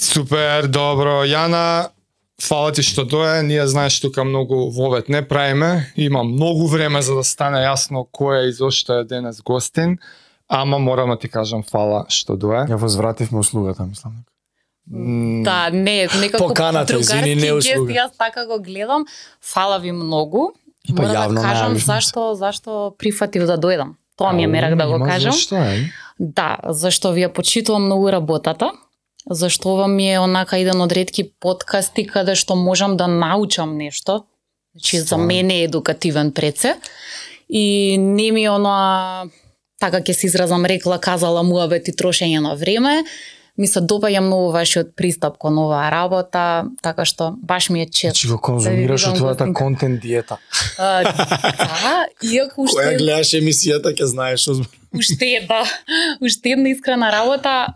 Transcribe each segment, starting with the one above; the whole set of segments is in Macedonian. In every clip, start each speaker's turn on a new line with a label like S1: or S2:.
S1: Супер, добро. Јана, фала ти што дое. Ние знаеш тука многу вовет не правиме. Има многу време за да стане јасно кој е и зошто е денес гостин. Ама морам да ти кажам фала што дое.
S2: Ја возвративме услугата, мислам.
S3: Да, не, некако
S2: Поканата, извини, не
S3: другарски гест,
S2: услуга.
S3: Јас така го гледам. Фала ви многу.
S2: И па
S3: Мора да кажам зашто зашто прифатив да дојдам. Тоа ми е мерак да го
S1: Има
S3: кажам.
S1: Зашто е?
S3: Да, зашто ви ја почитувам многу работата. Зашто ова ми е онака еден од ретки подкасти каде што можам да научам нешто. Значи за мене е едукативен преце. И не ми е оноа така ќе се изразам рекла казала муабет и трошење на време. Ми се допаѓа многу вашиот пристап кон оваа работа, така што баш ми е чест.
S2: Значи го конзумираш
S3: Да
S2: од твојата контент диета.
S3: А, да, иако уште
S2: Која гледаш емисијата ќе знаеш што
S3: уште да, уште една искрена работа.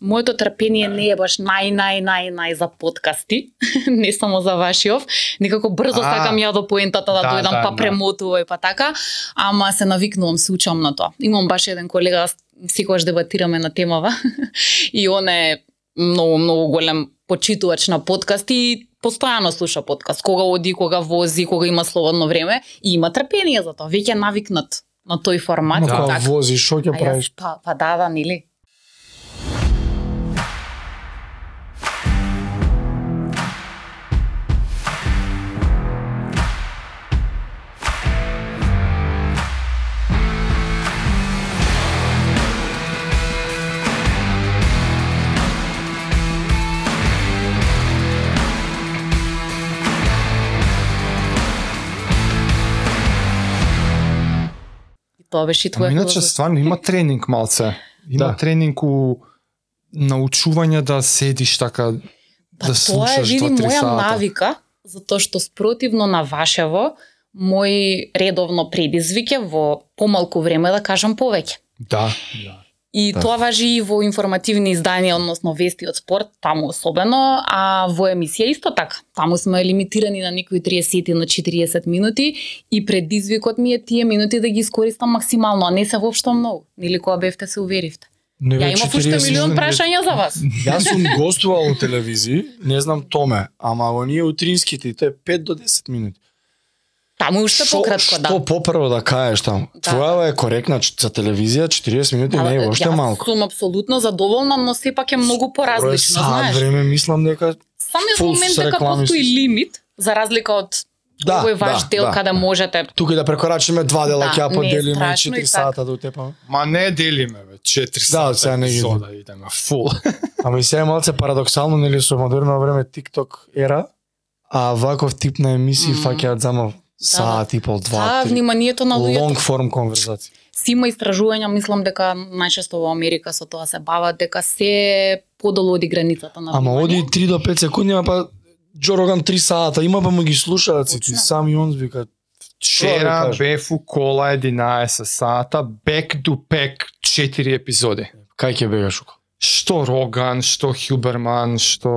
S3: Моето трпение не е баш нај нај нај нај за подкасти, не само за вашиов. Некако брзо
S1: А,
S3: сакам ја до поентата да,
S1: да,
S3: дојдам
S1: да,
S3: па
S1: да.
S3: премотувај па така, ама се навикнувам, се учам на тоа. Имам баш еден колега, секогаш дебатираме на темава и он е многу многу голем почитувач на подкасти и постојано слуша подкаст, кога оди, кога вози, кога има слободно време и има трпение за тоа, веќе е навикнат на тој формат.
S2: Ама кога
S3: така.
S2: возиш, што ќе правиш?
S3: Па, па да, да, нели? Тоа беше и твоја
S1: иначе стварно има тренинг малце. Има
S2: Да.
S1: тренинг у научување да седиш така
S3: Па
S1: да
S3: тоа е,
S1: слушаш
S3: види, моја
S1: сата.
S3: навика, затоа што спротивно на вашево, мој редовно предизвик е во помалку време да кажам повеќе.
S1: Да, да.
S3: И
S2: Да.
S3: тоа важи и во информативни изданија, односно вести од спорт, таму особено, а во емисија исто така. Таму сме лимитирани на некои 30 на 40 минути и предизвикот ми е тие минути да ги искористам максимално, а не се воопшто многу. Нели кога бевте се уверивте.
S2: Не
S3: Ја
S2: бе,
S3: имав уште
S2: 40
S3: милион прашања за вас.
S2: Јас сум гостувал у телевизии, не знам Томе, ама оние утринските, тоа е 5 до 10 минути.
S3: Таму уште
S2: Шо-
S3: пократко, да.
S2: Што попрво да кажеш таму?
S3: Да.
S2: Твоја е коректна за телевизија 40 минути не е воопште
S3: јас
S2: малку.
S3: сум апсолутно задоволна, но сепак е многу поразлично, знаеш.
S2: време мислам дека
S3: Самиот
S2: фул
S3: момент дека
S2: реклами
S3: постои лимит, за разлика од
S2: Да,
S3: овој ваш
S2: да,
S3: дел
S2: да,
S3: каде
S2: да.
S3: можете
S2: тука и да прекорачиме два дела
S3: Да,
S2: ќе ја поделиме
S3: страшно
S2: 4
S3: и
S2: сата до тепа.
S1: Ма не делиме бе, 4
S2: Да,
S1: сата
S2: од сега не ги
S1: епизода идеме фул.
S2: Ама и сега е малце парадоксално, нели со модерно време TikTok ера, а ваков тип на емисии
S3: Мм.
S2: фаќаат само саат и пол,
S3: Да,
S2: два, три.
S3: вниманието на луѓето.
S2: Long form конверзација.
S3: Си има истражувања, мислам дека најчесто во Америка со тоа се бават дека се подолу оди границата на
S2: Ама оди 3 до 5 секунди, ама па Джо Роган 3 сата, има па му ги слушаат
S3: Точно.
S2: сами он вика.
S1: Вчера
S2: да кажам?
S1: бев у кола 11 сата, back to back 4 епизоди.
S2: Кај ќе бегаш уко?
S1: Што Роган, што Хюберман, што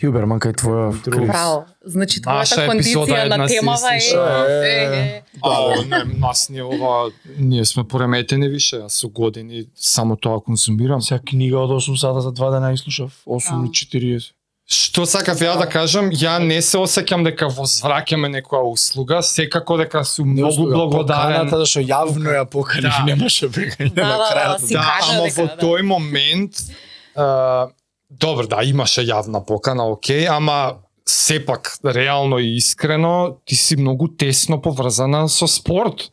S2: Хюберман кај твоја
S1: Друг.
S3: Браво. Значи твојата кондиција на темава е, е, е,
S1: А, не, нас не ова, ние сме пореметени више, јас со години само тоа конзумирам.
S2: Сега книга од 8 сата за 2 дена изслушав, 8
S3: Да.
S2: и 40.
S1: Што сакав ја да кажам, ја не се осеќам дека возвраќаме некоја услуга, секако дека сум многу благодарен.
S2: Поканата да што јавно ја покани,
S1: Да.
S2: немаше бегање
S3: Да,
S2: на
S3: да, да,
S2: крајот.
S1: Да, ама во
S3: да.
S1: тој момент а, добро, да, имаше јавна покана, окей, ама сепак реално и искрено ти си многу тесно поврзана со спорт.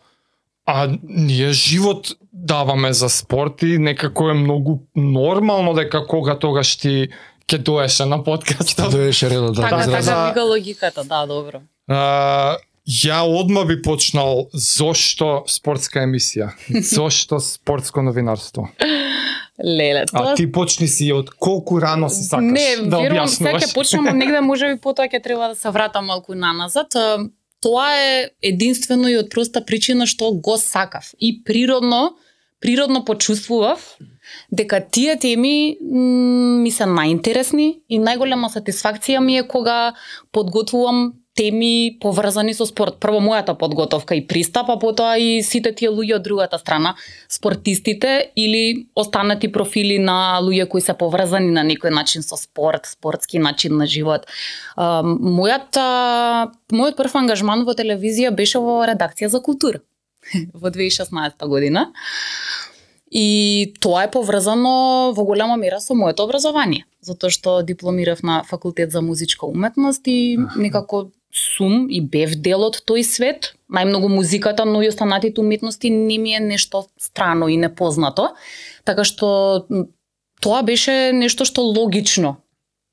S1: А ние живот даваме за спорт и некако е многу нормално дека кога тогаш ти ќе доеше на подкастот.
S2: Доеше редот да
S3: Така,
S1: да,
S3: така вика логиката, да, добро.
S1: А, ја одма би почнал зошто спортска емисија, зошто спортско новинарство.
S3: Леле,
S1: А
S3: тоа
S1: ти почни си од колку рано си сакаш
S3: Не,
S1: да
S3: верувам сега ќе почнам негде можеби потоа ќе треба да се вратам малку наназад. А, Тоа е единствено и од проста причина што го сакав и природно природно почувствував дека тие теми ми се најинтересни и најголема сатисфакција ми е кога подготвувам теми поврзани со спорт. Прво мојата подготовка и пристап, а потоа и сите тие луѓе од другата страна, спортистите или останати профили на луѓе кои се поврзани на некој начин со спорт, спортски начин на живот. Мојата мојот прв ангажман во телевизија беше во редакција за култура во 2016 година. И тоа е поврзано во голема мера со моето образование, затоа што дипломирав на факултет за музичка уметност и некако сум и бев дел од тој свет. Најмногу музиката, но и останатите уметности не ми е нешто страно и непознато. Така што тоа беше нешто што логично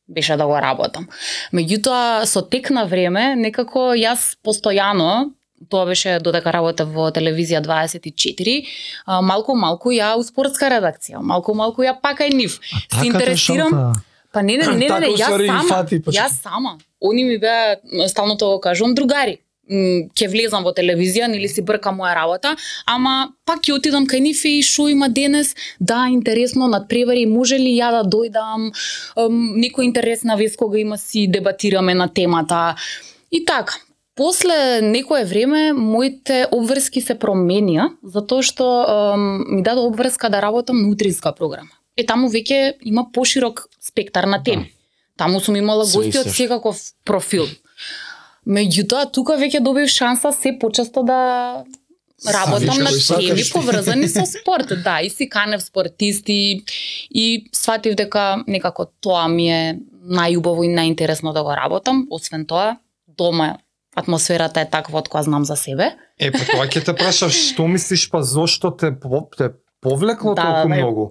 S3: беше да го работам. Меѓутоа, со тек на време, некако јас постојано тоа беше додека работев во телевизија 24, а, малку малку ја у спортска редакција, малку малку ја пака и нив. Се интересирам. Па не, не, не, не, не, јас сама,
S2: фати
S3: јас сама. Они ми беа, стално тоа кажувам, другари. Ќе влезам во телевизија, нели си брка моја работа, ама пак ќе отидам кај нив и шо има денес, да, интересно, надпревари, може ли ја да дојдам, некој интересна вест кога има си дебатираме на темата. И така, после некое време моите обврски се променија затоа што ем, ми даде обврска да работам на утринска програма. Е таму веќе има поширок спектар на теми. Таму сум имала гости од секаков профил. Меѓутоа тука веќе добив шанса се почесто да работам на теми поврзани со спорт, да, и си канев спортисти и сватив дека некако тоа ми е најубаво и најинтересно да го работам. Освен тоа, дома атмосферата е таква од која знам за себе.
S1: Е, па тоа ќе те прашав, што мислиш па зошто те, те повлекло
S3: Да,
S1: толку
S3: да, да.
S1: многу?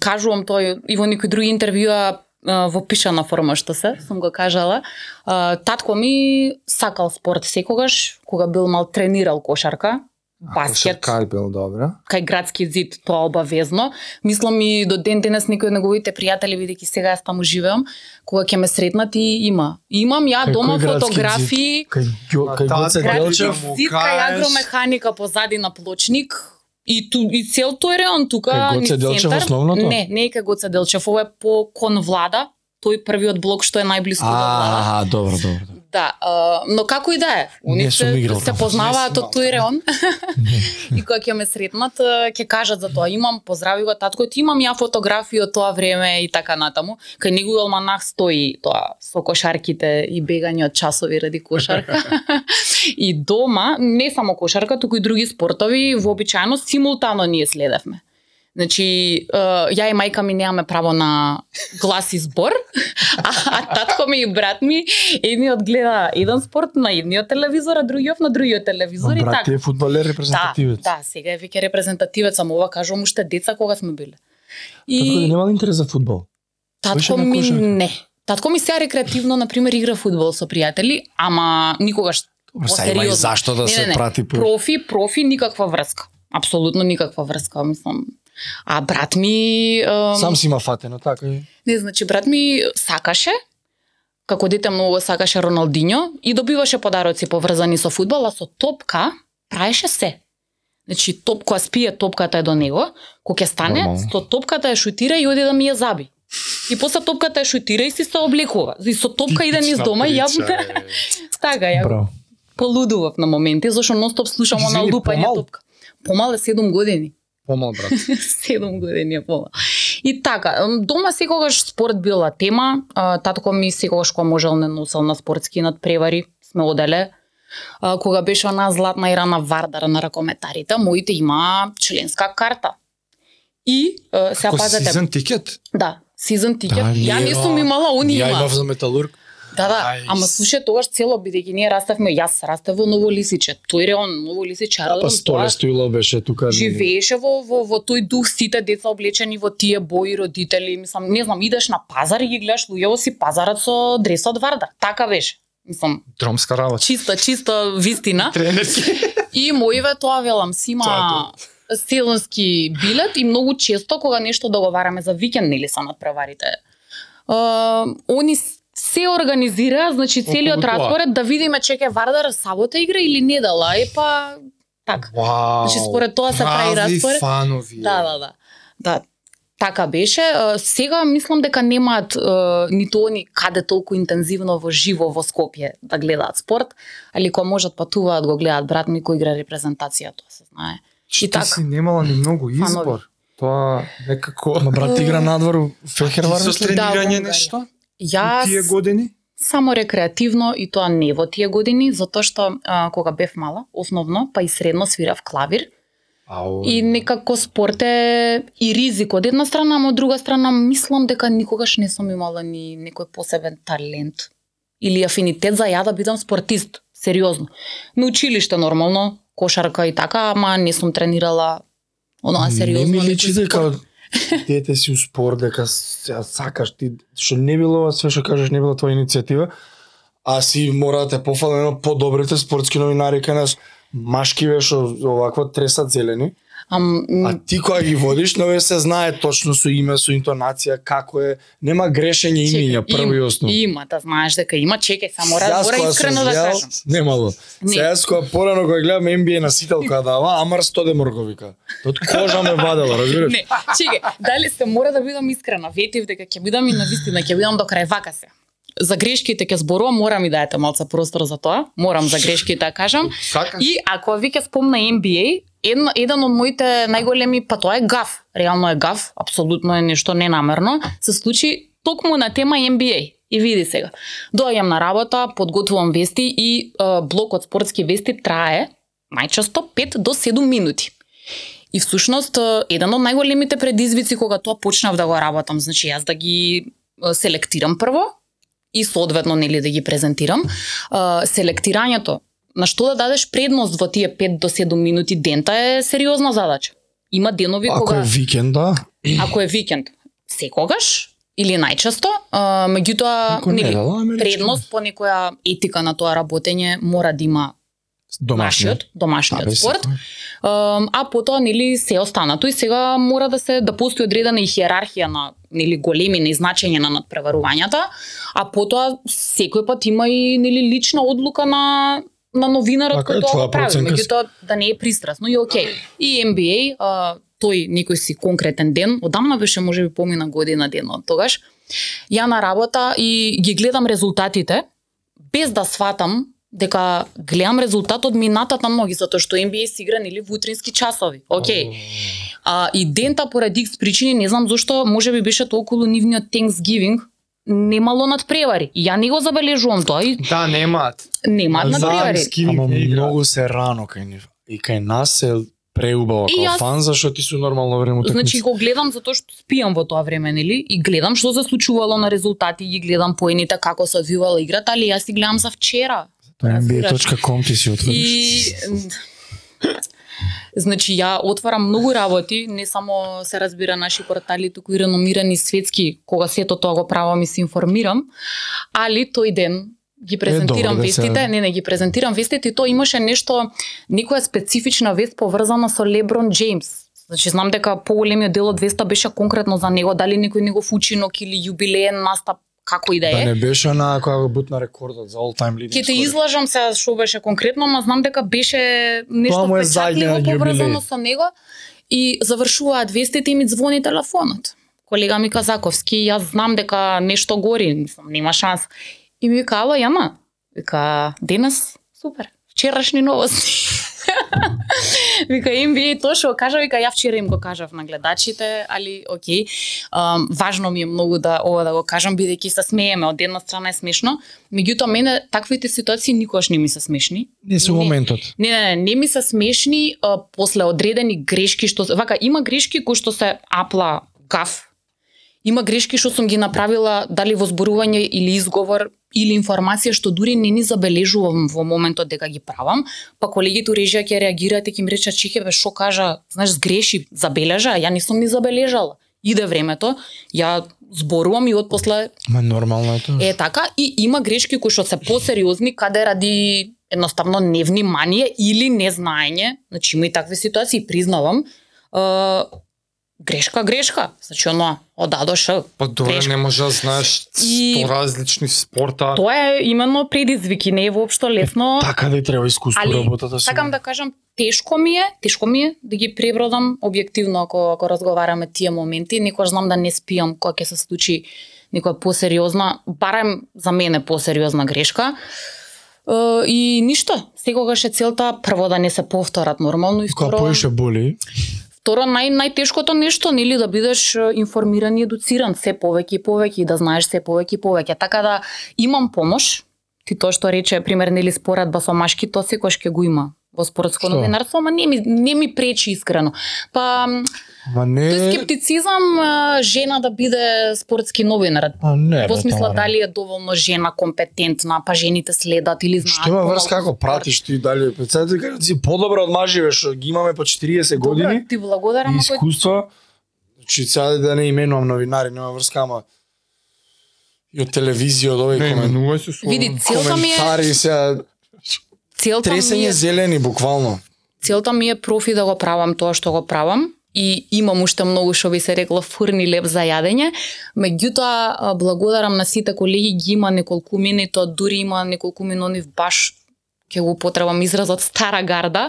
S3: Кажувам тој и во некои други интервјуа во пишана форма што се, сум го кажала. Татко ми сакал спорт секогаш, кога бил мал тренирал кошарка, баскет,
S1: Кај бил добра.
S3: кај градски зид тоа обавезно. Мислам и до ден денес некои од неговите пријатели бидејќи сега јас таму живеам, кога ќе ме сретнат и има. Имам ја
S2: Кај
S3: дома фотографии
S2: Кај
S1: На
S2: кај Гоце
S1: градски
S2: Делчев,
S3: кај агромеханика позади на плочник и ту и цел тој реон тука
S2: Кај Гоце Делчев основното?
S3: Не, не е кај Гоце Делчев, ова е по кон влада, тој првиот блок што е најблиску до влада.
S2: А, добро, добро.
S3: Да, а, но како и да е,
S2: сум
S3: се, се познаваат од тој реон. и кога ќе ме сретнат, ќе кажат за тоа. Имам, поздрави го таткот, имам ја фотографии од тоа време и така натаму. Кај него алманах стои тоа со кошарките и бегање од часови ради кошарка. и дома, не само кошарка, туку и други спортови, вообичаено симултано ние следевме. Значи, ја и мајка ми немаме право на глас и збор, а, а татко ми и брат ми едниот гледа еден спорт на едниот телевизор, а другиот на другиот телевизор и
S2: Брат
S3: така.
S2: ти е фудбалер
S3: Да,
S2: репрезентативец.
S3: да, сега е веќе репрезентативец, ама ова кажувам уште деца кога сме биле.
S2: Татко ти
S3: И
S2: немал интерес за фудбал?
S3: Татко ми не. Татко ми сега рекреативно, на пример, игра фудбал со пријатели, ама никогаш
S2: сега има и зашто да
S3: Не,
S2: се
S3: не, не.
S2: прати по...
S3: профи, профи никаква врска. Апсолутно никаква врска, мислам. А брат ми ем,
S2: Сам си има фатено, така и...
S3: Не, значи брат ми сакаше, како дете многу сакаше Роналдиньо и добиваше подароци поврзани со фудбал, а со топка правеше се. Значи, топ, кога спие топката е до него, кога ќе стане,
S2: Нормално.
S3: со топката ја шутира и оди да ми ја заби. И после топката ја шутира и си се облекува. И со топка иде низ дома и ја така, ја
S2: Браво.
S3: полудував на моменти, зашто ностоп слушам она лупање топка. Помал е 7 години.
S1: Помал, брат.
S3: 7 години е помал. И така, дома секогаш спорт била тема, татко ми секогаш кога можел не носел на спортски надпревари, сме оделе. Кога беше она златна ера на Вардар на ракометарите, моите има членска карта. И
S1: Како
S3: пазете,
S1: сезон тикет?
S3: да, сезон тикет.
S2: Да,
S3: ја не сум имала, они
S2: Ја
S3: има.
S2: имав за металург.
S3: Да, да,
S1: Ај,
S3: ама слушај, тогаш цело бидејќи ние раставме, јас растев во Ново Лисиче. Тој реон Ново Лисиче,
S2: Па
S3: аеродром,
S2: Столе
S3: тоа
S2: Стоилов беше тука.
S3: живееше во, во, во тој дух сите деца облечени во тие бои родители, мислам, не знам, идеш на пазар и ги гледаш луѓе во си пазарат со дресот Вардар. Така беше. Мислам,
S1: Дромска работа.
S3: чиста, чиста вистина.
S1: Тренерски.
S3: И моиве тоа велам, си има сезонски билет и многу често кога нешто договараме за викенд нели са надпреварите. Uh, они се организира, значи целиот распоред да видиме чеке Вардар сабота игра или недела, е па така.
S1: Вау.
S3: Значи, според тоа се прави распоред.
S1: фанови.
S3: Да, да, да. Да. Така беше. Сега мислам дека немаат ниту они каде толку интензивно во живо во Скопје да гледаат спорт, али кога можат патуваат го гледаат брат ми кој игра репрезентација, тоа се знае.
S1: Што
S3: И така.
S1: си немала ни многу
S3: Фанови.
S1: избор. Тоа некако
S2: Ма брат игра надвор фехервар.
S1: Ти?
S3: Да, во
S1: тренирање
S3: Унгарија.
S1: нешто?
S3: Јас
S1: Тие години?
S3: само рекреативно и тоа не во тие години, затоа што а, кога бев мала, основно, па и средно свирав клавир
S1: Ау.
S3: и некако спорт е и ризик од една страна, а од друга страна мислам дека никогаш не сум имала ни некој посебен талент или афинитет за ја да бидам спортист, сериозно. На училиште нормално, кошарка и така, ама не сум тренирала онаа сериозно.
S2: Не ми личи дека дете си у спорт, дека сакаш ти, што не било ова све што кажеш не била твоја иницијатива, а си мора да те пофала едно подобрите спортски новинари кај нас машкиве што овакво тресат зелени.
S3: Ам,
S2: А ти кога ги водиш, нове се знае точно со име, со интонација, како е, нема грешење имиња, прво и основно.
S3: Има, да знаеш дека има, чекај, само
S2: кога
S3: искрено да кажам.
S2: Немало.
S3: Не.
S2: Сега јас кога порано кога гледам NBA на сителка дава, Амар Стодемор го вика. Од кожа ме вадела, разбираш?
S3: Не, чекај, дали се мора да бидам искрена, ветив дека ќе бидам и на вистина, ќе бидам до крај вака се. За грешките ќе зборувам, мора ми даете малце простор за тоа. Морам за грешките да кажам.
S1: Сакаш?
S3: И ако ви ќе спомна NBA, едно, еден од моите најголеми, па тоа е гаф. Реално е гаф, апсолутно е нешто ненамерно. Се случи токму на тема NBA. И види сега. Доаѓам на работа, подготвувам вести и е, блокот спортски вести трае најчесто 5 до 7 минути. И всушност еден од најголемите предизвици кога тоа почнав да го работам, значи јас да ги селектирам прво и соодветно нели да ги презентирам. Селектирањето на што да дадеш предност во тие 5 до 7 минути дента е сериозна задача. Има денови
S2: Ако
S3: кога
S2: е викенд, да.
S3: ако е викенд, секогаш или најчесто, меѓутоа
S2: Ако не,
S3: нели,
S2: да,
S3: предност по некоја етика на тоа работење мора да има
S2: Домашниот.
S3: домашниот спорт. А, а потоа нели се останато и сега мора да се да постои одредена хиерархија на нели големина и значење на надпреварувањата, а потоа секој пат има и нели лична одлука на на новинарот
S2: Така
S3: кој тоа го прави, меѓутоа да не е пристрасно и окей. И NBA, а, тој некој си конкретен ден, одамна беше можеби помина година ден од тогаш, ја на работа и ги гледам резултатите без да сватам дека гледам резултатот минатата ноги затоа што NBA се игра нели во утрински часови. Океј. А и дента поради X причини не знам зошто можеби беше тоа околу нивниот Thanksgiving немало надпревари. Ја не го забележувам тоа и
S1: Да, немаат.
S3: немаат надпревари.
S2: Ама многу се рано кај нив. И кај нас се преубаво
S3: И
S2: како
S3: јас-
S2: фан, зашто ти су нормално време утакмица.
S3: Значи го гледам затоа што спиам во тоа време, нели? И гледам што се случувало на резултати, ги гледам поените како се одвивала играта, али јас си гледам за вчера.
S2: Тоа
S3: разбираш.
S2: NBA.com ти си отвориш.
S3: И Значи ја отварам многу работи, не само се разбира наши портали, туку и реномирани светски, кога сето тоа го правам и се информирам, али тој ден ги презентирам
S2: добро да се-
S3: вестите, не не ги презентирам вестите и тоа имаше нешто некоја специфична вест поврзана со Леброн Джеймс. Значи знам дека поголемиот дел од веста беше конкретно за него, дали некој негов учинок или јубилеен настап, како и да
S2: Да
S3: е.
S2: не беше на која го бутна рекордот за all time leading
S3: Ќе те излажам се што беше конкретно, но знам дека беше нешто впечатливо поврзано со него и завршуваат вестите и ми звони телефонот. Колега ми Казаковски, јас знам дека нешто гори, мислам, нема шанс. И ми вика, ало, Јана, вика, денес, супер, вчерашни новости. вика NBA тоа што кажа, вика ја вчера им го кажав на гледачите, али окей. Um, важно ми е многу да ова да го кажам бидејќи се смееме, од една страна е смешно, меѓутоа мене таквите ситуации никогаш не ми се смешни.
S2: Не се моментот.
S3: Не, не, не, не ми се смешни а, после одредени грешки што вака има грешки кои што се апла гаф. Има грешки што сум ги направила дали во зборување или изговор или информација што дури не ни забележувам во моментот дека ги правам, па колегите у режија ќе реагираат и ќе ми речат чеке бе што кажа, знаеш сгреши, забележа, а ја не сум ни забележала. Иде времето, ја зборувам и од после
S2: Ма нормално е тоа.
S3: Е така и има грешки кои што се посериозни каде ради едноставно невнимание или незнаење, значи има и такви ситуации, признавам. Е, грешка, грешка. Значи оно од А до Ш.
S1: Па добре,
S3: Грешка.
S1: не може да знаеш
S3: И-
S1: сто различни спорта.
S3: Тоа е именно предизвик и не е воопшто лесно.
S2: Така да и треба искуство
S3: Али
S2: работата си.
S3: Сакам да кажам тешко ми е, тешко ми е да ги пребродам објективно ако ако разговараме тие моменти, некојаш знам да не спиам кога ќе се случи некоја посериозна, барем за мене посериозна грешка. Е, и ништо, секогаш е целта прво да не се повторат нормално и
S2: Кога
S3: второ
S2: поише боли,
S3: Второ, нај, најтешкото нешто, нели, да бидеш информиран и едуциран се повеќе и повеќе и да знаеш се повеќе и повеќе. Така да имам помош, ти тоа што рече, пример, нели, споредба со машки, тоа секојаш ќе го има во спортско новинарство, ама не ми, не ми пречи искрено. Па,
S2: ма не...
S3: тој скептицизам жена да биде спортски новинар.
S2: А не,
S3: Во смисла дали е доволно жена компетентна, па жените следат или знаат.
S2: Што има врска како пратиш ти дали? Представете кажа си подобро од маживе што ги имаме по 40
S3: Добро,
S2: години
S3: ти благодарам
S2: и искуство. Значи сега да не именувам новинари, нема врска, ама и од телевизија, од овој
S1: Не,
S2: комен...
S1: именувај се слободно.
S3: Види, целта ми е
S2: коментари сега
S3: целта ми е
S2: зелени буквално.
S3: целта ми е профи да го правам тоа што го правам и имам уште многу што би се рекло фурни леп за јадење. Меѓутоа благодарам на сите колеги ги има неколку мини, тоа дури има неколку минонив баш ќе го потребам изразот стара гарда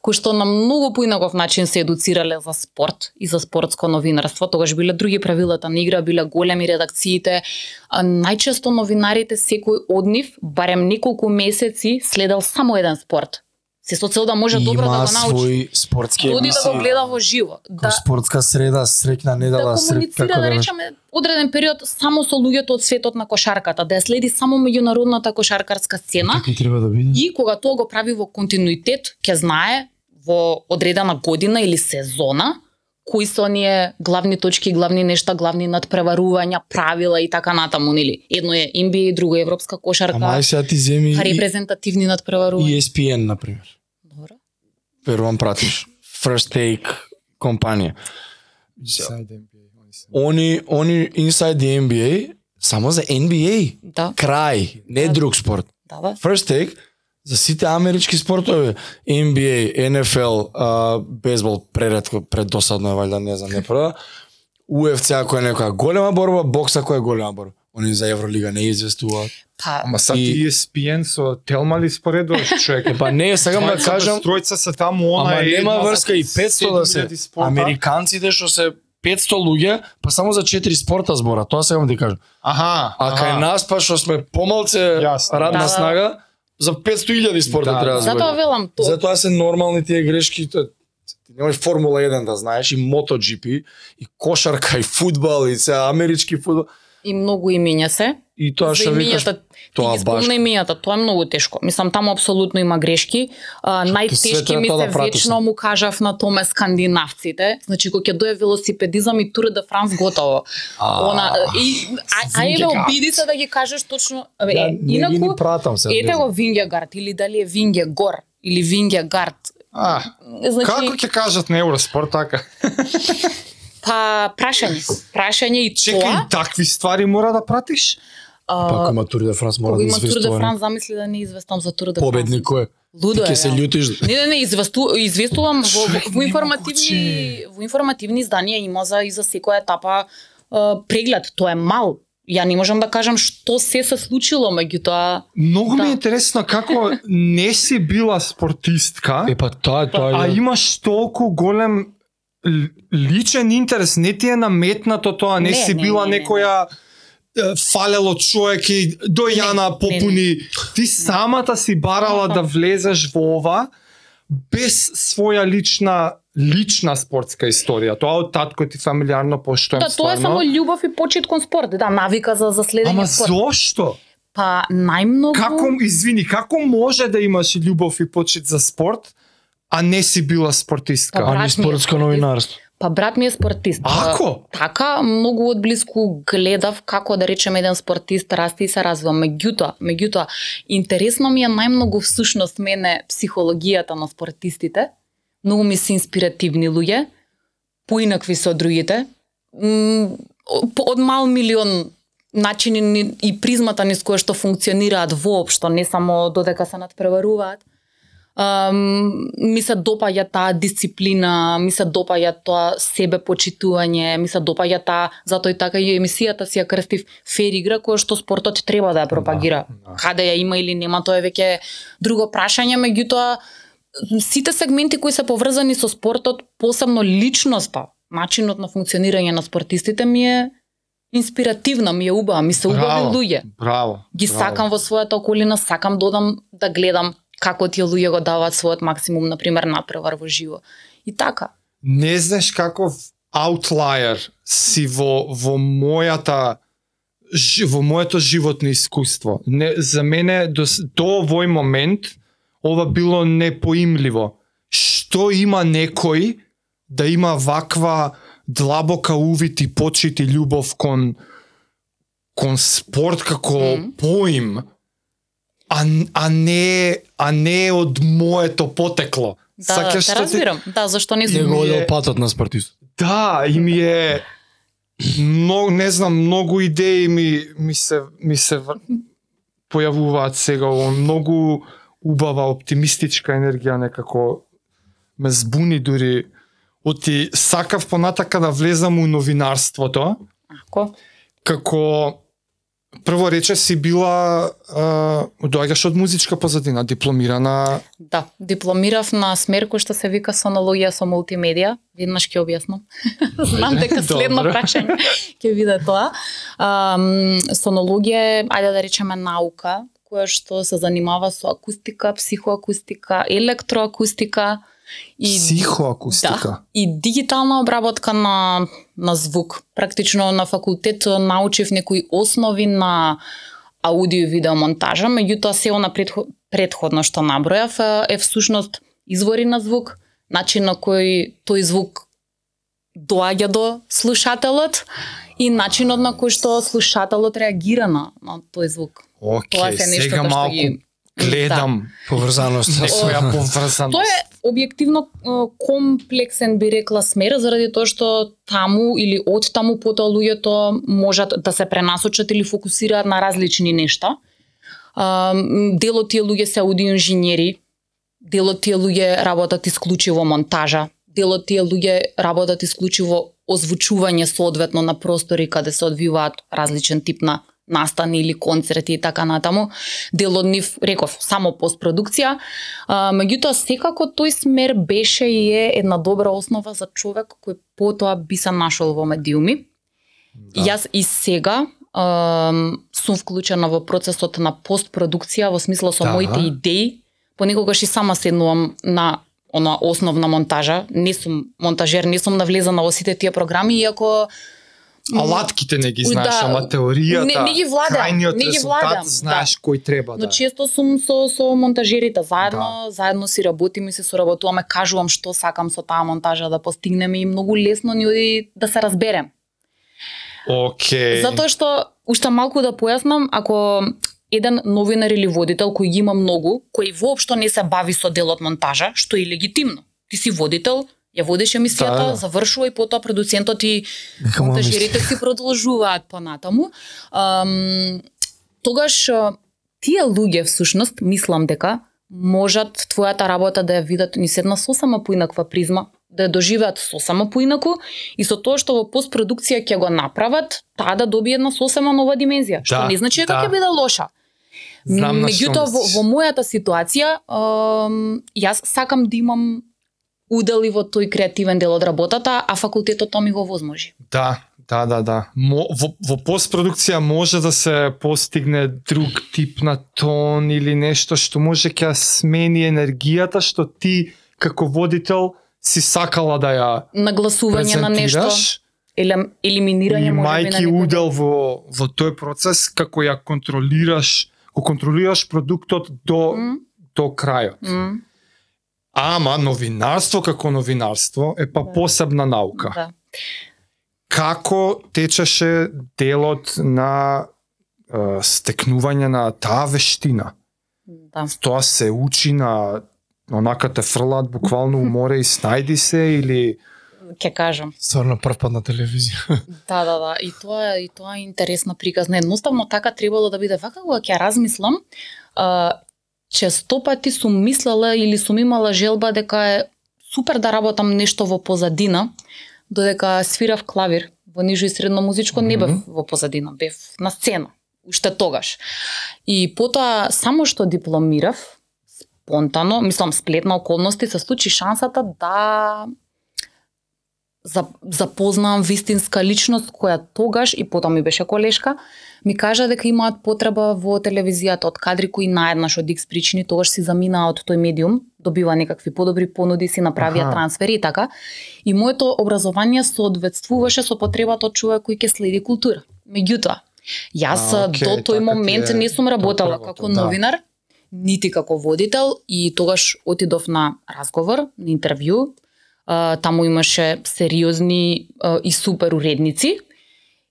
S3: кои што на многу поинаков начин се едуцирале за спорт и за спортско новинарство. Тогаш биле други правилата на игра, биле големи редакциите. А, најчесто новинарите секој од нив, барем неколку месеци, следел само еден спорт. Се со цел да може добро да го научи.
S2: свои спортски
S3: Оди да го гледа во живо. Да,
S2: спортска среда, среќна
S3: да
S2: недела, сред
S3: комуницира,
S2: како
S3: да
S2: да
S3: речеме, одреден период само со луѓето од светот на кошарката, да ја следи само меѓународната кошаркарска сцена
S2: Како треба да биде?
S3: и кога тоа го прави во континуитет, ќе знае во одредена година или сезона кои се оние главни точки, главни нешта, главни надпреварувања, правила и така натаму, нели? Едно е NBA, друго е европска кошарка,
S2: Ама ај сега ти земи и
S3: репрезентативни надпреварувања.
S2: ESPN, например.
S3: Добро.
S2: Верувам пратиш. First Take компанија.
S1: Inside NBA, они
S2: Они, Inside the NBA, само за NBA.
S3: Да,
S2: Крај, не
S3: Да.
S2: друг спорт.
S3: да, бе.
S2: First Take за сите амерички спортови, NBA, NFL, а, бейсбол преретко, преддосадно е валјда, не знам, не прва. UFC ако е некоја голема борба, бокс ако е голема борба. Они за Евролига не известуваат.
S3: Па,
S1: Ама сад
S2: И-.
S1: ESPN со Телма ли споредуваш човек?
S2: Па не, сакам да кажам,
S1: Тројца се таму, она
S2: Ама
S1: е
S2: нема врска и 500 да се
S1: 7000 спорта.
S2: Американците што се 500 луѓе, па само за 4 спорта збора, тоа да ти кажам.
S1: Аха,
S2: А кај
S1: аха.
S2: нас па што сме помалце
S1: Јасно.
S2: радна
S3: Да, да.
S2: снага, за 500.000 спорта
S1: Да,
S2: треба да
S3: затоа
S2: збори.
S3: велам тоа.
S2: Затоа се нормални тие грешки, тоа ти немаш Формула 1 да знаеш и MotoGP и кошарка и фудбал и се амерички фудбал
S3: И многу имиња се.
S2: и тоа што викаш тоа
S3: ги
S2: баш.
S3: имињата, тоа е многу тешко. Мислам, таму апсолутно има грешки. А, најтешки ми се
S2: да
S3: вечно му кажав на томе скандинавците. Значи, кога ќе дое велосипедизам и Тур де Франс готово.
S2: А,
S3: Она, и, а, ајде, обиди се да ги кажеш точно. Е,
S2: ни
S3: инаку,
S2: пратам се.
S3: ете го Вингегард, или дали е Вингегор, или Вингегард.
S1: А,
S3: Значи,
S1: како ќе кажат на Евроспорт така?
S3: па, прашање. Прашање и
S1: Чекај,
S3: тоа.
S1: такви ствари мора да пратиш?
S3: а,
S2: Па ако има Тур де Франс мора да
S3: има Тур де. Франс, замисли да не известам за Тур де Франс.
S2: Победник кој? е?
S3: Лудо
S2: Ти
S3: е.
S2: се љутиш.
S3: Не, не, не, известу, известувам во, во информативни во информативни изданија има за и за секоја етапа преглед. Тоа е мал. Ја не можам да кажам што се се случило, меѓутоа
S1: Многу ми
S3: Да.
S1: е интересно како не си била спортистка,
S2: Е па тоа е тоа.
S1: а имаш толку голем личен интерес, не ти е наметнато тоа, не,
S3: Не,
S1: си
S3: не,
S1: била
S3: не, не, не.
S1: некоја е, фалело човек и до
S3: Не,
S1: Јана
S3: не,
S1: попуни. Ти самата си барала
S3: Аха.
S1: да влезеш во ова без своја лична лична спортска историја. Тоа од татко ти фамилиарно поштоем
S3: да, тоа е само љубов и почит кон спорт, да, навика за за следење
S1: Ама
S3: спорт.
S1: зошто?
S3: Па најмногу
S1: Како, извини, како може да имаш љубов и почит за спорт, а не си била спортистка?
S3: Па,
S2: А не
S3: е
S2: спортско
S3: спортист.
S2: новинарство.
S3: Па брат ми е спортист.
S1: Ако?
S3: Така, многу одблиску гледав како да речеме еден спортист расте и се развива. Меѓутоа, меѓутоа, интересно ми е најмногу всушност мене психологијата на спортистите. Многу ми се инспиративни луѓе, поинакви се од другите. Од мал милион начини ни- и призмата низ која што функционираат воопшто, не само додека се надпреваруваат. Um, ми се допаѓа таа дисциплина, ми се допаѓа тоа себе почитување, ми се допаѓа таа, затоа и така и емисијата си ја крстив фер игра која што спортот треба да ја пропагира.
S1: Да, да.
S3: Каде ја има или нема, тоа е веќе друго прашање, меѓутоа сите сегменти кои се поврзани со спортот, посебно личноста, начинот на функционирање на спортистите ми е инспиративна, ми е убава, ми се убави луѓе.
S1: Браво.
S3: Ги
S1: браво.
S3: сакам во својата околина, сакам додам да гледам како тие луѓе го даваат својот максимум, на пример, напревар во живо. И така.
S1: не знаеш каков аутлаер си во во мојата во моето животно искуство. Не, за мене до, до овој момент ова било непоимливо. Што има некој да има ваква длабока увид и почит и љубов кон кон спорт како
S3: Мм.
S1: поим, а, а не а не од моето потекло.
S3: Да,
S1: Сакаш
S3: те
S1: што ти-
S3: разбирам. Да, зашто не
S2: Ја
S3: сум.
S2: го
S1: ми е-
S2: одел патот на спортист.
S1: Да, и ми е многу не знам, многу идеи ми ми се ми се вр- појавуваат сега ово многу убава оптимистичка енергија некако ме збуни дури оти сакав понатака да влезам у новинарството
S3: Ако?
S1: како прво рече си била а, доаѓаш од музичка позадина, дипломирана
S3: Да, дипломирав на смер кој што се вика сонологија со мултимедија. Веднаш ќе објаснам. Знам дека следно прашање ќе биде тоа. Um, сонологија е, ајде да речеме, наука која што се занимава со акустика, психоакустика, електроакустика и
S1: психоакустика.
S3: Да, и дигитална обработка на, на звук. Практично на факултет научив некои основи на аудио и видео монтажа, меѓутоа се она предхо, предходно што набројав е, всушност извори на звук, начин на кој тој звук доаѓа до слушателот и начинот на кој што слушателот реагира на, на тој звук. Тоа
S1: Океј,
S3: се нешто
S1: сега
S3: што
S1: малку
S3: ги-
S1: гледам
S2: Поврзаност.
S1: некоја поврзаност.
S3: Тоа е објективно комплексен би рекла смер заради тоа што таму или од таму потоа луѓето можат да се пренасочат или фокусираат на различни нешта. Ам, Дел од тие луѓе се аудио инженери, дел од тие луѓе работат исклучиво монтажа, дел од тие луѓе работат исклучиво озвучување соодветно на простори каде се одвиваат различен тип на настани или концерти и така натаму. Дел од нив, реков, само постпродукција. А, меѓутоа, секако тој смер беше и е една добра основа за човек кој потоа би се нашол во медиуми.
S1: Да.
S3: Јас и сега ам, сум вклучена во процесот на постпродукција во смисла со
S1: Да.
S3: моите идеи. Понекогаш и сама седнувам на она основна монтажа. Не сум монтажер, не сум навлезана во сите тие програми, иако
S1: Алатките не ги
S3: Да.
S1: знаеш, ама теоријата,
S3: Не- не ги владам,
S1: крајниот
S3: не ги
S1: резултат
S3: владам,
S1: знаеш
S3: да.
S1: кој треба
S3: Но
S1: да.
S3: често сум со со монтажерите заедно,
S1: Да.
S3: заедно си работиме и се соработуваме, кажувам што сакам со таа монтажа да постигнеме и многу лесно ни оди да се разберем.
S1: Океј.
S3: Затоа што уште малку да појаснам, ако еден новинар или водител кој ги има многу, кој воопшто не се бави со делот монтажа, што е легитимно. Ти си водител, ја водиш емисијата,
S1: Да, да.
S3: завршува и потоа продуцентот и монтажерите си продолжуваат понатаму. Ам, тогаш тие луѓе всушност мислам дека можат твојата работа да ја видат ни седна сосема поинаква призма, да ја доживеат сосема поинаку и со тоа што во постпродукција ќе го направат, таа да добие една сосема нова димензија, што
S1: Да,
S3: не значи дека
S1: да.
S3: ќе биде лоша.
S1: Знам што
S3: Меѓутоа во, во мојата ситуација, јас сакам да имам удел и во тој креативен дел од работата, а факултетот тоа ми го возможи.
S1: Да, да, да, да. Мо, во, во постпродукција може да се постигне друг тип на тон или нешто што може ќе смени енергијата што ти како водител си сакала да ја
S3: Нагласување на нешто, или елиминирање може би на
S1: удел во во тој процес како ја контролираш, го контролираш продуктот до
S3: М,
S1: до крајот.
S3: м,
S1: Ама новинарство како новинарство е па
S3: Да.
S1: посебна наука.
S3: Да.
S1: Како течеше делот на е, стекнување на таа вештина?
S3: Да.
S1: Тоа се учи на онака те фрлаат буквално у море и снајди се или
S3: Ќе кажам.
S2: Стварно прв пат на телевизија.
S3: Да, да, да. И тоа и тоа е интересна приказна. Едноставно така требало да биде вака кога ќе размислам. А, често пати сум мислела или сум имала желба дека е супер да работам нешто во позадина, додека свирав клавир во нижо и средно музичко не бев во позадина, бев на сцена уште тогаш. И потоа само што дипломирав, спонтано, мислам сплет на околности се случи шансата да за, запознавам вистинска личност која тогаш и потоа ми беше колешка, ми кажа дека имаат потреба во телевизијата од кадри кои наеднаш од X причини тогаш си заминаа од тој медиум, добива некакви подобри понуди, си направија
S1: Аха.
S3: трансфери и така. И моето образование соодветствуваше со потребата од човек кој ќе следи култура. Меѓутоа, јас
S1: А, окей,
S3: до тој
S1: така
S3: момент
S1: е
S3: не сум работела како
S2: да.
S3: новинар, нити како водител и тогаш отидов на разговор, на интервју. А, таму имаше сериозни и супер уредници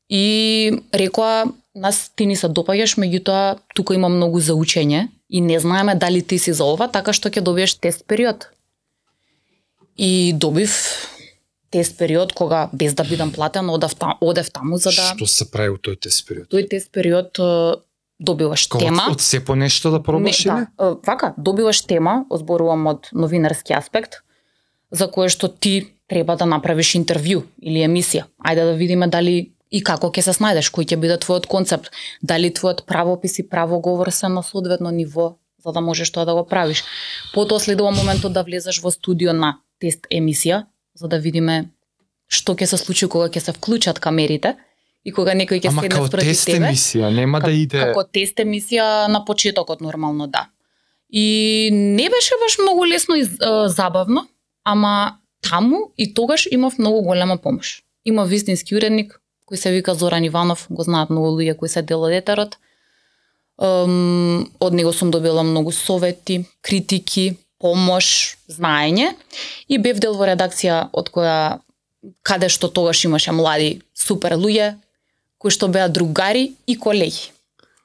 S3: и рекоа нас ти ни се допаѓаш, меѓутоа тука има многу за учење и не знаеме дали ти си за ова, така што ќе добиеш тест период. И добив тест период кога без да бидам платен одев, та, одев таму за да
S1: Што се прави у тој тест период?
S3: тој тест период добиваш
S1: Кога
S3: тема.
S1: од се по нешто да пробаш
S3: не,
S1: или?
S3: да, вака, добиваш тема, озборувам од новинарски аспект, за кое што ти треба да направиш интервју или емисија. Ајде да видиме дали и како ќе се снајдеш, кој ќе биде твојот концепт, дали твојот правопис и правоговор се на соодветно ниво за да можеш тоа да го правиш. Потоа следува моментот да влезеш во студио на тест емисија, за да видиме што ќе се случи кога ќе се вклучат камерите и кога некој ќе
S1: Ама
S3: седне спроти
S1: тест
S3: тебе.
S1: емисија, нема да иде...
S3: Како тест емисија на почетокот нормално да. И не беше баш многу лесно и е, забавно, ама таму и тогаш имав многу голема помош. Има вистински уредник кој се вика Зоран Иванов, го знаат многу луѓе кои се дел од етерот. Од него сум добила многу совети, критики, помош, знаење и бев дел во редакција од која каде што тогаш имаше млади супер луѓе кои што беа другари и колеги.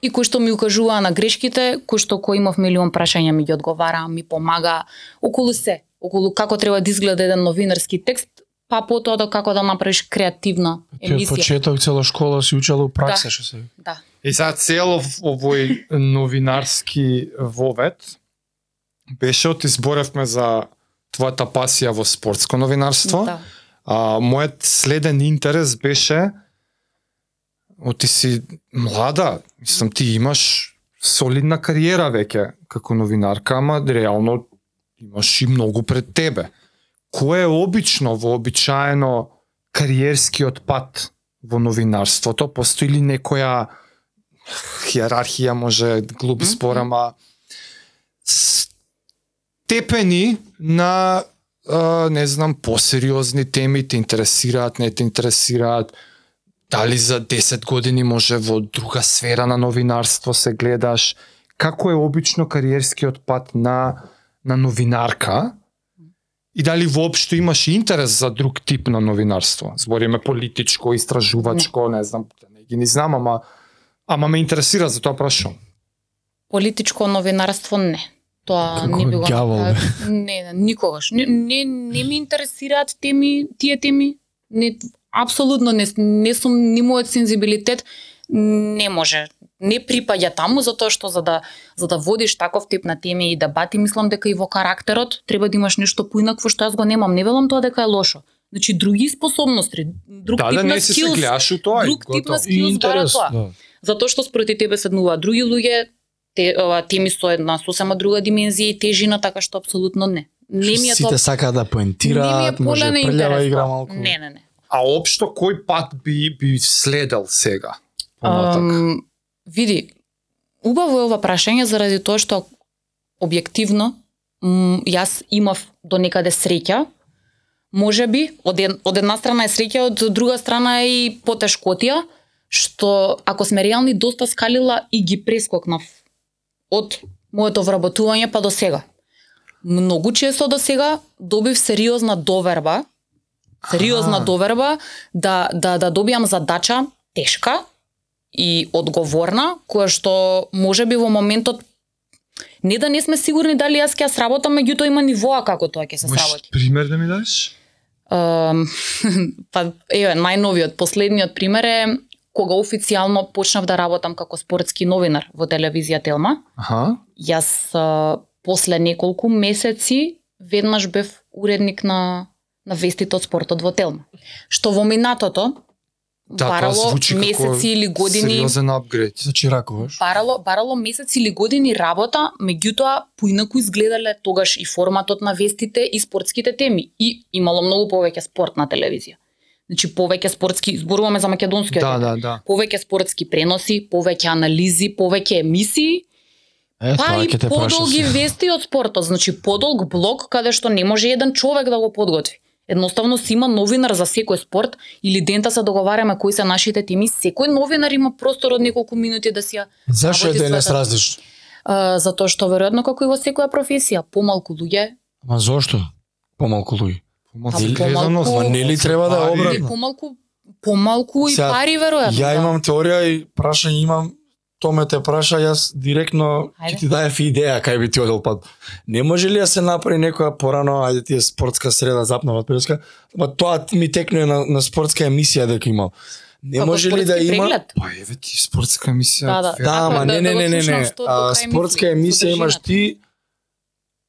S3: И кои што ми укажуваа на грешките, кои што кој имав милион прашања ми ги одговара, ми помага околу се, околу како треба да изгледа еден новинарски текст, па потоа до како да направиш креативна
S2: Ти од
S3: емисија.
S2: почеток цела школа си учела у пракса,
S3: Да.
S2: што се.
S3: Да.
S1: И сега цел овој новинарски вовет беше од изборевме за твојата пасија во спортско новинарство.
S3: Да.
S1: А, мојот следен интерес беше О, ти си млада, мислам ти имаш солидна кариера веќе како новинарка, ама реално имаш и многу пред тебе. Кој е обично, вообичаено кариерскиот пат во новинарството? Постои ли некоја хиерархија, може глуп
S3: Мгм.
S1: спор, ама степени на а, не знам, посериозни теми те интересираат, не те интересираат, дали за 10 години може во друга сфера на новинарство се гледаш, како е обично кариерскиот пат на на новинарка и дали воопшто имаш интерес за друг тип на новинарство. Збориме политичко, истражувачко, не, не знам, не ги ни знам, ама ама ме интересира за тоа прашувам.
S3: Политичко новинарство не. Тоа
S2: Како
S3: не би го. Не, не, никогаш. Не, не, не ми интересираат теми, тие теми. Не, апсолутно не, не сум ни мојот сензибилитет не може не припаѓа таму затоа што за да за да водиш таков тип на теми и дебати мислам дека и во карактерот треба да имаш нешто поинакво што јас го немам не велам тоа дека е лошо значи други способности друг
S1: Да,
S3: тип
S1: да
S3: на
S1: се у тоа.
S3: друг тип на skills бара тоа
S2: да.
S3: затоа што спроти тебе седнуваат други луѓе, те ова теми со една сосема друга димензија и тежина, така што апсолутно не. Не ми е
S2: Сите
S3: тоа
S2: сакаат да поентираат, може прљава игра малку.
S3: Не, не, не.
S1: А општо кој пат би би следел сега? Понатак.
S3: Ам, види, убаво е ова прашање заради тоа што објективно јас имав до некаде среќа, може би, од, ед, од една страна е среќа, од друга страна е и потешкотија, што ако сме реални доста скалила и ги прескокнав од моето вработување па до сега. Многу често до сега добив сериозна доверба, сериозна
S1: Аха.
S3: доверба да да да добијам задача тешка и одговорна, која што може би во моментот не да не сме сигурни дали јас ќе ја сработам, меѓутоа има нивоа како тоа ќе се
S1: Можеш
S3: сработи.
S1: пример да ми дадеш?
S3: Па еве најновиот, последниот пример е кога официјално почнав да работам како спортски новинар во телевизија Телма.
S1: Аха.
S3: Јас а, после неколку месеци веднаш бев уредник на на вестите од спортот во Телма. Што во минатото
S1: Да, тоа
S3: барало
S1: звучи како
S3: месеци или години
S1: сериозен апгрейд.
S2: Значи раковаш.
S3: барало, барало месеци или години работа, меѓутоа поинаку изгледале тогаш и форматот на вестите и спортските теми и имало многу повеќе спорт на телевизија. Значи повеќе спортски, зборуваме за македонскиот.
S1: Да, да, да.
S3: Повеќе спортски преноси, повеќе анализи, повеќе емисии,
S2: Е,
S3: па и подолги вести од спортот, значи подолг блок каде што не може еден човек да го подготви. Едноставно си има новинар за секој спорт или дента се договараме кои се нашите теми, секој новинар има простор од неколку минути да си ја
S2: Зашо е денес
S3: својата-
S2: различно?
S3: А, затоа што веројатно како и во секоја професија, помалку луѓе,
S2: Ма зошто? Помалку луѓе.
S1: Помалку гледано,
S3: помалку-
S2: Ма нели треба да е обратно?
S3: помалку помалку и
S2: Сега,
S3: пари веројатно.
S2: Ја
S3: да.
S2: имам теорија и прашање имам Томе те праша, јас директно
S3: Ајде.
S2: ќе ти даев идеја кај би ти одел пат. Не може ли да се направи некоја порано, ајде ти е спортска среда запнава преска, ма тоа ми текнува на, на спортска емисија дека имал. Не
S3: Како
S2: може ли да има
S3: преглед?
S1: Па еве ти спортска емисија.
S3: Да, да.
S2: Да, ама
S3: да-
S2: не,
S3: да
S2: не, не, не, не. А, спортска емисија имаш ти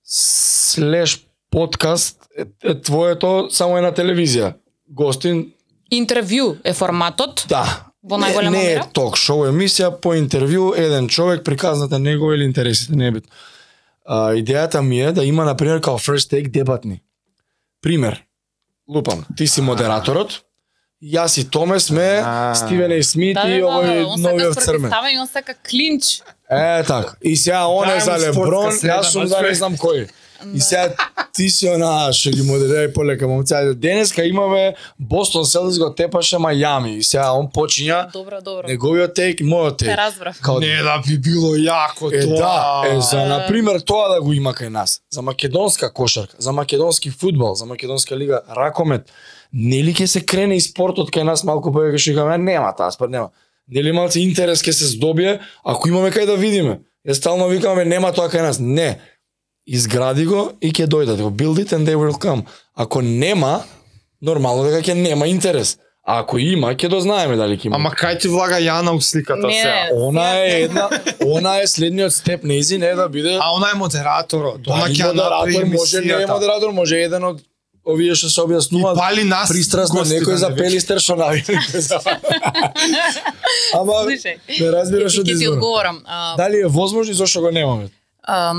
S2: слеш подкаст е, е твоето само е на телевизија. Гостин,
S3: Интервју е форматот.
S2: да.
S3: Во најголема
S2: не, не е ток шоу емисија по интервју еден човек приказната негови или интересите, не е битно. А, идејата ми е да има на пример као first take дебатни. Пример. Лупам, ти си модераторот, јас и Томе сме
S1: А.
S2: Стивен и Смит
S3: Да, да,
S2: и
S3: да,
S2: овој
S3: да,
S2: новиот црмен.
S3: спротивставање, он сака клинч.
S2: Е, така. И сега он е за Леброн, јас сум за не знам кој. И сега ти си она што ги модерирај полека момци. Ајде, денеска имаме Бостон Селтикс го тепаше Мајами. И сега он почиња
S3: Добро, добро.
S2: неговиот тейк, и мојот
S3: Те
S2: тейк.
S3: разбрав.
S2: Као
S1: Не да би било јако
S2: Е,
S1: тоа.
S2: да, е, за, на пример, тоа да го има кај нас. За македонска кошарка, за македонски фудбал, за македонска лига, ракомет. Нели ќе се крене и спортот кај нас малку повеќе што кажаме, нема таа спорт, нема. Нели малце интерес ќе се здобие, ако имаме кај да видиме. Ја стално викаме, нема тоа кај нас. Не. Изгради го и ќе дојдат. Го build it and they will come. Ако нема, нормално дека ќе нема интерес. А ако има, ќе дознаеме дали ќе има.
S1: Ама кај ти влага Јана у сликата
S3: Не,
S1: сега?
S2: Она е една, она е следниот степ неизин е да биде
S1: А она е модераторот. Она ќе
S2: модератор, може не е модератор, може еден од овие што се
S1: И
S2: објаснуваат
S1: пали нас
S2: пристрасно некој за пелистер што навините за. Ама не разбираш од
S3: ќе ти одговорам.
S2: Дали е возможно и зошто го немаме?
S3: а,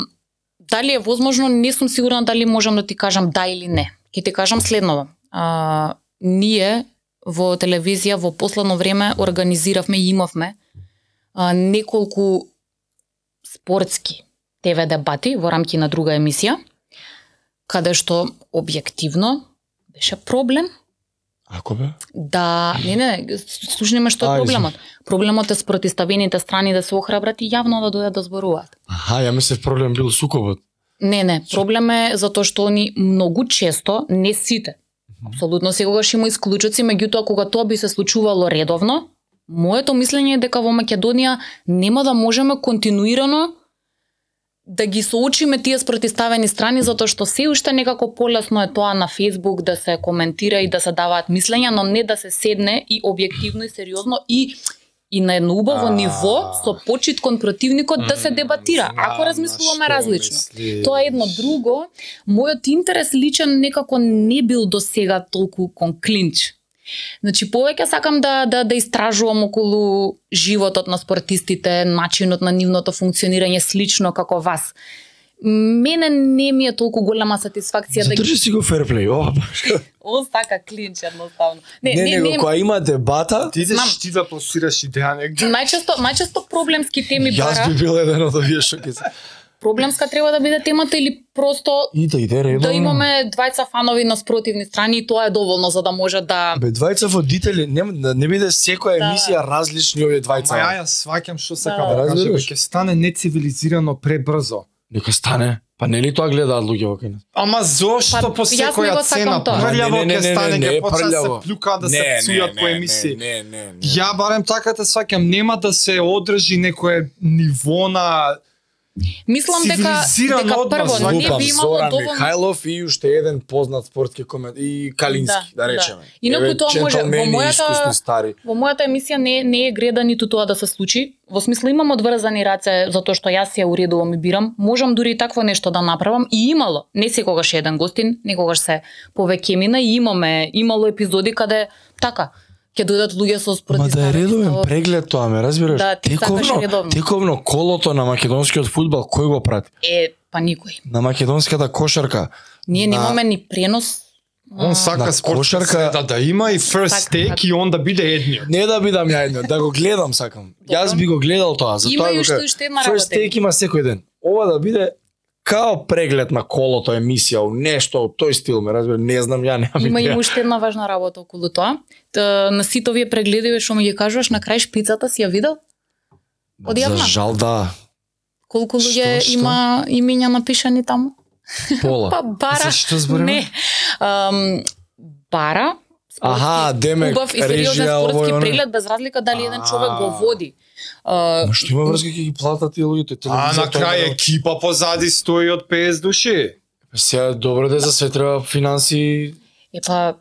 S3: дали е возможно, не сум сигурна дали можам да ти кажам да или не. Ќе ти кажам следново. А, ние во телевизија во последно време организиравме и имавме а, неколку спортски ТВ дебати во рамки на друга емисија, каде што објективно беше проблем
S2: Ако бе?
S3: да не не слушни ме што е проблемот. Проблемот е спротивставените страни да се охрабрат и јавно да дојдат да зборуваат.
S2: Аха, ја мислев проблем бил сукобот.
S3: Не, не, проблем е затоа што они многу често, не сите, апсолутно секогаш има исклучоци, меѓутоа кога тоа би се случувало редовно, моето мислење е дека во Македонија нема да можеме континуирано да ги соочиме тие спротивставени страни затоа што се уште некако полесно е тоа на Facebook да се коментира и да се даваат мислења, но не да се седне и објективно и сериозно и и на едно убаво
S1: А.
S3: ниво со почит кон противникот да се дебатира. Ако размислуваме различно. Тоа е едно друго. Мојот интерес личен некако не бил до сега толку кон клинч. Значи повеќе сакам да да да истражувам околу животот на спортистите, начинот на нивното функционирање слично како вас. Мене не ми е толку голема сатисфакција да ги
S2: Задржи си го ферплей. О, баш.
S3: О, сака клинч едноставно. Не,
S2: не,
S3: не,
S2: него
S3: не,
S2: кога има дебата,
S1: Ти идеш
S3: Знам.
S1: ти да пласираш идеја негде.
S3: најчесто најчесто проблемски теми
S2: јас
S3: бара.
S2: би бил еден од овие што ќе се...
S3: Проблемска треба да биде темата или просто
S2: И да иде редовно.
S3: да имаме двајца фанови на спротивни страни и тоа е доволно за да може да
S2: Бе, двајца водители, не, да не биде секоја
S3: Да.
S2: емисија различни овие
S1: Ма ја
S2: двајца.
S1: ја сваќам што сака
S3: Да.
S1: да, да
S2: Разбираш?
S1: ќе стане нецивилизирано пребрзо.
S2: Нека стане. Па нели тоа гледаат луѓе во нас?
S1: Ама зошто
S3: Па,
S1: по
S3: не
S1: секоја
S3: сакам
S1: цена
S3: тоа.
S1: прљаво
S2: Не, не, не,
S1: ќе
S2: не,
S1: стане,
S2: не,
S1: ќе
S2: не,
S1: почнат да се плюка да се пцујат по емисии.
S2: Не, не, не.
S1: Ја барем така те сваќам, нема да се одржи некое ниво на
S3: Мислам дека дека прво не би имало
S2: Зоран
S3: доволно
S2: Михајлов и уште еден познат спортски комент и Калински, да,
S3: Да,
S2: речеме.
S3: да. Инаку тоа може- во мојата-
S2: стари.
S3: Во мојата емисија не не е греда ниту тоа да се случи. Во смисло имам одврзани раце затоа што јас ја уредувам и бирам. Можам дури и такво нешто да направам и имало. Не секогаш е еден гостин, некогаш се повеќе мина и имаме имало епизоди каде така ќе дојдат луѓе со
S2: Ма
S3: спротив.
S2: да е редовен преглед тоа, ме разбираш?
S3: Да, ти сакаш редовно.
S2: тековно колото на македонскиот фудбал, кој го прати?
S3: Е, па никој.
S2: На македонската кошарка.
S3: Ние
S2: На-
S3: немаме ни пренос.
S1: Он
S3: а,
S1: сака
S2: на
S1: спортска
S2: кошарка-
S1: среда да има и first take и он да биде едниот.
S2: Не да бидам ја едно, да го гледам сакам. Јас би го гледал тоа, за
S3: Има
S2: тоа
S3: и
S2: го
S3: уште-
S2: кажам.
S3: уште една
S2: First take има секој ден. Ова да биде као преглед на колото емисија, у нешто од тој стил, ме разбира, не знам, ја немам
S3: Има и уште една важна работа околу тоа. Т, на сите овие прегледи што ми ги кажуваш на крај шпицата си ја видел? од јавна?
S2: За жал да,
S3: Колку луѓе има имиња напишани таму?
S2: пола.
S3: Па бара.
S2: Зашто збориме?
S3: Не. Ам, бара. спортски,
S2: Аха, демек,
S3: убав и сериозен
S2: режија,
S3: спортски
S2: овој,
S3: преглед без разлика дали еден човек го води. А,
S2: Ма што има врска ќе ги платат тие луѓето
S1: А
S2: телевизија?
S1: на крај екипа позади стои од 50 души.
S2: Сега добро да за све треба финанси,
S3: е па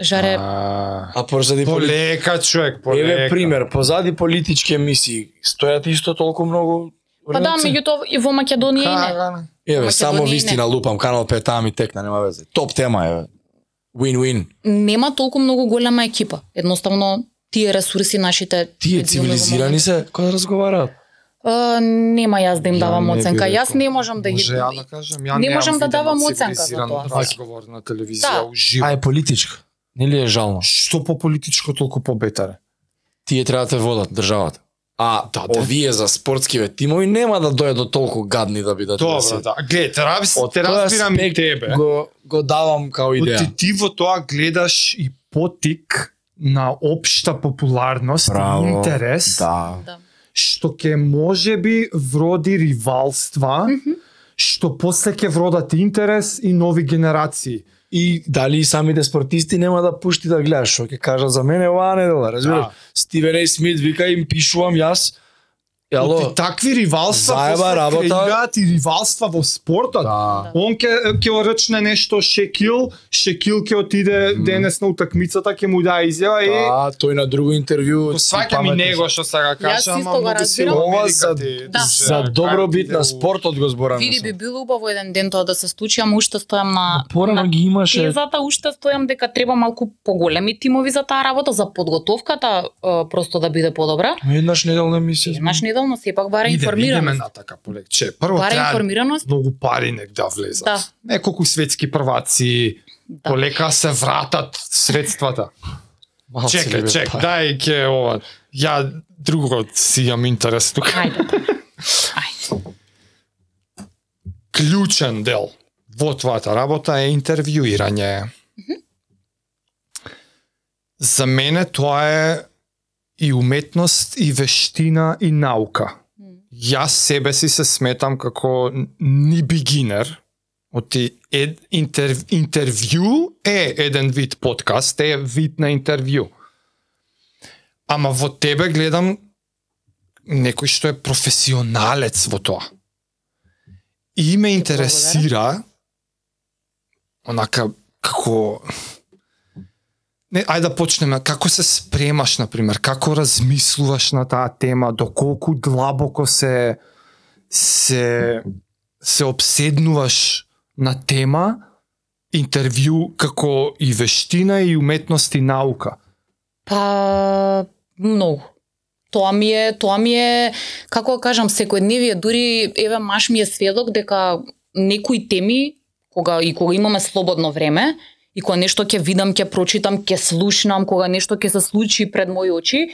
S3: жаре
S1: А,
S2: а позади
S1: полека човек, полека.
S2: Еве пример, позади политички емисии стојат исто толку многу
S3: Па да, меѓутоа и во Македонија и не.
S1: Кага,
S2: Еве,
S3: Македонија
S2: само
S3: не.
S2: вистина лупам, канал 5 таа ми текна, нема везе. Топ тема е. Win-win.
S3: Нема толку многу голема екипа. Едноставно тие ресурси нашите
S2: Тие цивилизирани се кога разговараат.
S3: А, нема јас да им
S2: Ја
S3: давам оценка. Јас не можам да ги
S1: Може ја да кажам, ја
S3: Не можам да давам оценка за тоа.
S1: разговор на телевизија
S3: Да.
S1: уживо.
S2: А е политичка. Нели е жално?
S1: Што по политичко толку побетаре?
S2: Тие треба да те водат државата. А
S1: Да, да.
S2: овие за спортскиве тимови нема да дојдат до толку гадни да бидат.
S1: Добро, да. Глед, те, раб,
S2: Од
S1: те разбирам и тебе.
S2: Го, го давам као
S1: Ти,
S2: идеја.
S1: ти во тоа гледаш и потик на општа популарност
S2: Браво.
S1: и интерес,
S2: Да.
S3: Да.
S1: што ќе може би вроди ривалства, што после ќе вродат интерес и нови генерации.
S2: И дали и самите спортисти нема да пушти да гледаш, што ќе кажат за мене оваа недела, разбираш?
S1: Да.
S2: Стивен Ей Смит вика им пишувам јас. Јало,
S1: такви ривалства
S2: Заеба работа.
S1: и ривалства во спортот.
S2: Да.
S1: Он ќе ќе речне нешто Шекил, Шекил ќе отиде денес на утакмицата, ќе му даде изјава и
S2: Да, тој на друго интервју.
S1: Го сваќам и него што сега кажа, ама многу
S3: разбирам.
S1: силно
S2: Ова за,
S3: Да.
S2: за добробит
S1: карти
S2: на спортот го зборам.
S3: Види би било убаво еден ден тоа да се случи, ама уште стојам на
S2: Порано
S3: на
S2: ги имаше.
S3: тезата, уште стојам дека треба малку поголеми тимови за таа работа, за подготовката просто да биде подобра.
S2: Еднаш неделна емисија.
S3: Еднаш неделно сепак бара
S1: Иде, идеме
S3: информираност.
S1: на така полекче. Прво
S3: Бара
S1: треба
S3: информираност.
S1: многу пари нек да влезат.
S3: Да.
S1: Неколку светски прваци,
S3: Да.
S1: полека се вратат средствата.
S2: Малце бе,
S1: чек, дај ќе ова. Ја друго си имам интерес тука.
S3: Ајде. Ајде.
S1: Клучен дел во твојата работа е интервјуирање. За мене тоа е и уметност, и вештина, и наука. Јас себе си се сметам како ни бигинер, Оти ед, интер, интервју е еден вид подкаст, е вид на интервју. Ама во тебе гледам некој што е професионалец во тоа. И ме интересира онака како Не, ајде да почнеме. Како се спремаш, на пример? Како размислуваш на таа тема? Доколку длабоко се се се обседнуваш на тема интервју како и вештина и уметност и наука?
S3: Па многу. Тоа ми е, тоа ми е, како да кажам, секојдневие, дури еве маш ми е сведок дека некои теми кога и кога имаме слободно време и кога нешто ќе видам, ќе прочитам, ќе слушнам, кога нешто ќе се случи пред мои очи,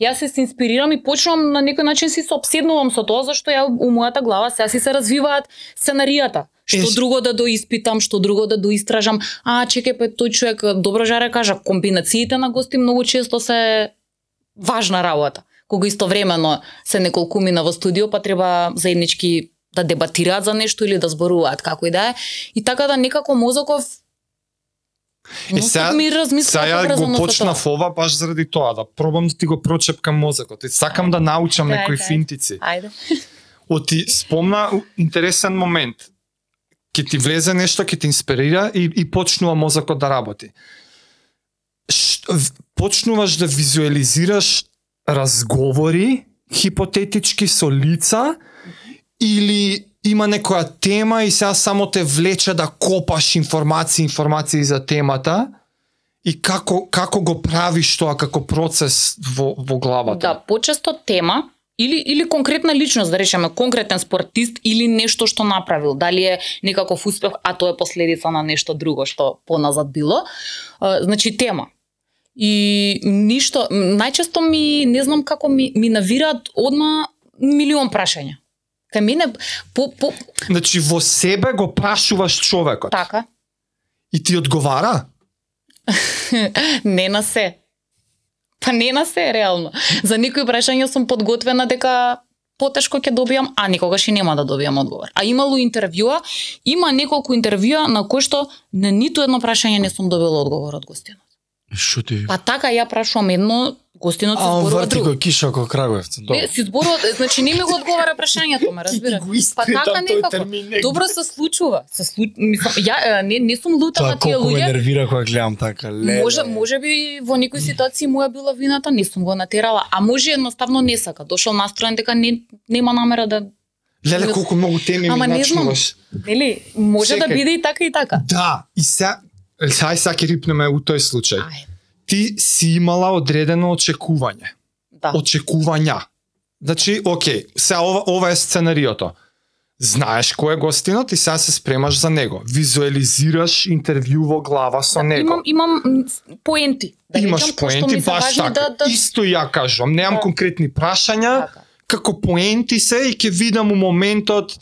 S3: јас се, се инспирирам и почнувам на некој начин си се обседнувам со тоа зашто ја у мојата глава сега си се развиваат сценаријата. Што
S1: Е,
S3: друго да доиспитам, што друго да доистражам. А, чекај, па тој човек добро жаре кажа, комбинациите на гости многу често се важна работа. Кога истовремено се неколкумина во студио, па треба заеднички да дебатираат за нешто или да зборуваат како и да е. И така да некако мозоков
S1: Е, сега-
S3: ми
S1: Сега ја го почнав ова баш заради тоа, да пробам да ти го прочепкам мозокот. И сакам да научам
S3: Дај,
S1: некои финтици.
S3: Ајде.
S1: Оти спомна интересен момент. Ке ти влезе нешто, ке ти инспирира и, и почнува мозокот да работи. Ш, в- почнуваш да визуализираш разговори хипотетички со лица или има некоја тема и сега само те влече да копаш информации, информации за темата и како како го правиш тоа како процес во во главата.
S3: Да, почесто тема или или конкретна личност, да речеме конкретен спортист или нешто што направил, дали е некаков успех, а тоа е последица на нешто друго што поназад било. Значи тема. И ништо, најчесто ми не знам како ми ми навираат одма милион прашања. Кај мене по по
S1: Значи во себе го прашуваш човекот
S3: така
S1: и ти одговара?
S3: не на се. Па не на се, реално. За некои прашања сум подготвена дека потешко ќе добијам, а никогаш и нема да добијам одговор. А имало интервјуа, има неколку интервјуа на кои што на ниту едно прашање не сум добила одговор од гостинот.
S2: Шо ти?
S3: Па така ја прашувам едно, гостинот се
S2: А он
S3: зборува
S2: врти
S3: друго.
S2: кој киша кој Крагуевци.
S3: Не, си зборува, значи не ми го одговара прашањето, ме разбира. Па така некако. Добро се случува. Се слу... мислам, ја не не сум лута
S2: Тоа
S3: на тие
S2: колку ме
S3: луѓе.
S2: нервира кога гледам така. Леле.
S3: Може, може би во некои ситуации моја била вината, не сум го натерала, а може едноставно не сака. Дошол настроен дека не нема намера да
S1: Леле колку многу теми
S3: Ама
S1: ми
S3: не знам.
S1: начнуваш.
S3: нели, може да биде и така и така.
S1: Да, и се Хај сега ќе рипнеме у тој случај.
S3: Ај,
S1: Ти си имала одредено очекување.
S3: да.
S1: Очекувања. Значи, окей, сега ова, ова е сценариото. Знаеш кој е гостинот и сега се спремаш за него. Визуализираш интервју во глава со него.
S3: Имам имам поенти. Да
S1: Имаш
S3: речам,
S1: поенти,
S3: се
S1: баш така.
S3: Да, да,
S1: Исто ја кажам, немам
S3: Да.
S1: конкретни прашања,
S3: така.
S1: како поенти се и ќе видам у моментот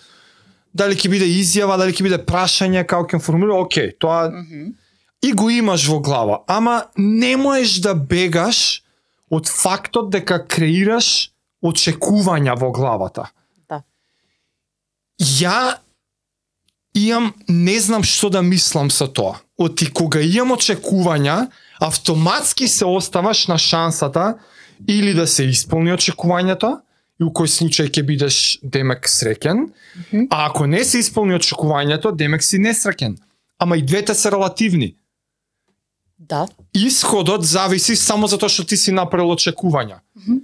S1: дали ќе биде изјава, дали ќе биде прашање, како ќе формулира, окей, тоа
S3: Мгм.
S1: И го имаш во глава, ама не можеш да бегаш од фактот дека креираш очекувања во главата.
S3: Да.
S1: Ја имам, не знам што да мислам со тоа. Оти кога имам очекувања, автоматски се оставаш на шансата или да се исполни очекувањето, и у кој случај ќе бидеш демек среќен,
S3: Мгм.
S1: а ако не се исполни очекувањето, демек си несреќен. Ама и двете се релативни.
S3: Да.
S1: Исходот зависи само затоа што ти си направил очекувања.
S3: Мгм.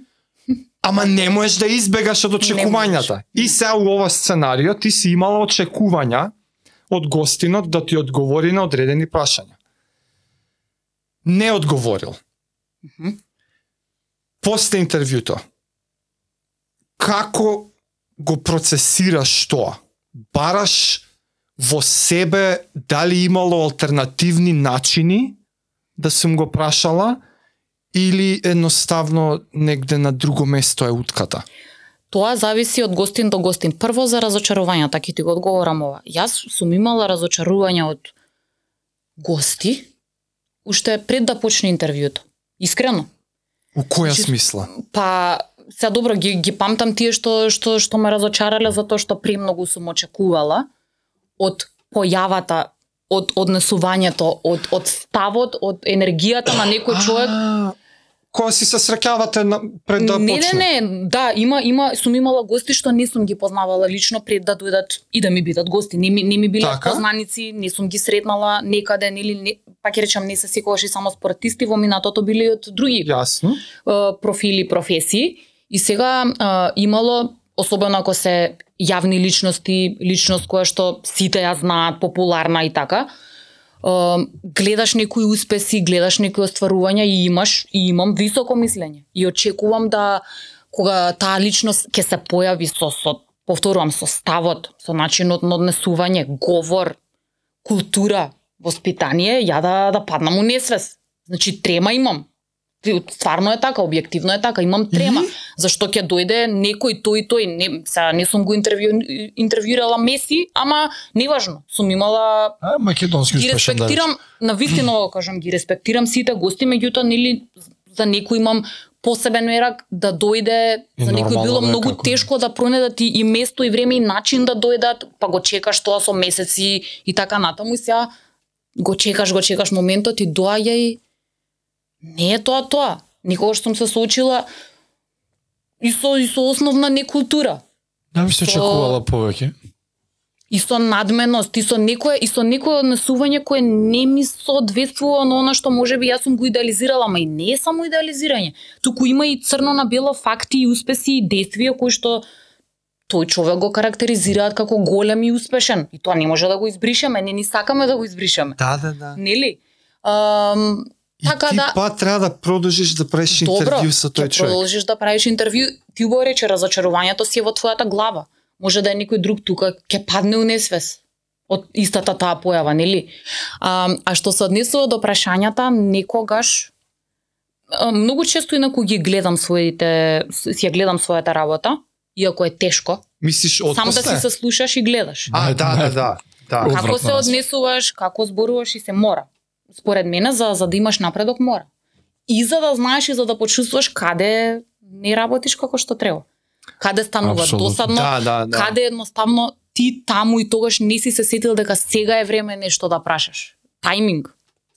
S1: Ама не можеш да избегаш од очекувањата. И сега у ова сценарио ти си имала очекувања од гостинот да ти одговори на одредени прашања. Не одговорил.
S3: Мгм.
S1: После интервјуто, како го процесираш тоа? Бараш во себе дали имало алтернативни начини да сум го прашала или едноставно негде на друго место е утката?
S3: Тоа зависи од гостин до гостин. Прво за разочарувањата, ќе ти го одговорам ова. Јас сум имала разочарувања од гости уште пред да почне интервјуто. Искрено.
S1: У која
S3: Значи,
S1: смисла?
S3: Па се добро ги ги памтам тие што што што ме разочарале затоа што премногу сум очекувала од појавата, од однесувањето, од од ставот, од енергијата на некој човек.
S1: А, Кога си се среќавате на, пред да
S3: не,
S1: почне?
S3: не, не, да, има има сум имала гости што не сум ги познавала лично пред да дојдат и да ми бидат гости. Не ми не ми биле
S1: Така?
S3: познаници, не сум ги сретнала некаде или не, па ќе речам не се секогаш и само спортисти во минатото биле и од други
S1: Јасно.
S3: профили, професии и сега е, имало особено ако се јавни личности, личност која што сите ја знаат, популарна и така, гледаш некои успеси, гледаш некои остварувања и имаш и имам високо мислење. И очекувам да кога таа личност ќе се појави со со повторувам со ставот, со начинот на однесување, говор, култура, воспитание, ја да да паднам у несвес. Значи трема имам. Стварно е така, објективно е така, имам трема.
S1: И?
S3: Зашто ќе дојде некој тој тој, не, сега не сум го интервју, интервјуирала Меси, ама неважно, сум имала
S2: А, македонски
S3: ги
S2: да
S3: респектирам, на вистина го кажам, ги респектирам сите гости, меѓутоа нели за некој имам посебен мерак да дојде,
S2: И
S3: за некој било
S2: да
S3: многу
S2: како-
S3: тешко да пронедат и, и место и време и начин да дојдат, па го чекаш тоа со месеци и така натаму и сега го чекаш, го чекаш моментот и доаѓа и не е тоа тоа. Никогаш сум се соочила и со, и со основна некултура
S2: Да би се
S3: Со-
S2: очекувала повеќе.
S3: и со надменост, и со некое и со некое однесување кое не ми соодветствува на она што можеби јас сум го идеализирала, ама и не е само идеализирање. Туку има и црно на бело факти и успеси и действија кои што тој човек го карактеризираат како голем и успешен. И тоа не може да го избришеме, не ни сакаме да го избришеме.
S1: Да, да, да.
S3: Нели? Ам, Така
S1: ти
S3: да
S1: па треба да продолжиш да правиш
S3: Добро,
S1: интервју со тој човек.
S3: продолжиш да правиш интервју, ти убаво рече разочарувањето си е во твојата глава. Може да е некој друг тука ќе падне у несвес од истата таа појава, нели? А, а што се однесува до прашањата, некогаш многу често инаку ги гледам своите си ја гледам својата работа, иако е тешко.
S1: Мислиш од
S3: Само да си се слушаш и гледаш.
S1: А, да, да, да. Да.
S3: Како се однесуваш, како зборуваш и се мора. Според мене за за да имаш напредок мора. И за да знаеш и за да почувствуваш каде не работиш како што треба. Каде станува
S2: Апсолутно.
S3: досадно,
S1: Да, да, да.
S3: каде едноставно ти таму и тогаш не си се сетил дека сега е време нешто да прашаш. Тајминг.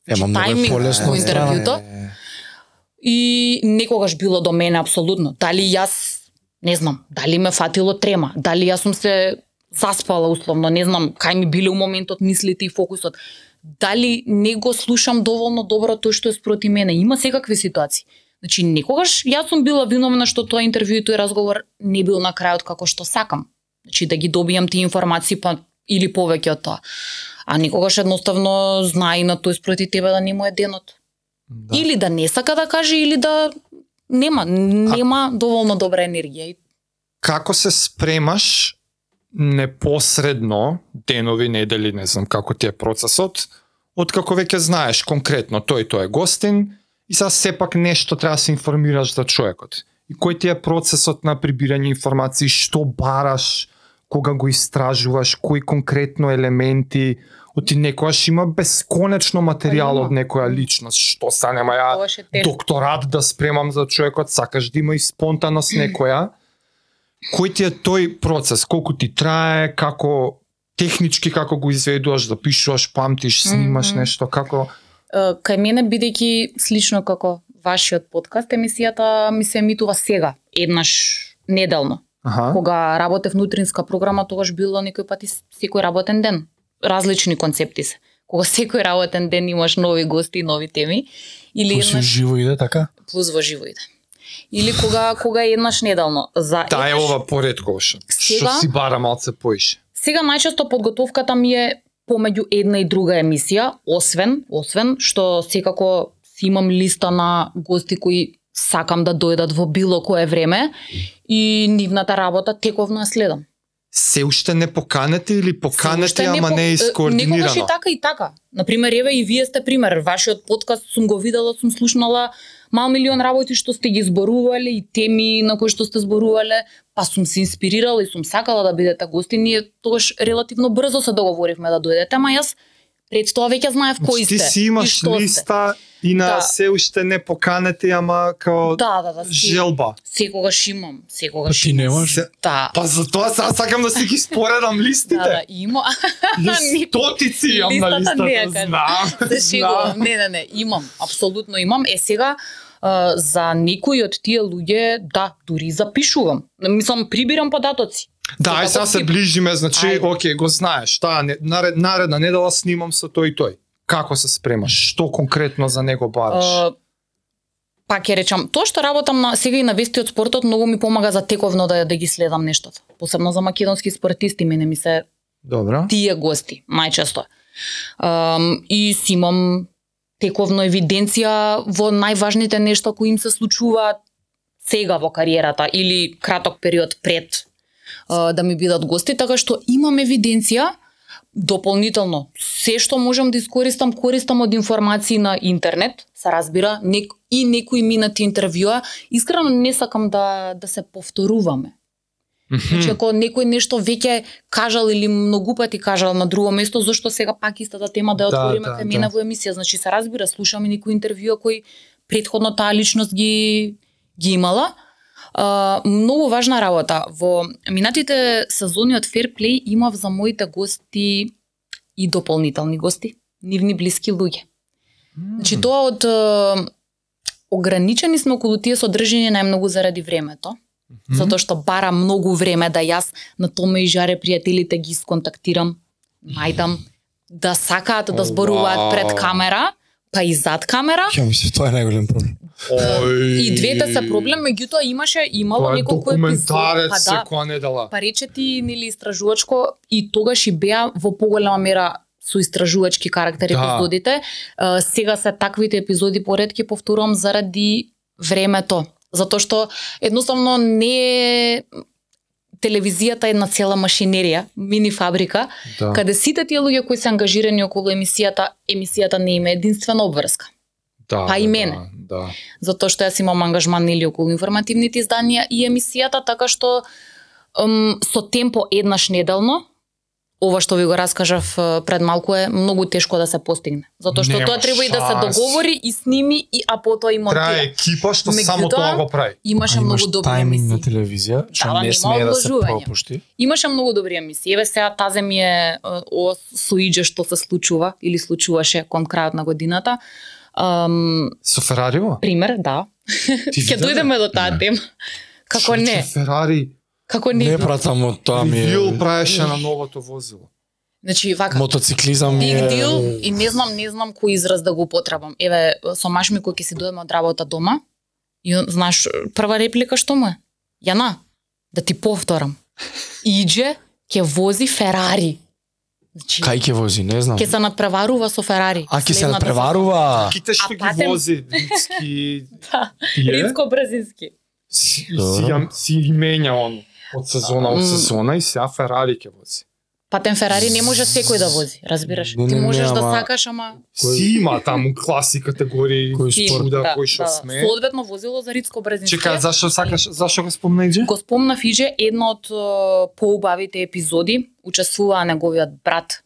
S2: Ема многу е полесно
S3: интервјуто. И некогаш било до мене апсолутно. Дали јас не знам, дали ме фатило трема, дали јас сум се заспала условно, не знам, кај ми биле у моментот мислите и фокусот. Дали не го слушам доволно добро тој што е спроти мене. Има секакви ситуации. Значи, некогаш јас сум била виновна што тоа интервју и тој разговор не бил на крајот како што сакам. Значи, да ги добијам тие информации па или повеќе од тоа. А некогаш едноставно знае на тој спроти тебе да не му е денот.
S1: Да.
S3: Или да не сака да каже, или да нема, нема доволно добра енергија.
S1: Како се спремаш непосредно, денови, недели, не знам како ти е процесот, од како веќе знаеш конкретно тој тој е гостин и сега сепак нешто треба да се информираш за човекот. И кој ти е процесот на прибирање информации, што бараш, кога го истражуваш, кои конкретно елементи, оти некојаш има бесконечно материјал
S3: Па
S1: од некоја личност, што са нема ја докторат да спремам за човекот, сакаш да има и спонтаност некоја. Кој ти е тој процес? Колку ти трае, како технички како го изведуваш, да пишуваш, памтиш, снимаш
S3: Мгм.
S1: нешто, како
S3: Кај мене бидејќи слично како вашиот подкаст, емисијата ми се емитува сега, еднаш неделно.
S1: Аха.
S3: Кога работев внутринска програма, тогаш било некој пати секој работен ден. Различни концепти се. Кога секој работен ден имаш нови гости и нови теми. Или
S2: Плюс
S3: еднаш
S2: живо иде така?
S3: плюс во живо иде. Или кога кога еднаш неделно. За
S1: Таа е ова поредковаш. Што
S3: Сега-
S1: си бара малце поише.
S3: Сега најчесто подготовката ми е помеѓу една и друга емисија, освен, освен што секако си имам листа на гости кои сакам да дојдат во било кое време и нивната работа тековно ја следам.
S1: Се уште не поканете или поканете,
S3: уште
S1: ама
S3: по-
S1: не е
S3: е, Некогаш и
S1: искоординирано?
S3: така и така. Например, еве и вие сте пример. Вашиот подкаст сум го видела, сум слушнала мал милион работи што сте ги зборувале и теми на кои што сте зборувале, па сум се инспирирала и сум сакала да бидете гости. Ние тогаш релативно брзо се договоривме да дојдете, ама јас пред тоа веќе знаев кои
S1: Значи,
S3: сте.
S1: ти си
S3: и
S1: имаш
S3: што сте.
S1: листа и на
S3: Да.
S1: се уште не поканете, ама као
S3: Да, да, да. Си,
S1: желба.
S3: секогаш имам, секогаш.
S2: Па ти
S3: имам.
S2: немаш?
S1: Се-
S3: Да.
S1: Па за тоа сега сакам да си ги споредам листите.
S3: Да, да, има.
S1: Ја Стотици имам на
S3: Листата не
S1: знам.
S3: Се шегувам.
S1: знам.
S3: Не, не, не, имам, апсолутно имам. Е сега а, за некои од тие луѓе, да, дури запишувам. Мислам, прибирам податоци.
S1: Да, ај сега се ближиме, значи, окей, го знаеш, таа не, наред, наредна недела снимам со тој и тој. Како се спремаш? Што конкретно за него бараш?
S3: А, па ќе речам, тоа што работам на сега и на вести од спортот многу ми помага за тековно да да ги следам нештото. Посебно за македонски спортисти мене ми се
S1: Добро.
S3: тие гости, најчесто. Um, и си имам тековно евиденција во најважните нешта кои им се случуваат сега во кариерата или краток период пред да ми бидат гости, така што имам евиденција дополнително се што можам да искористам, користам од информации на интернет, се разбира, нек, и некои минати интервјуа, искрено не сакам да да се повторуваме. Значи, ако некој нешто веќе кажал или многу пати кажал на друго место, зашто сега пак истата тема да ја
S1: Да,
S3: отвориме
S1: да,
S3: кај мене
S1: да.
S3: во емисија? Значи, се разбира, слушаме некои интервјуа кои предходно таа личност ги ги имала. А, многу важна работа. Во минатите сезони од Fair Play имав за моите гости и дополнителни гости, нивни блиски луѓе. Значи тоа од ограничени сме околу тие содржини најмногу заради времето затоа што бара многу време да јас на Томе и Жаре пријателите ги сконтактирам, најдам, да сакаат да зборуваат
S1: вау.
S3: пред камера, па и зад камера.
S2: Ја мислам, тоа е најголем проблем.
S1: Ој.
S3: И двете се проблем, меѓутоа имаше имало неколку епизоди, па да,
S1: секоја недела.
S3: па рече ти нели истражувачко и тогаш и беа во поголема мера со истражувачки карактер
S1: Да.
S3: епизодите. Е, сега се таквите епизоди поредки повторувам заради времето. Затоа што едноставно не е телевизијата е една цела машинерија, мини фабрика,
S1: Да.
S3: каде сите тие луѓе кои се ангажирани околу емисијата, емисијата не има единствена обврска.
S1: да,
S3: па и
S1: да,
S3: мене.
S1: Да.
S3: Затоа што јас имам ангажман нели околу информативните изданија и емисијата, така што ем, со темпо еднаш неделно, ова што ви го раскажав пред малку е многу тешко да се постигне. Затоа што
S1: Нема
S3: тоа треба и да се
S1: шанс.
S3: договори и сними и а потоа и монтира.
S1: екипа што само
S3: Меѓутоа,
S1: тоа го прави.
S3: Имаше
S2: А
S3: многу добри
S2: тајминг на
S3: емисии.
S2: телевизија, што
S3: да,
S2: не смее да се пропушти.
S3: Имаше многу добри емисии. Еве сега тазе ми е е, ова соиџе што се случува или случуваше кон крајот на годината. Um,
S1: Со Ферариво?
S3: пример, да. Ќе дојдеме до таа тема. Како
S1: Човече,
S3: не?
S1: Ферари
S3: Како не?
S2: Не пратам од тоа ми
S1: Вил
S2: е.
S1: правеше на новото возило.
S3: Значи, вака,
S2: Мотоциклизам
S3: big
S2: е.
S3: deal и не знам, не знам кој израз да го употребам. Еве, со маш ми кој ќе си дојдеме од работа дома, и он, знаеш, прва реплика што му е? Јана, да ти повторам. Иđе, ќе вози Ферари. Значи,
S2: Кај ќе вози, не знам.
S3: ќе се надпреварува со Ферари.
S2: А ќе се надпреварува.
S1: Ките што
S3: А
S1: ги
S3: патем-
S1: вози Рицки
S3: Да.
S1: тие,
S3: Рицко-брзински.
S1: си, си,
S2: Добро.
S1: ја- си ги менја он од сезона од сезона и сега Ферари ќе вози.
S3: Патен Ферари не може секој да вози, разбираш?
S2: Не,
S3: Ти
S2: не, не,
S3: можеш да
S2: ама-
S3: сакаш, ама
S2: Кој-
S1: Си има таму класи категории
S2: Кој спорт?
S1: чуда кој што
S3: да,
S1: сме.
S3: Соодветно возило за Рицко Брезински.
S1: Чека, зашо сакаш, зашо го спомна Иđе?
S3: Го спомнав Иже, една од поубавите епизоди, учествуваа неговиот брат,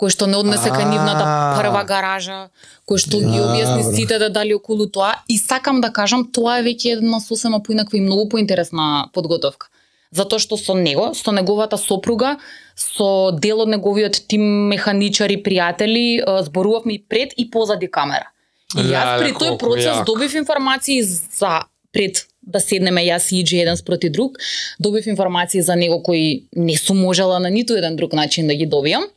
S3: кој што не однесе кај нивната прва гаража, кој што ги објасни сите дали околу тоа и сакам да кажам тоа е веќе една сосема поинаква и многу поинтересна подготовка. Затоа што со него, со неговата сопруга, со дел од неговиот тим механичари, пријатели, зборувавме и пред и позади камера. И јас при тој процес добив информации за пред да седнеме јас и Иджи еден спроти друг, добив информации за него кои не сум можела на ниту еден друг начин да ги добијам.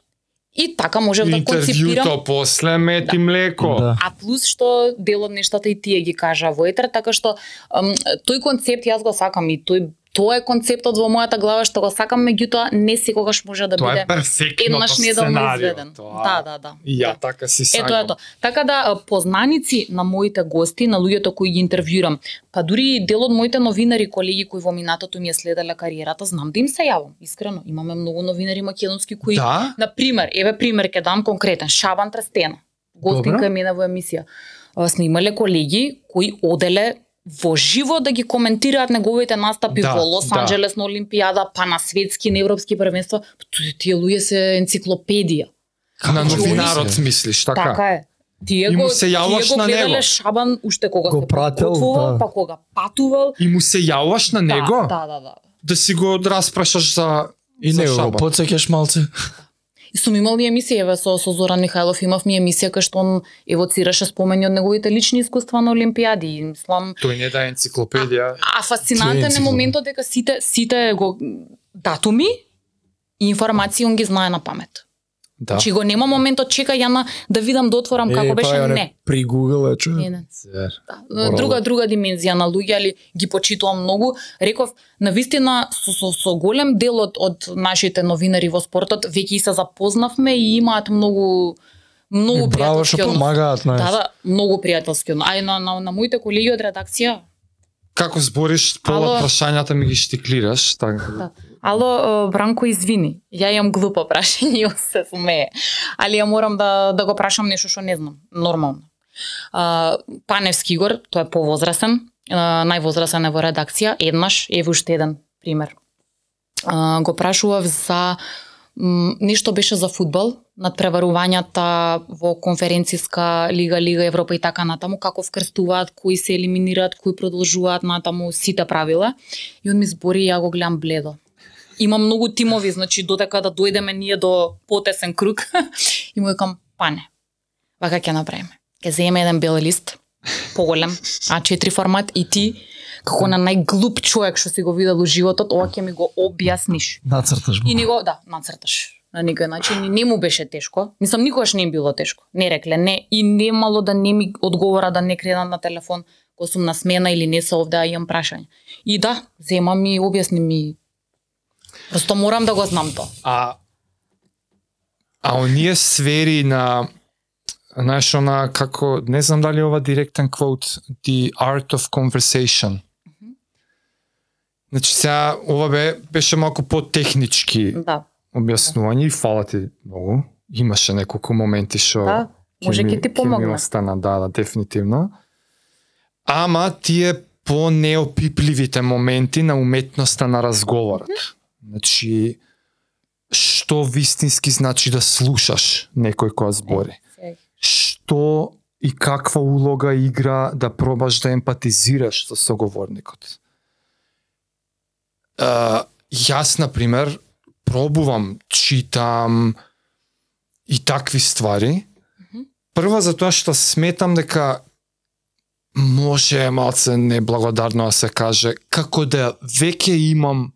S3: И така можев да концепирам
S1: Интервјуто после мет и млеко.
S2: Да.
S3: А плюс што дел од нештата и тие ги кажа во етер, така што ам, тој концепт јас го сакам и тој тоа е концептот во мојата глава што го сакам, меѓутоа не секогаш може да
S1: Тоа е
S3: биде
S1: перфектното сценарио. Тоа-
S3: Да, да, да.
S1: И ја
S3: да.
S1: така си
S3: Ето
S1: сакам.
S3: ето. Така да познаници на моите гости, на луѓето кои ги интервјурам, па дури и дел од моите новинари колеги кои во минатото ми е следеле кариерата, знам да им се јавам, искрено. Имаме многу новинари македонски кои
S1: Да?
S3: На пример, еве пример ќе дам конкретен, Шабан Трестена. Гостинка е мене во емисија. А, Снимале колеги кои оделе во живо да ги коментираат неговите настапи
S1: Да,
S3: во Лос
S1: да.
S3: Анџелес на Олимпијада, па на светски, на европски првенства. Тие- Тие луѓе се енциклопедија.
S1: На
S2: Како
S1: новинарот
S2: се?
S1: мислиш, така?
S3: Така е. Тие
S1: И му
S3: го,
S1: се јаваш на него.
S3: Шабан уште кога
S2: Го
S3: се
S2: прател, да.
S3: па кога патувал.
S1: И му се јаваш на него
S3: Да, да, да.
S1: да си го распрашаш за
S2: И
S1: за
S2: него го
S1: Шабан.
S2: подсеќаш малце.
S3: И сум имал и емисија, еве со, со Зоран Михајлов имав ми емисија кај што он евоцираше спомени од неговите лични искуства на Олимпијади. И мислам,
S1: Тој не да е енциклопедија.
S3: а фасцинантен е моментот дека сите сите го датуми и информации он ги знае на памет.
S1: Да.
S3: Значи го нема моментот чека ја да видам да отворам како беше,
S2: е
S3: не.
S2: При Google е чуе.
S3: Не, не.
S1: Зер.
S3: Да. Друга друга димензија на луѓе, али ги почитувам многу. Реков, на вистина со, со, со голем дел од, од нашите новинари во спортот веќе и се запознавме и имаат многу многу пријателски однос.
S2: помагаат на.
S3: Да, да, многу пријателски однос. А и на, на, на моите колеги од редакција,
S1: Како збориш, пола
S3: Ало.
S1: прашањата ми ги штиклираш, така.
S3: Да. Ало, Бранко, извини. Ја имам глупо прашање он се смее. Али ја морам да, да го прашам нешто што не знам. Нормално. А, Паневски Игор, тој е повозрасен, а, највозрасен е во редакција, еднаш, еве уште еден пример. А, го прашував за нешто беше за фудбал, надпреварувањата во конференциска лига, лига Европа и така натаму, како вкрстуваат, кои се елиминираат, кои продолжуваат натаму сите правила. И он ми збори и ја го гледам бледо. Има многу тимови, значи додека да дојдеме ние до потесен круг, и му викам, пане, вака ќе направиме. Ќе земе еден бел лист, поголем, А4 формат и ти, како на најглуп човек што си го видел у животот, ова ќе ми го објасниш.
S2: Нацрташ
S3: И
S2: го.
S3: него, да, нацрташ на никој начин и не му беше тешко. Мислам никогаш не им било тешко. Не рекле не и немало да не ми одговора да не кредам на телефон кога сум на смена или не се овде, а имам прашање. И да, земам и објасни ми. Просто морам да го знам тоа.
S1: А А оние сфери на знаеш она како не знам дали ова директен квот the art of conversation. Значи сега ова бе беше малку по-технички
S3: Да.
S1: објаснување и фала ти многу. Имаше неколку моменти што
S3: Да, може ќе ти помогне.
S1: остана, да, да, дефинитивно. Ама тие по неопипливите моменти на уметноста на разговорот. Значи, што вистински значи да слушаш некој кој збори. Што и каква улога игра да пробаш да емпатизираш со соговорникот. Uh, јас, на пример, пробувам, читам и такви ствари. Прва затоа што сметам дека може малце неблагодарно да се каже, како да веќе имам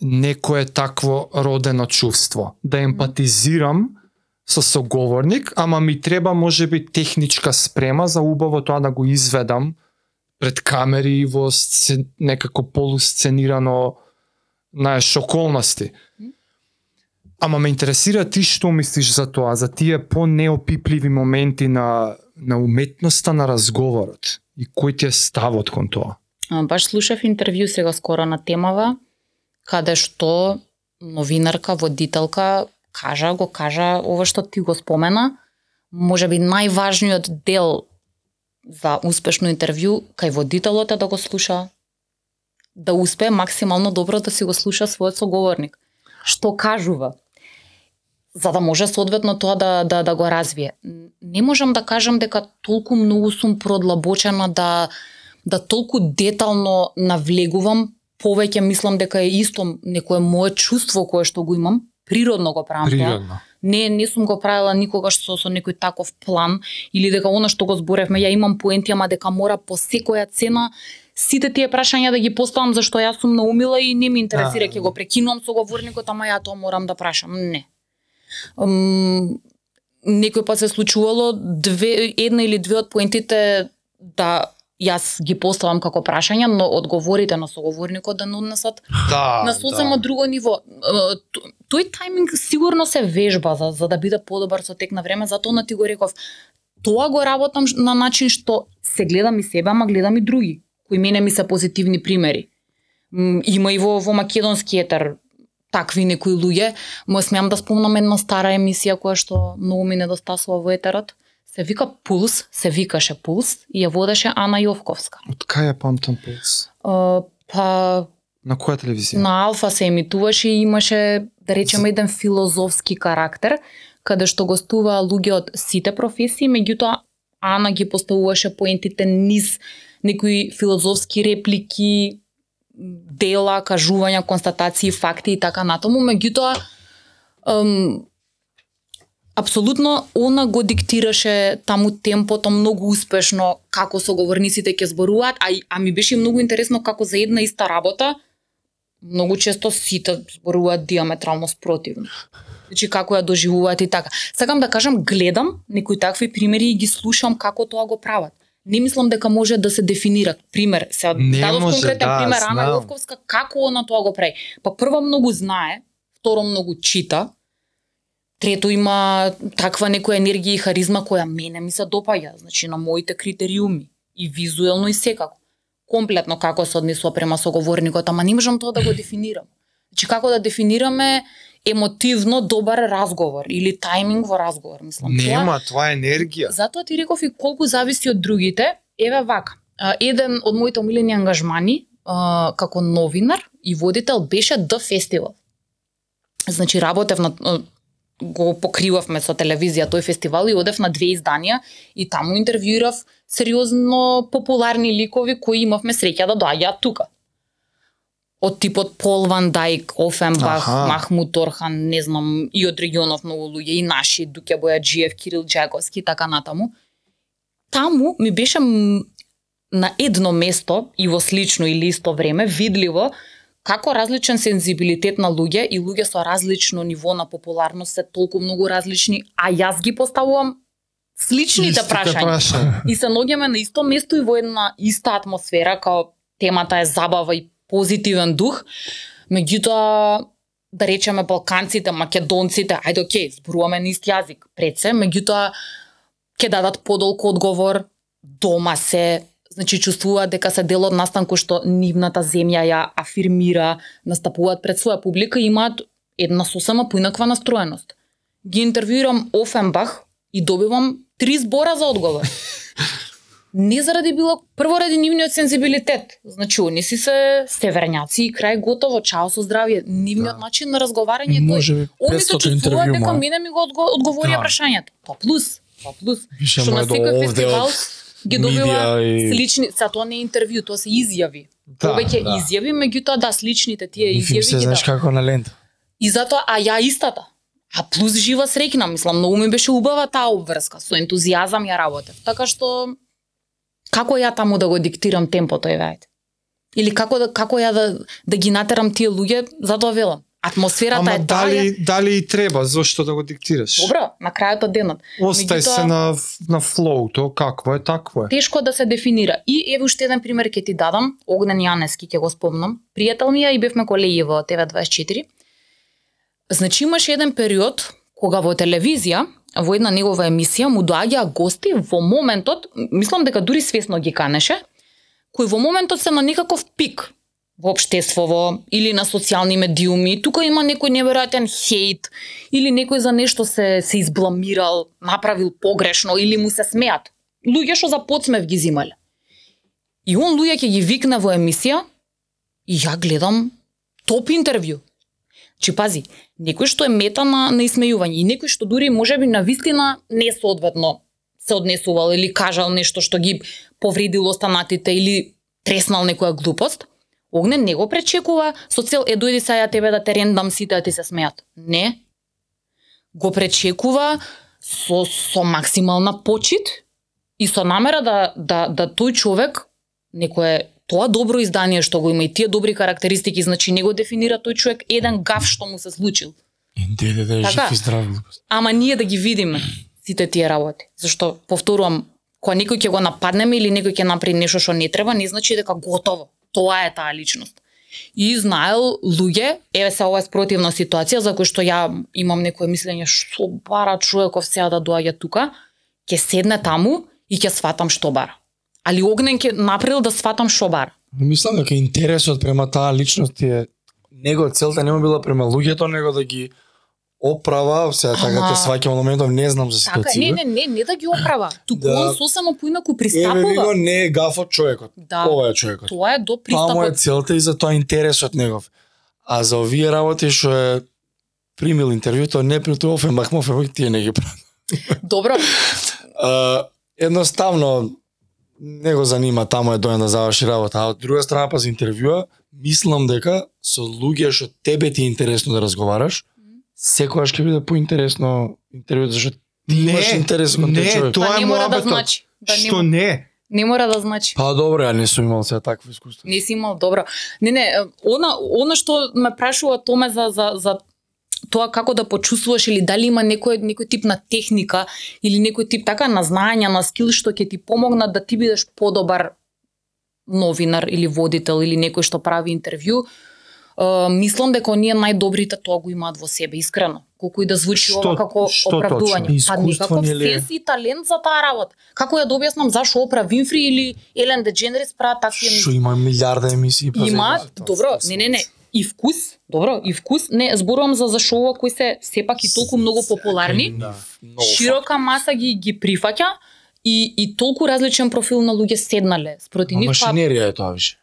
S1: некое такво родено чувство, да емпатизирам со соговорник, ама ми треба можеби техничка спрема за убаво тоа да го изведам пред камери во сцен, некако полусценирано знаеш околности. Ама ме интересира ти што мислиш за тоа, за тие по-неопипливи моменти на на уметноста на разговорот и кој ти е ставот кон тоа?
S3: А, Баш слушав интервју сега скоро на темава, каде што новинарка, водителка кажа, го кажа ова што ти го спомена, може би најважниот дел за успешно интервју кај водителот е да го слуша, да успее максимално добро да си го слуша својот соговорник. Што кажува? за да може соодветно тоа да, да, да го развие. Не можам да кажам дека толку многу сум продлабочена да да толку детално навлегувам, повеќе мислам дека е исто некое мое чувство кое што го имам, природно го правам тоа. Не, не сум го правила никогаш со, со некој таков план или дека она што го зборевме, ја имам поенти, ама дека мора по секоја цена сите тие прашања да ги поставам зашто јас сум наумила и не ми интересира,
S1: А.
S3: ќе го прекинувам соговорникот, ама ја тоа морам да прашам. Не. Um, некој пат се случувало две една или две од поентите да јас ги поставам како прашања, но одговорите на соговорникот да не однесат
S1: Да,
S3: на сосема друго ниво. Тој тајминг сигурно се вежба за, за да биде подобар со тек на време, затоа на ти го реков. Тоа го работам на начин што се гледам и себе, ама гледам и други, кои мене ми се позитивни примери. Има и во, во македонски етер такви некои луѓе, мо смеам да спомнам една стара емисија која што многу ми недостасува во етерот. Се вика Пулс, се викаше Пулс и ја водеше Ана Јовковска.
S1: Од кај е памтам пулс?
S3: Е, Па
S1: На која телевизија?
S3: на Алфа се емитуваше и имаше, да речеме, еден филозофски карактер, каде што гостуваа луѓе од сите професии, меѓутоа Ана ги поставуваше поентите низ некои филозофски реплики, дела, кажувања, констатации, факти и така натаму, меѓутоа ем, апсолутно она го диктираше таму темпото многу успешно како соговорниците ќе зборуваат, а, а ми беше многу интересно како за една иста работа многу често сите зборуваат диаметрално спротивно. Значи како ја доживуваат и така. Сакам да кажам, гледам некои такви примери и ги слушам како тоа го прават. Не мислам дека може да се дефинира. Пример, се
S1: Не
S3: дадов
S1: може,
S3: конкретен
S1: да,
S3: пример Ана
S1: знам.
S3: Јовковска како она тоа го прави. Па прво многу знае, второ многу чита, трето има таква некоја енергија и харизма која мене ми се допаѓа, значи на моите критериуми и визуелно и секако. Комплетно како се однесува према соговорникот, ама не можам тоа да го дефинирам. Значи како да дефинираме емотивно добар разговор или тајминг во разговор, мислам. Тоа-
S1: Нема, тоа е енергија.
S3: Затоа ти реков и колку зависи од другите. Еве вака. Еден од моите омилени ангажмани како новинар и водител беше The Festival. Значи работев на го покривавме со телевизија тој фестивал и одев на две изданија и таму интервјуирав сериозно популарни ликови кои имавме среќа да доаѓаат тука. Од типот Пол Ван Дайк, Офенбах,
S1: Аха.
S3: Махмут Орхан, не знам, и од регионов многу луѓе, и наши, Дуке Бојаджиев, Кирил Джаговски и така натаму. Таму ми беше на едно место и во слично или исто време видливо како различен сензибилитет на луѓе и луѓе со различно ниво на популарност се толку многу различни, а јас ги поставувам сличните прашања.
S1: прашања.
S3: И се наоѓаме на исто место и во една иста атмосфера, као темата е забава и позитивен дух. Меѓутоа, да речеме балканците, македонците, ајде окей, зборуваме на ист јазик, пред се, меѓутоа ќе дадат подолку одговор, дома се, значи чувствуваат дека се дел од настан кој што нивната земја ја афирмира, настапуваат пред своја публика и имаат една сосема поинаква настроеност. Ги интервјуирам Офенбах и добивам три збора за одговор. Не заради било прво ради нивниот сензибилитет. Значи, они си се северњаци и крај готово, чао со здравје. Нивниот
S2: Да.
S3: начин на разговарање.
S2: Може би
S3: Они се
S2: 500
S3: чувствуваат дека мене ми го одго- одговорија
S2: Да.
S3: прашањето. Па плюс, па плюс.
S2: Више
S3: Што на секој
S2: овде
S3: фестивал
S2: од
S3: ги добива
S2: и-
S3: слични, са тоа не е интервју, тоа се изјави.
S1: Да,
S3: Повеќе
S1: да.
S3: изјави, меѓутоа да, сличните тие
S2: И
S3: изјави
S2: се
S3: ги
S2: знаеш
S3: дава.
S2: како на лента.
S3: И затоа, а ја истата. А плюс жива среќна, мислам, многу ми беше убава таа обврска, со ентузијазам ја работев. Така што како ја таму да го диктирам темпото е вајде? Или како да како ја да да ги натерам тие луѓе, затоа велам. Атмосферата
S1: Ама
S3: е таа.
S1: дали
S3: ја-
S1: дали и треба, зошто да го диктираш?
S3: Добро, на крајот од денот.
S1: Остај
S3: Меѓутоа-
S1: се на на флоуто, какво е, такво е.
S3: Тешко да се дефинира. И еве уште еден пример ќе ти дадам, Огнен Јанески ќе го спомнам. Пријател ми е и бевме колеги во TV24. Значи имаше еден период кога во телевизија, во една негова емисија му доаѓаа гости во моментот, мислам дека дури свесно ги канеше, кои во моментот се на некаков пик во општествово или на социјални медиуми, тука има некој неверојатен хейт или некој за нешто се се избламирал, направил погрешно или му се смеат. Луѓе што за подсмев ги зимале. И он луѓе ќе ги викне во емисија и ја гледам топ интервју. Чи пази, некој што е мета на, на исмејување и некој што дури можеби на вистина несоодветно се однесувал или кажал нешто што ги повредил останатите или треснал некоја глупост, Огнен не го пречекува со цел е дојди сега ја тебе да те рендам сите да ти се смеат. Не. Го пречекува со со максимална почит и со намера да да да тој човек некое тоа добро издание што го има и тие добри карактеристики, значи не го дефинира тој човек еден гаф што му се случил.
S2: Деде да е
S3: Така.
S2: жив и здрав.
S3: Ама ние да ги видиме сите тие работи. Зашто повторувам, кога некој ќе го нападнеме или некој ќе направи нешто што не треба, не значи дека готово. Тоа е таа личност. И знаел луѓе, еве се ова е спротивна ситуација за кој што ја имам некое мислење што бара човеков сега да доаѓа тука, ќе седне таму и ќе сватам што бара. Али Огнен ќе направил да сватам што бара.
S2: Мислам дека интересот према таа личност е него целта нема била према луѓето, него да ги оправа, сега така
S3: Ама-
S2: те сваќам моментов, не знам за
S3: Така,
S2: ситуација.
S3: не, не, не, не да ги оправа. Туку
S2: Да.
S3: он сосема поинаку
S2: Еве
S3: пристапува.
S2: ви го не е гафот човекот.
S3: Да.
S2: Ова е човекот.
S3: Тоа е до
S2: Тоа му е
S3: пристапот.
S2: целта и за тоа интересот негов. А за овие работи што е примил интервјуто, не при тоа Офенбах, Мофенбах, тие не ги прави.
S3: Добро,
S2: А, едноставно не го занима, таму е доен да заврши работа. А од друга страна па за интервјуа, мислам дека со луѓе што тебе ти е интересно да разговараш, секогаш ќе биде поинтересно интервјуто зашто ти имаш интерес кон тој
S1: не,
S2: човек.
S1: тоа
S3: Па
S1: е
S3: не мора да значи. Да не
S1: Што не?
S3: не мора да значи.
S2: Па добро, ја не сум имал сега такво искуство.
S3: Не си имал добро. Не, не, она, она што ме прашува Томе за, за, за тоа како да почувствуваш или дали има некој некој тип на техника или некој тип така на знаење, на скил што ќе ти помогнат да ти бидеш подобар новинар или водител или некој што прави интервју. Мислам дека оние најдобрите тоа го имаат во себе, искрено. Колку и да звучи
S1: Што-
S3: ова како
S1: што
S3: оправдување.
S2: точно? Нели е?
S3: сенс и талент за таа работа. Како ја да објаснам зашо Опра Винфри или Елен Дедженерис прават такви емисии?
S2: Што има милиарда емисии па
S3: Има,
S2: за
S3: добро, не, не, не, и вкус, добро, и вкус, не, зборувам за зашо ова кои се сепак и толку многу популарни,
S2: Да.
S3: Широка маса ги ги прифаќа и и толку различен профил на луѓе седнале спроти нив, па
S2: машинерија е тоа више.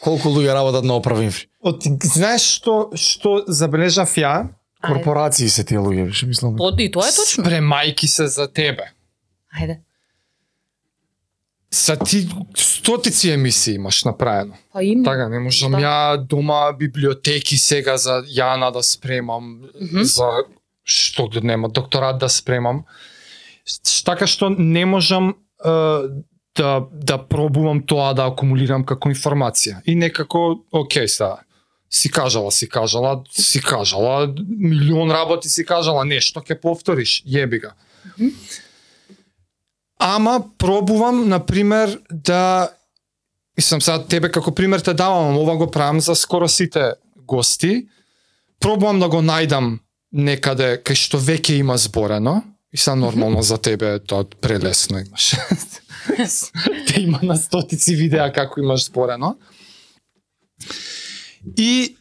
S2: Колку луѓе работат на Опра Винфри?
S1: Од, знаеш што што забележав ја?
S3: Ајде.
S2: Корпорации се тие луѓе, више мислам.
S3: то, и тоа е точно.
S1: Спремајки се за тебе.
S3: Ајде.
S1: Са ти стотици емисии имаш направено.
S3: Па има.
S1: Така, не можам
S3: Да.
S1: ја дома библиотеки сега за Јана да спремам,
S3: Мгм.
S1: за што да нема докторат да спремам. Така што не можам е, да да пробувам тоа да акумулирам како информација. И некако, окей, сега си кажала, си кажала, си кажала, милион работи си кажала, нешто ќе повториш, јеби га. Ама пробувам, на пример, да Мислам, сега тебе како пример те давам, ова го правам за скоро сите гости. пробувам да го најдам некаде кај што веќе има зборено и са нормално за тебе тоа прелесно имаш. Те има на стотици видеа како имаш зборено. И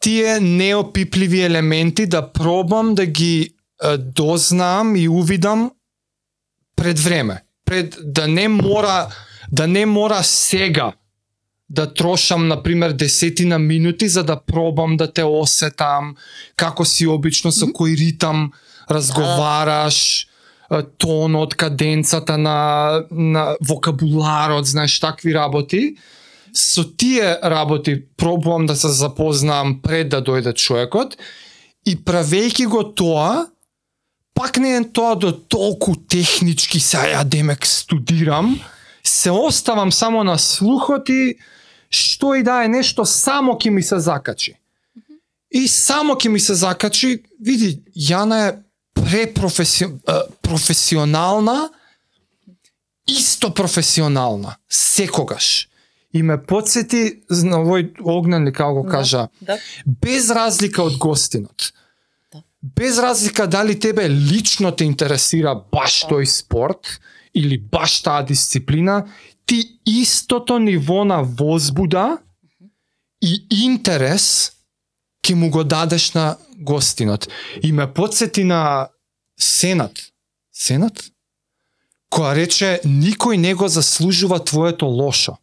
S1: тие неопипливи елементи да пробам да ги дознам и увидам пред време. Пред да не мора да не мора сега да трошам на пример десетина минути за да пробам да те осетам како си обично со кој ритам разговараш тонот, каденцата на на вокабуларот, знаеш такви работи со тие работи пробувам да се запознам пред да дојде човекот и правејќи го тоа, пак не е тоа до толку технички, се ја демек студирам, се оставам само на слухот и што и да е нешто само ќе ми се закачи. И само ќе ми се закачи, види, Јана е препрофесионална, исто професионална, секогаш. И ме подсети на овој Огнен ли како го
S3: Да.
S1: кажа,
S3: Да.
S1: без разлика од гостинот.
S3: Да.
S1: Без разлика дали тебе лично те интересира баш
S3: Да.
S1: тој спорт или баш таа дисциплина, ти истото ниво на возбуда и интерес ќе му го дадеш на гостинот. И ме подсети на Сенат. Сенат? Која рече, никој не го заслужува твоето лошо.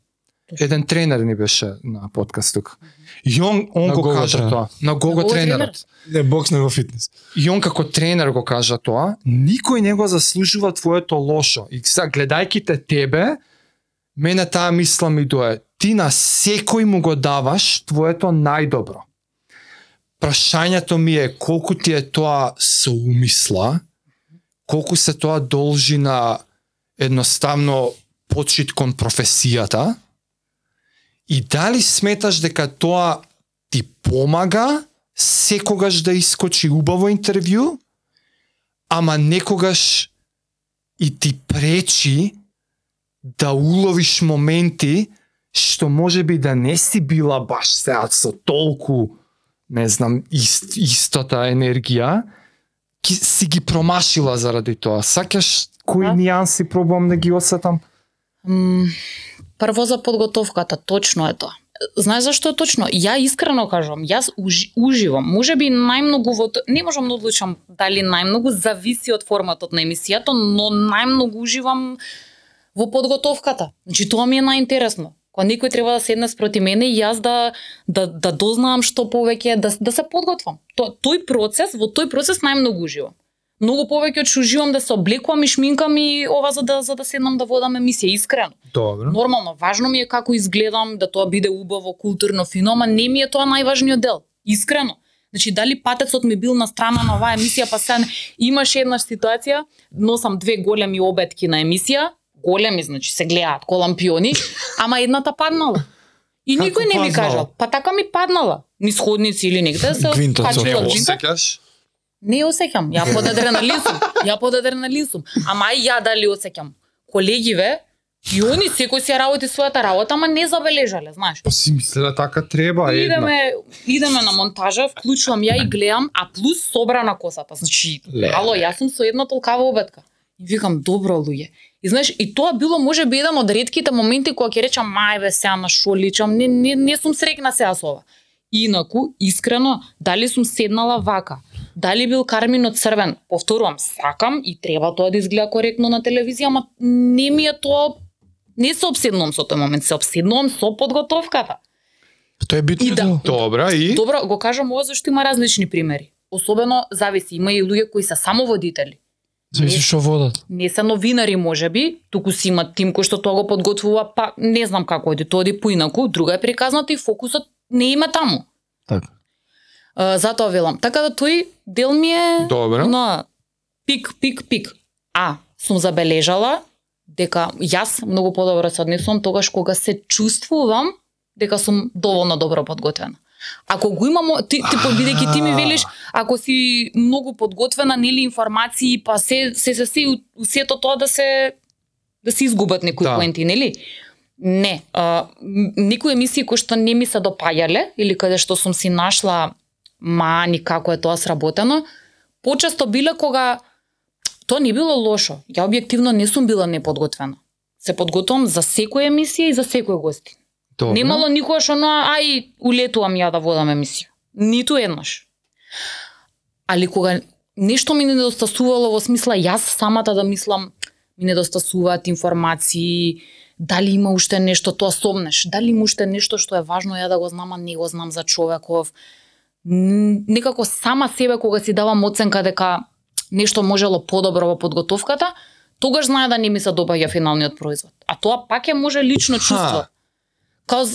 S1: Еден тренер ни беше на подкаст тук. И он, он
S2: На
S1: го кажа
S2: тренер.
S1: тоа. На Гого
S3: Гого тренер?
S1: тренерот.
S2: Не бокс него фитнес.
S1: И он како тренер го кажа тоа, никој не го заслужува твоето лошо. И сега гледајќи те тебе, мене таа мисла ми дое, ти на секој му го даваш твоето најдобро. Прашањето ми е колку ти е тоа со умисла, колку се тоа должи на едноставно почит кон професијата? И дали сметаш дека тоа ти помага секогаш да искочи убаво интервју, ама некогаш и ти пречи да уловиш моменти што може би да не си била баш сега со толку не знам, ист, истата енергија, ки, си ги промашила заради тоа. Сакаш кои
S3: Да.
S1: нијанси пробувам да ги осетам?
S3: М, Прво за подготовката, точно е тоа. Знаеш зашто е точно? Ја искрено кажувам, јас уж, уживам. Може би најмногу во не можам да одлучам дали најмногу зависи од форматот на емисијата, но најмногу уживам во подготовката. Значи тоа ми е најинтересно. Кога некој треба да седне спроти мене и јас да да да дознавам што повеќе, да да се подготвам. То, тој процес, во тој процес најмногу уживам. Многу повеќе од што уживам да се облекувам и шминкам и ова за да за да седнам да водам емисија искрено.
S1: Добро.
S3: Нормално, важно ми е како изгледам, да тоа биде убаво, културно, фино, ама не ми е тоа најважниот дел. Искрено. Значи, дали патецот ми бил на страна на оваа емисија, па сега имаше една ситуација, носам две големи обетки на емисија, големи, значи се гледаат ко лампиони, ама едната паднала. И
S1: Како
S3: никој не ми кажал. Па така ми паднала. Низ ходници или негде се качила джинта.
S1: осекаш?
S3: Не осеќам, ја под адреналин сум. Ја под адреналин сум. Ама и ја дали осеќам. Колегиве, и они секој си ја работи својата работа, ама не забележале, знаеш.
S1: Па си мислела така треба, една.
S3: Идеме, идеме на монтажа, вклучувам ја и гледам, а плюс собрана косата. Значи,
S1: Леле.
S3: ало, јас сум со една толкава обетка. И викам, добро луѓе. И знаеш, и тоа било може би еден од ретките моменти кога ќе речам, мај бе, сега на шо личам, не, не, не сум срекна сега со ова. Инаку, искрено, дали сум седнала вака, дали бил карминот црвен, повторувам, сакам и треба тоа да изгледа коректно на телевизија, ама не ми е тоа не се обседнувам со тој момент, се обседнувам со подготовката.
S2: Тоа е битно.
S3: И да.
S1: Добра и
S3: Добро, го кажам ова зашто има различни примери. Особено зависи, има и луѓе кои се само водители.
S2: Зависи што водат.
S3: Не се новинари можеби, туку си има тим кој што тоа го подготвува, па не знам како оди, тоа оди поинаку, друга е приказната и фокусот не има таму.
S2: Така.
S3: Uh, затоа велам. Така да тој дел ми е
S1: Добро.
S3: на пик, пик, пик. А, сум забележала дека јас многу подобро се однесувам тогаш кога се чувствувам дека сум доволно добро подготвена. Ако го имам, ти, ти бидејќи ти ми велиш, ако си многу подготвена, нели информации, па се се се, се сето тоа да се да се изгубат некои
S1: Да.
S3: поенти, нели? Не, а, некои емисии кои што не ми се допаѓале или каде што сум си нашла мани како е тоа сработено, почесто биле кога тоа не било лошо. Ја објективно не сум била неподготвена. Се подготвам за секоја емисија и за секој гостин.
S1: Добро.
S3: Немало никогаш оно, ај, улетувам ја да водам емисија. Ниту еднаш. Али кога нешто ми недостасувало во смисла јас самата да мислам ми недостасуваат информации, дали има уште нешто тоа сомнеш, дали има уште нешто што е важно ја да го знам, а не го знам за човеков. Некако сама себе кога си давам оценка дека нешто можело подобро во подготовката, тогаш знае да не ми се добаѓа финалниот производ. А тоа пак е може лично чувство.
S1: Ха.
S3: Као,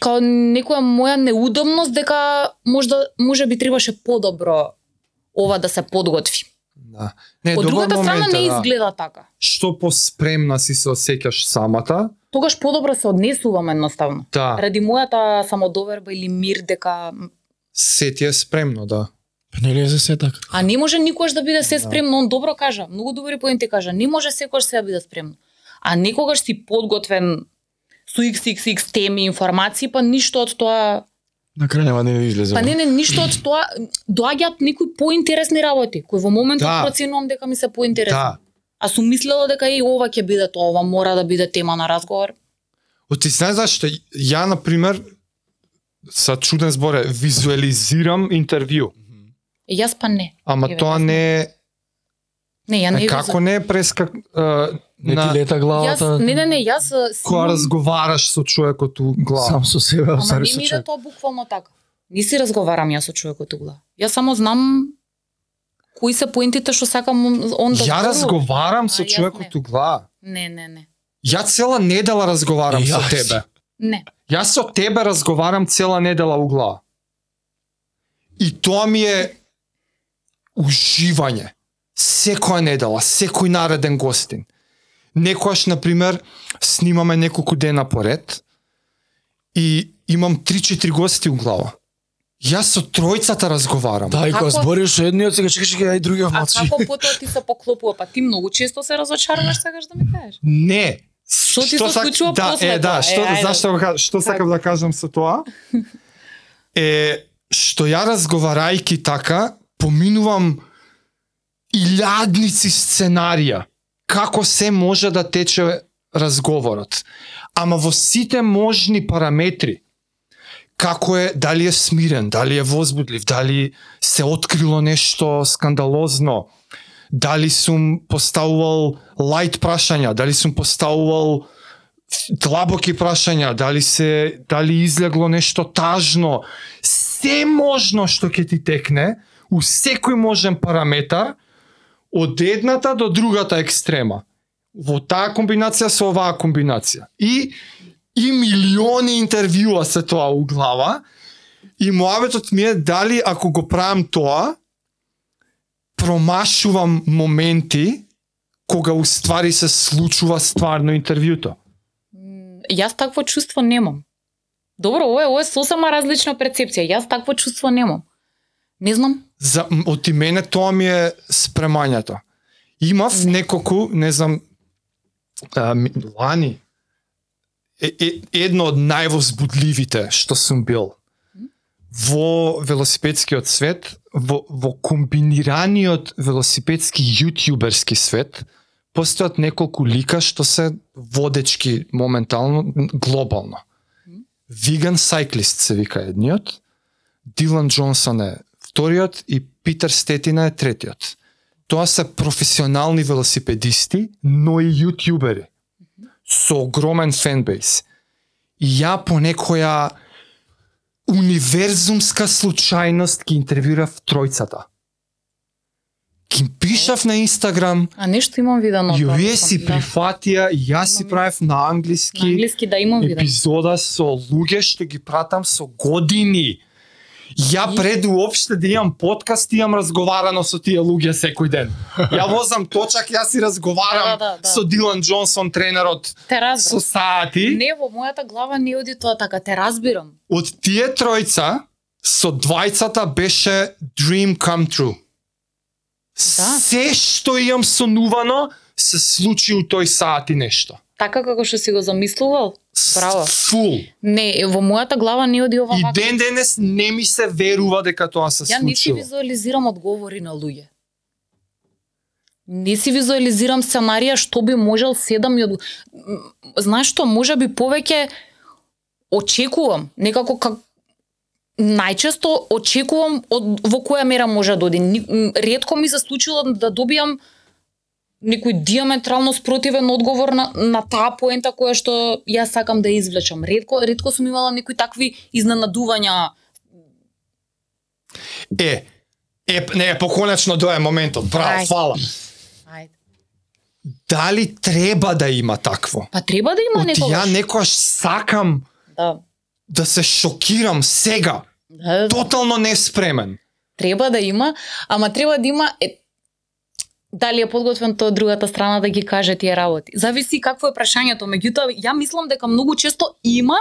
S3: као некоја моја неудобност дека можда може би требаше подобро ова да се подготви.
S1: Да. Не,
S3: Од другата страна
S1: момент е,
S3: не
S1: да.
S3: изгледа така.
S1: Што поспремна си се осеќаш самата,
S3: Тогаш подобро се однесувам едноставно.
S1: да,
S3: Ради мојата самодоверба или мир дека
S1: се ти е спремно, да.
S2: Па нели е за се така?
S3: а не може никогаш да биде се спремно, он добро кажа, многу добри поенти кажа, не може секогаш се да биде спремно. А некогаш си подготвен со XXX теми, информации, па ништо од тоа
S2: На крај нема да не излезе.
S3: Па не, не, ништо од тоа, доаѓаат некои поинтересни работи, кои во моментот
S1: Да.
S3: проценувам дека ми се поинтересни.
S1: Да.
S3: А сум мислела дека и ова ќе биде тоа, ова мора да биде тема на разговор.
S1: О, ти знаеш зашто? Ја, на пример, са чуден збор е, визуализирам интервју.
S3: Јас па не.
S1: Ама тоа не.
S3: Не, ја не
S1: е, како не е прескак... Uh,
S2: Не
S1: на,
S2: ти лета
S3: Јас,
S2: главата.
S3: не, не, не, јас а,
S1: кога разговараш со човекот у глава.
S2: Сам со себе,
S3: Ама
S2: стари
S3: не
S2: со
S3: ми иде
S2: човек.
S3: тоа буквално така. Не си разговарам јас со човекот у глава. Јас само знам кои се поентите што сакам он да
S1: Ја
S3: зборува.
S1: разговарам со
S3: А, јас
S1: човекот у глава.
S3: Не, не, не.
S1: Ја цела недела разговарам
S2: И
S1: со
S2: јас.
S1: тебе.
S3: Не.
S1: Јас со тебе разговарам цела недела у глава. И тоа ми е уживање. Секоја недела, секој нареден гостин. Некојаш, на пример, снимаме неколку дена поред и имам 3-4 гости у глава. Јас со тројцата разговарам.
S2: Да, и кога
S3: Како-
S2: збориш едниот, сега чекаш, чекаш, ај другиот
S3: А
S2: мачи.
S3: како потоа ти се поклопува? Па ти многу често се разочаруваш, сакаш да ми кажеш?
S1: Не.
S3: Што ти се случува
S1: да,
S3: после
S1: е, да,
S3: тоа?
S1: што,
S3: Е,
S1: зашто, што сакам да кажам со тоа? Е, што ја разговарајки така, поминувам илјадници сценарија. Како се може да тече разговорот. Ама во сите можни параметри. Како е, дали е смирен, дали е возбудлив, дали се открило нешто скандалозно, дали сум поставувал лајт прашања, дали сум поставувал длабоки прашања, дали се дали излегло нешто тажно, се можно што ќе ти текне, у секој можен параметар, од едната до другата екстрема. Во таа комбинација со оваа комбинација. И и милиони интервјуа се тоа у глава. И моабетот ми е дали ако го правам тоа, промашувам моменти кога уствари се случува стварно интервјуто.
S3: Јас такво чувство немам. Добро, ова е, ова е сосема различна перцепција. Јас такво чувство немам. Не знам.
S1: За од мене тоа ми е спремањето. Имав неколку, не знам, а, лани е, е, едно од највозбудливите што сум бил во велосипедскиот свет, во, во комбинираниот велосипедски јутјуберски свет, постојат неколку лика што се водечки моментално, глобално. Vegan Cyclist се вика едниот, Дилан Джонсон е вториот и Питер Стетина е третиот. Тоа се професионални велосипедисти, но и јутјубери со огромен фенбейс. И ја по некоја универзумска случајност ги интервјурав тројцата. Ги пишав на Инстаграм,
S3: А нешто имам тоа,
S1: овие
S3: сам,
S1: си
S3: да.
S1: прифатија, јас си правев на
S3: На
S1: англиски,
S3: англиски да имам видено.
S1: епизода со луѓе што ги пратам со години. Ја
S3: И-
S1: пред уопште да имам подкаст, имам разговарано со тие луѓе секој ден. Ја возам точак, јас си разговарам
S3: Да, да, да.
S1: со Дилан Джонсон, тренерот,
S3: Те
S1: со сати.
S3: Не, во мојата глава не оди тоа така, те разбирам.
S1: Од тие тројца, со двајцата беше dream come true.
S3: Да.
S1: Се што имам сонувано, се случи у тој сат и нешто.
S3: Така како што си го замислувал? Браво.
S1: Фул.
S3: Не, во мојата глава не оди ова
S1: И
S3: вака.
S1: ден денес не ми се верува дека тоа се
S3: Ја не си
S1: случило.
S3: визуализирам одговори на луѓе. Не си визуализирам сценарија што би можел се да ми од... Знаеш што, може би повеќе очекувам, некако как најчесто очекувам од во која мера може да оди. Ретко ми се случило да добиам некој диаметрално спротивен одговор на, на таа поента која што јас сакам да ја извлечам. Ретко, ретко сум имала некои такви изненадувања.
S1: Е, е, не, поконечно дое моментот. Браво,
S3: Ај.
S1: фала.
S3: Ајде.
S1: Дали треба да има такво?
S3: Па треба да има некогаш.
S1: ја некојаш сакам
S3: Да.
S1: да се шокирам сега.
S3: Да,
S1: Тотално неспремен.
S3: треба да има, ама треба да има е, дали е подготвен тоа од другата страна да ги каже тие работи. Зависи какво е прашањето, меѓутоа ја мислам дека многу често има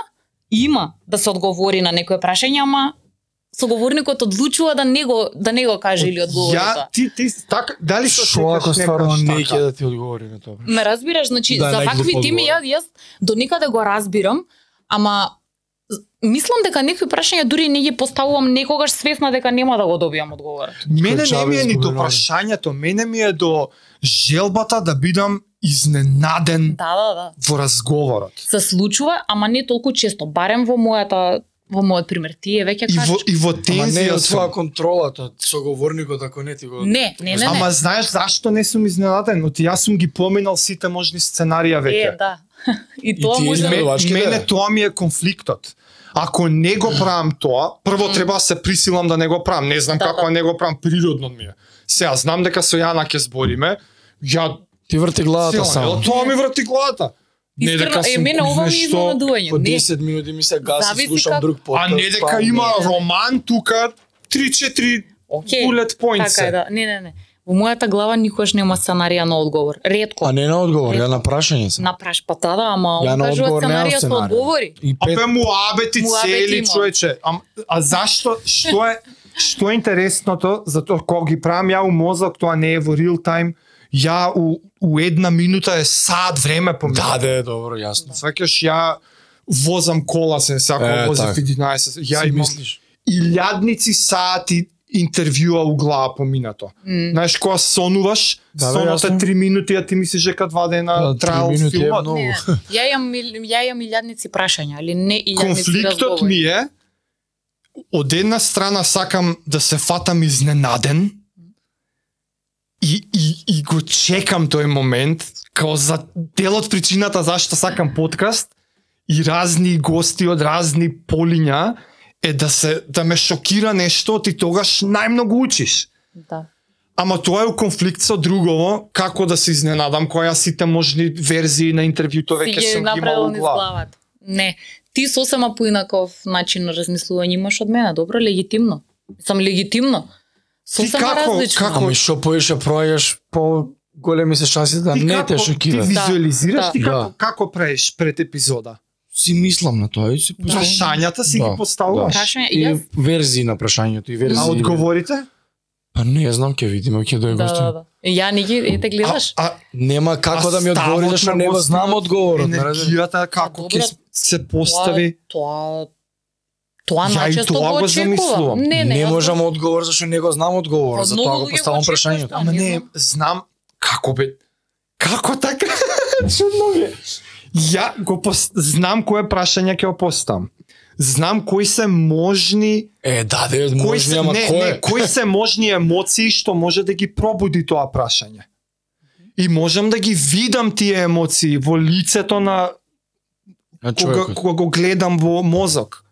S3: има да се одговори на некое прашање, ама соговорникот одлучува да не го да не го каже или одговори
S1: Ја,
S3: тоа.
S1: ти, ти, така, дали се
S2: Што ако стварно не
S1: така?
S2: ќе да ти одговори на тоа?
S3: Ме разбираш, значи
S2: Да,
S3: за вакви теми
S2: одговор.
S3: ја јас до никаде го разбирам, ама мислам дека некои прашања дури не ги поставувам некогаш свесна дека нема да го добијам одговор.
S1: Мене не ми е ни до прашањето, мене ми е до желбата да бидам изненаден
S3: Да, да, да.
S1: во разговорот.
S3: се случува, ама не толку често, барем во мојата во мојот пример. Тие веќе
S1: И во,
S3: кажеш.
S1: и во
S2: Ама не
S1: тензија
S2: од
S1: сум.
S2: твоја контролата, соговорникот ако не ти го...
S3: Не, не, не, не.
S1: Ама знаеш зашто не сум изненаден? Оти јас сум ги поминал сите можни сценарија веќе.
S3: Е, да. И тоа
S2: ти
S3: може да...
S1: мене тоа ми е конфликтот. Ако не го правам тоа, прво треба да се присилам да не го правам. Не знам
S3: Да,
S1: како
S3: да.
S1: не го правам, природно ми е. Сега знам дека со Јана ќе збориме. Ја
S2: Ти врти главата само.
S1: тоа ми врти главата. Не
S3: Искрено,
S1: дека
S3: е, мене ова ми е
S1: нешто-
S3: изненадување.
S2: По
S3: Не,
S2: 10 минути ми се гаси,
S3: Зависи
S2: слушам
S3: како-
S2: друг подкаст.
S1: А не дека
S2: па-
S1: има
S3: не,
S1: роман тука 3-4
S3: Океј,
S1: bullet points.
S3: така е, да. Не, не, не. Во мојата глава никош нема сценарија на одговор. Ретко.
S2: А не на одговор, ја на прашање се.
S3: На праш па да, ама
S2: Ја
S3: он
S2: на
S3: кажува
S2: одговор
S3: сценарија со
S2: сценарија.
S3: одговори.
S2: И пет
S1: Апе муабети цели човече. А, а зашто што е што е интересното затоа кога ги правам ја у мозок тоа не е во real time ја у, у една минута е сад време помина.
S2: Да, да, е добро, јасно.
S1: Сваќаш ја возам кола се сако
S2: Е,
S1: возам
S2: така.
S1: 11. Ја имам
S2: мислиш.
S1: илјадници сати интервјуа у глава поминато.
S3: М.
S1: Знаеш кога сонуваш,
S2: Да, бе,
S1: сонот е
S2: јасно.
S1: 3 минути, а ти мислиш дека два дена
S2: Да, три е
S1: филмот.
S3: ја имам ја имам илјадници прашања, али не илјадници
S1: Конфликтот
S3: разговори.
S1: ми е од една страна сакам да се фатам изненаден и, и, и го чекам тој момент као за дел од причината зашто сакам подкаст и разни гости од разни полиња е да се да ме шокира нешто ти тогаш најмногу учиш.
S3: Да.
S1: Ама тоа е у конфликт со другово, како да се изненадам која сите можни верзии на интервјуто веќе сум ги имал
S3: направил
S1: у глава.
S3: главата. Не, ти сосема поинаков начин на размислување имаш од мене, добро, легитимно. Сам легитимно.
S1: Ти
S3: Сосема
S1: како-
S3: различно.
S1: како-
S2: Ами што поише проаѓаш, по големи се шанси да
S1: Ти
S2: не
S1: како-
S2: те шокира.
S1: Ти визуализираш
S3: Да,
S1: ти
S2: да.
S1: како, како правиш пред епизода?
S2: Си мислам на тоа и си
S3: Да.
S1: Прашањата си
S2: Да,
S1: ги поставуваш.
S3: Прашање,
S2: И
S3: јас
S2: верзии на прашањето и верзии.
S1: А одговорите?
S2: Па не знам, ќе видиме, ќе дојде
S3: да, да, да. Ја не ги ете гледаш.
S1: А, а,
S2: Нема како
S1: а
S2: да ми одговори зашто
S1: на
S2: не го знам одговорот.
S1: Енергијата како ќе се постави.
S3: Тоа тоа
S1: Ја и
S3: најчесто
S1: тоа
S3: го очекувам.
S1: замислувам.
S3: Не, не,
S2: Не можам одговор зашто не го знам одговорот,
S3: Од
S2: затоа го поставам прашањето.
S3: тоа.
S1: Ама
S3: не знам
S1: како бе. Како така? Чудно ми е. Ја го пос... знам кое прашање ќе го поставам. Знам кои се можни
S2: Е, да, да,
S1: кои
S2: можни,
S1: се
S2: ама
S1: не,
S2: кој
S1: не, кои се можни емоции што може да ги пробуди тоа прашање. И можам да ги видам тие емоции во лицето на
S2: На
S1: кога, кога го гледам во мозок.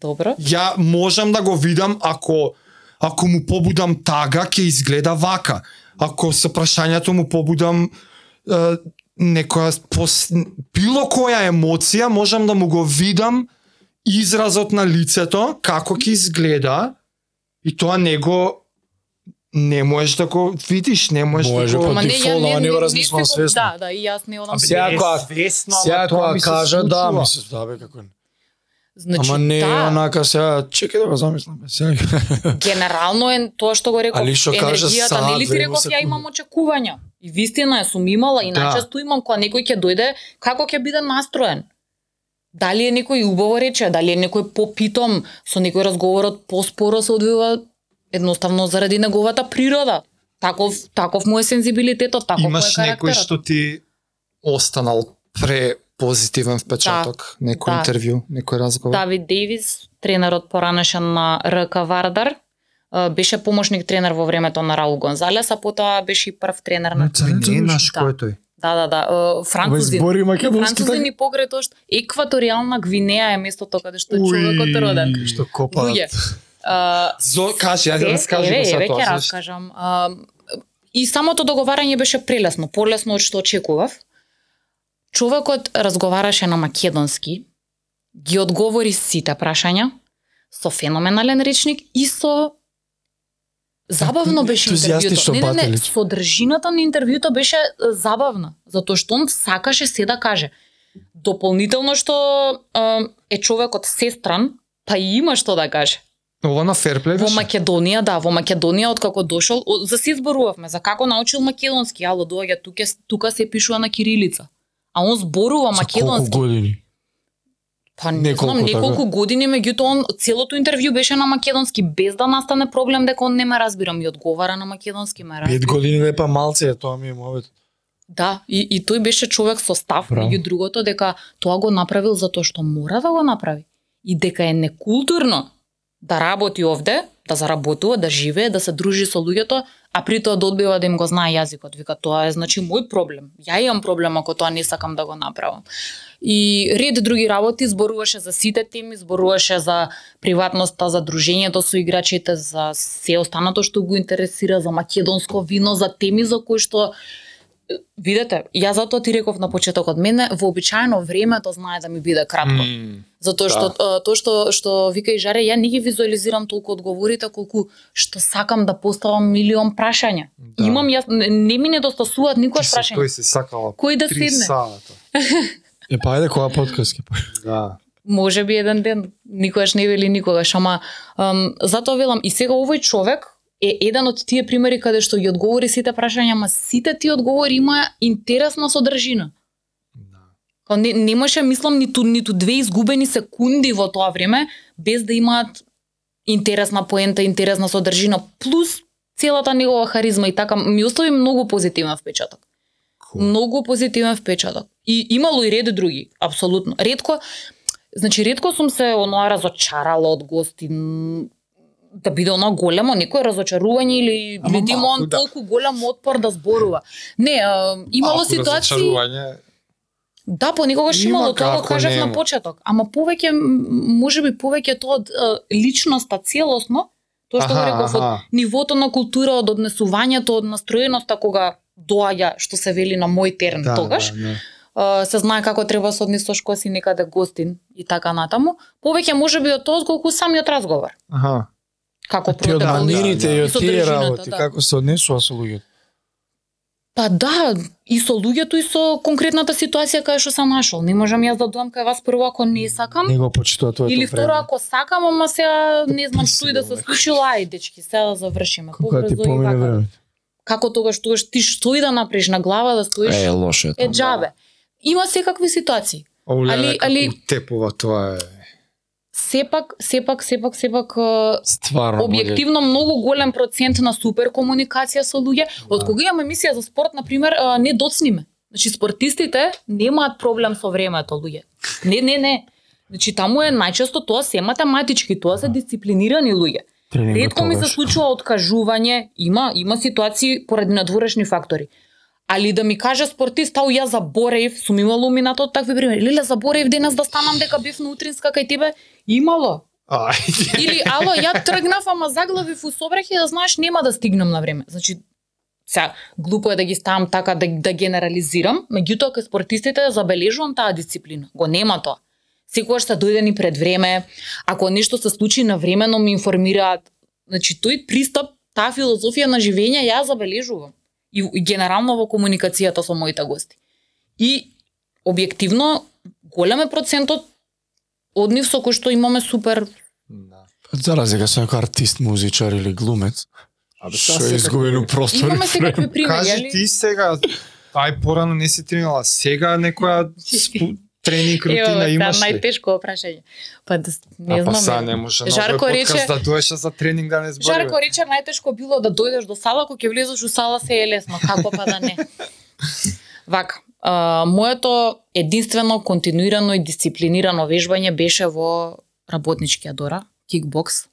S3: Добро.
S1: Ја можам да го видам ако ако му побудам тага ќе изгледа вака. Ако со прашањето му побудам е, некоја пос, било која емоција можам да му го видам изразот на лицето како ќе изгледа и тоа не го не можеш да го видиш, не можеш
S2: Може,
S1: да го
S2: по
S3: Ама не,
S2: дефолт,
S3: ја
S2: ама
S3: не,
S2: го
S3: го-
S2: свесно.
S3: Да, да, и јас не одам.
S2: Кога-
S1: свесно, ама
S2: Сега
S1: тоа ми се
S2: кажа да,
S1: случува.
S2: ми се да бе како. не.
S3: Значи,
S2: Ама не
S3: да,
S2: онака сега, чекај да го замислам. Сега.
S3: генерално е тоа што го реков.
S2: Али што кажа
S3: енергијата, нели ти реков ја имам очекувања. И вистина е, сум имала и
S1: Да.
S3: најчесто имам кога некој ќе дојде, како ќе биде настроен. Дали е некој убаво рече, дали е некој попитом, со некој разговорот поспоро се одвива едноставно заради неговата природа. Таков таков му е сензибилитетот, таков му е
S1: Имаш некој што ти останал пре позитивен впечаток, некој
S3: да.
S1: интервју, некој разговор?
S3: Давид Дейвис, тренерот поранешен на РК Вардар, беше помошник тренер во времето на Раул Гонзалес, а потоа беше и прв тренер на Да.
S1: кој е тој?
S3: Да, да, да, французин.
S2: збори македонски
S3: Французин
S2: така.
S3: и покрај тоа што екваторијална Гвинеја е местото каде што
S2: Уи,
S3: човекот роден.
S2: Што копаат.
S3: Луѓе. А,
S1: Зо, кажи, ајде
S3: Е,
S1: раскажи
S3: еве, еве
S1: тоа.
S3: ќе раскажам. А, и самото договарање беше прелесно, полесно од што очекував. Човекот разговараше на македонски, ги одговори сите прашања со феноменален речник и со забавно беше интервјуто. Не, не, не, содржината на интервјуто беше забавна, затоа што он сакаше се да каже. Дополнително што е, е човекот сестран, па и има што да каже.
S1: Ова на Ферплей
S3: Во? Македонија, да, во Македонија откако дошол, за се зборувавме, за како научил македонски, ало доаѓа тука тука се пишува на кирилица. А он зборува
S2: За колку
S3: македонски.
S2: години?
S3: Па не
S2: Неколку,
S3: знам,
S2: така?
S3: неколку години, меѓутоа он целото интервју беше на македонски без да настане проблем дека он не ме разбира, ми одговара на македонски ме разбира.
S2: Пет години па малце е тоа ми е мовет.
S3: Да, и, и тој беше човек со став, меѓу другото дека тоа го направил затоа што мора да го направи и дека е некултурно да работи овде, да заработува, да живее, да се дружи со луѓето, а при тоа да одбива да им го знае јазикот. Вика тоа е значи мој проблем. Ја имам проблем ако тоа не сакам да го направам. И ред други работи зборуваше за сите теми, зборуваше за приватноста, за дружењето со играчите, за се останато што го интересира, за македонско вино, за теми за кои што видете, ја затоа ти реков на почетокот, мене вообичаено времето знае да ми биде кратко.
S1: М,
S3: Затоа што
S1: Да.
S3: а, тоа што што вика и Жаре, ја не ги визуализирам толку одговорите колку што сакам да поставам милион прашања.
S1: Да.
S3: Имам јас не, не ми недостасуваат
S1: со
S3: прашања.
S1: тој се сакала
S3: Кој да седне?
S1: сата.
S2: Е па ајде која подкаст ќе
S1: Да.
S3: Може би еден ден, никогаш не вели никогаш, ама ам, затоа велам и сега овој човек е еден од тие примери каде што ги одговори сите прашања, ама сите тие одговори има интересна содржина.
S1: Да.
S3: Не, немаше, мислам, ниту, ниту две изгубени секунди во тоа време, без да имаат интересна поента, интересна содржина, плюс целата негова харизма и така, ми остави многу позитивен впечаток.
S1: Cool.
S3: Многу позитивен впечаток. И имало и ред други, апсолутно. Ретко, значи ретко сум се оноа разочарала од гости, да биде оно големо некое разочарување или
S1: малку,
S3: он
S1: да.
S3: толку голем отпор да зборува. Не, а, имало ситуации
S1: разочарување.
S3: Да, понекогаш
S1: Има
S3: имало тоа го кажав на почеток, ама повеќе можеби повеќе тоа од личноста целосно, тоа што го реков од нивото на култура, од однесувањето, од настроеноста кога доаѓа што се вели на мој терен
S1: Да,
S3: тогаш,
S1: да, да.
S3: се знае како треба се однесош кога си некаде гостин и така натаму, повеќе можеби од тоа отколку самиот разговор.
S1: Аха.
S3: Како протекол.
S2: манините
S1: да,
S2: и
S1: да.
S2: од
S3: со
S2: тие работи,
S3: да.
S2: како се однесува со луѓето.
S3: Па да, и со луѓето и со конкретната ситуација кај што сам нашол. Не можам јас да доам кај вас прво ако не сакам,
S2: Не го почитува твоето
S3: Или второ, ако сакам, ама сега не знам што и да се случило, ај дечки, сега да завршиме.
S2: Кога ти
S3: Побрзо и
S2: помине
S3: вака.
S2: време.
S3: Како тогаш, тогаш ти што и да направиш на глава да стоиш,
S4: Е, лошо е
S3: джабе. Има секакви ситуации.
S1: Оле,
S3: Али-
S1: али, тепува тоа е.
S3: Сепак, сепак, сепак, сепак,
S2: Стварно.
S3: објективно многу голем процент на супер комуникација со луѓе. Од кога имам емисија за спорт, на пример, не доцниме. Значи спортистите немаат проблем со времето, луѓе. Не, не, не. Значи таму е најчесто тоа се математички, тоа се дисциплинирани луѓе. Ретко ми се случува откажување, има има ситуации поради надворешни фактори. Али да ми каже спортист, ау ја заборев, сум имало минато такви примери. Леле заборев денес да станам дека бев на утринска кај тебе, имало. Или ало, ја тргнав, ама заглавив у собрах и да знаеш нема да стигнам на време. Значи Сега, глупо е да ги ставам така да, да генерализирам, меѓутоа кај спортистите забележувам таа дисциплина. Го нема тоа. Секогаш се дојде ни пред време, ако нешто се случи на времено ми информираат. Значи тој пристап, таа филозофија на живење ја забележувам. И, и генерално во комуникацијата со моите гости. И објективно голем е процентот од нив со кој што имаме супер
S1: Да.
S2: За разлика со некој артист, музичар или глумец,
S1: Абе,
S2: што е изгубен у простор.
S3: Имаме секакви примери,
S1: Кажи ти сега, ај порано не си тренала, сега некоја спу, тренинг
S3: Ево,
S1: рутина
S3: сега
S1: имаш ли?
S3: најтешко прашање. Па да, не
S1: а па
S3: знам.
S1: са
S3: еве.
S1: не може на
S3: Жарко
S1: овој
S3: рече-
S1: да доеше за тренинг да не збориме.
S3: Жарко рече најтешко било да дојдеш до сала, кога ќе влезеш у сала се е лесно, како па да не. Вака, а, моето единствено континуирано и дисциплинирано вежбање беше во работничкиот дора, кикбокс.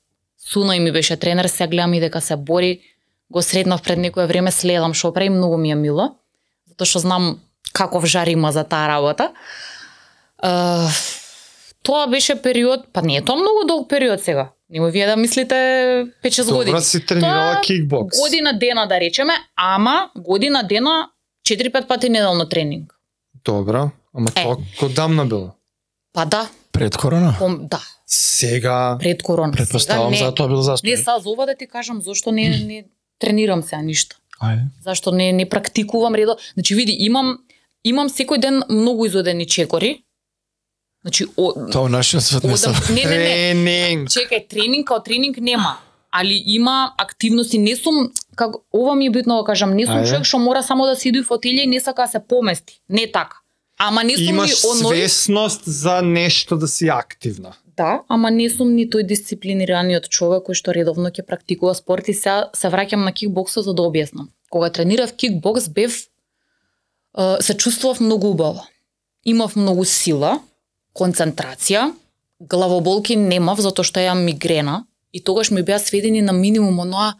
S3: Суној ми беше тренер, сега гледам и дека се бори. Го сретнав пред некое време, следам што прави, многу ми е мило. Затоа што знам каков жар има за таа работа. А, тоа беше период, па не е тоа многу долг период сега. Нема вие да мислите 5-6 години.
S1: Добра си тренирала
S3: Тоа
S1: кикбокс.
S3: Година дена да речеме, ама година дена 4-5 пати неделно тренинг.
S1: Добра, ама
S3: Е.
S1: тоа кога дамна било.
S3: Па да,
S2: Пред корона?
S3: пом, да,
S1: Сега
S3: пред корона.
S2: Предпоставам за тоа бил застој.
S3: Не, са за ова да ти кажам зошто не не тренирам сега ништо.
S2: Ајде.
S3: Зашто не не практикувам редо. Значи види, имам имам секој ден многу изодени чекори. Значи о,
S2: Тоа нашиот свет не се.
S3: не, не, не,
S1: тренинг.
S3: Чекај, тренинг као тренинг нема. Али има активности, не сум како ова ми е битно да кажам, не сум
S2: Ајде.
S3: човек што мора само да седи во фотелја и не сака да се помести. Не така. Ама не сум
S1: Имаш
S3: ни оној
S1: свесност за нешто да си активна.
S3: Да, ама не сум ни тој дисциплинираниот човек кој што редовно ќе практикува спорт и сега се враќам на кикбоксот за да објаснам. Кога тренирав кикбокс бев се чувствував многу убаво. Имав многу сила, концентрација, главоболки немав затоа што ја мигрена и тогаш ми беа сведени на минимум оноа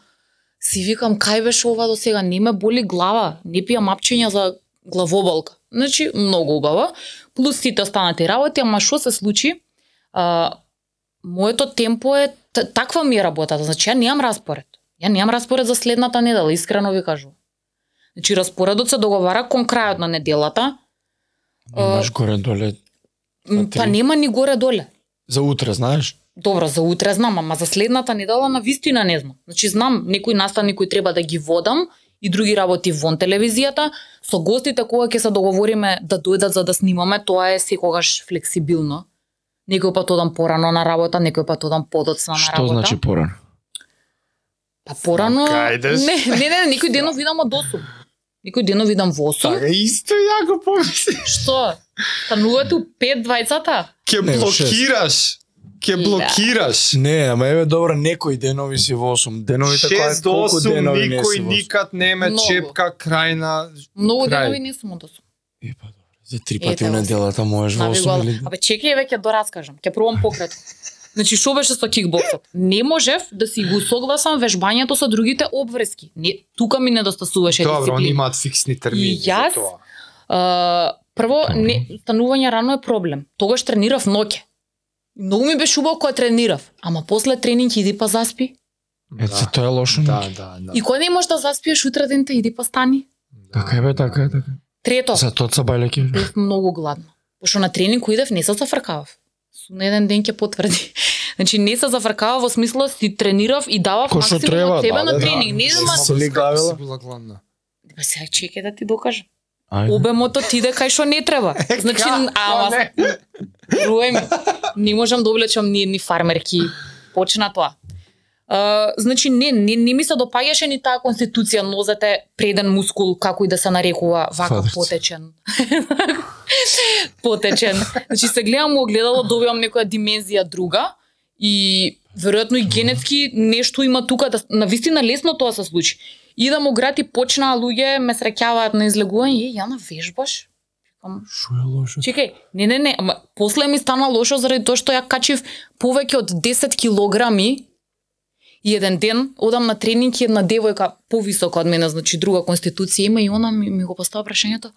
S3: си викам кај беше ова до сега, не ме боли глава, не пијам апчиња за главоболка. Значи, многу убаво. Плюс сите останати работи, ама што се случи? А, моето темпо е таква ми е работата, значи ја немам распоред. Ја немам распоред за следната недела, искрено ви кажувам. Значи распоредот се договара кон крајот на неделата,
S2: Имаш горе доле
S3: па нема ни горе доле.
S2: за утре, знаеш?
S3: Добро, за утре знам, ама за следната недела на вистина не знам. Значи знам, некои настани кои треба да ги водам и други работи вон телевизијата. Со гостите кога ќе се договориме да дојдат за да снимаме, тоа е секогаш флексибилно. Некој пат одам порано на работа, некој пат одам подоцна на
S2: Што
S3: работа.
S2: значи порано?
S3: Па порано... Не, не, не, некој денов идам од 8. Некој денов идам во 8.
S1: Така исто ја го помисли.
S3: Што? Станувате у 5 двајцата?
S1: Ке блокираш. Ке
S3: Да.
S1: блокираш.
S2: Не, ама еве добро, некои денови си во 8. Деновите кои
S1: 6 до
S2: колку
S1: 8
S2: денови не
S1: никој
S2: си во 8.
S1: никад не ме
S3: Многу.
S1: чепка крај на
S3: Многу
S1: Крај.
S3: денови не сум од 8.
S2: Е, па добро. За три пати во
S3: осум.
S2: неделата можеш во
S3: Нави
S2: 8
S3: гол.
S2: или...
S3: Абе чекај веќе до раскажам. Ќе пробам пократко. Значи што беше со кикбоксот? Не можев да си го согласам вежбањето со другите обврски. Не, тука ми недостасуваше
S1: Добро, они
S3: дисциплина.
S1: имаат фиксни термини
S3: И јас-
S1: за тоа.
S3: А, прво, не, станување рано е проблем. Тогаш тренирав ноќе. Многу ми беше убаво кога тренирав. Ама после тренинг иди па заспи.
S2: Ете, тоа е лошо.
S1: Да,
S2: Да.
S1: да, да.
S3: И кога не можеш да заспиеш утре дента, иди па стани.
S2: Така е бе, така е, така.
S3: Трето,
S2: За тоа са бајлеки.
S3: бев многу гладна. Пошто на тренинг кој идев, не се зафркавав. Сум на еден ден ќе потврди. Значи не се зафркавав во смисла си тренирав и давав максимум
S2: треба,
S3: од себе
S2: да,
S3: на
S2: да,
S3: тренинг.
S2: да.
S3: Не знам,
S2: се ли гавила?
S1: Си била гладна.
S3: Па сега чекај да ти докажам.
S2: Ајде.
S3: Обемото ти иде кај што не треба. Значи, ама руе ми. Не можам да облечам ни, ни фармерки. Почна тоа. Uh, значи не, не, не ми се допаѓаше ни таа конституција нозете преден мускул како и да се нарекува вака потечен. потечен. Значи се гледам во огледало добивам некоја димензија друга и веројатно и генетски нешто има тука да на вистина лесно тоа се случи. Идам у град и почнаа луѓе ме среќаваат на излегување, е, ја на вежбаш?
S2: Шо е лошо?
S3: Чекај, не, не, не, ама после ми стана лошо заради тоа што ја качив повеќе од 10 килограми и еден ден одам на тренинг и една девојка повисока од мене, значи друга конституција има и она ми, ми го постави прашањето.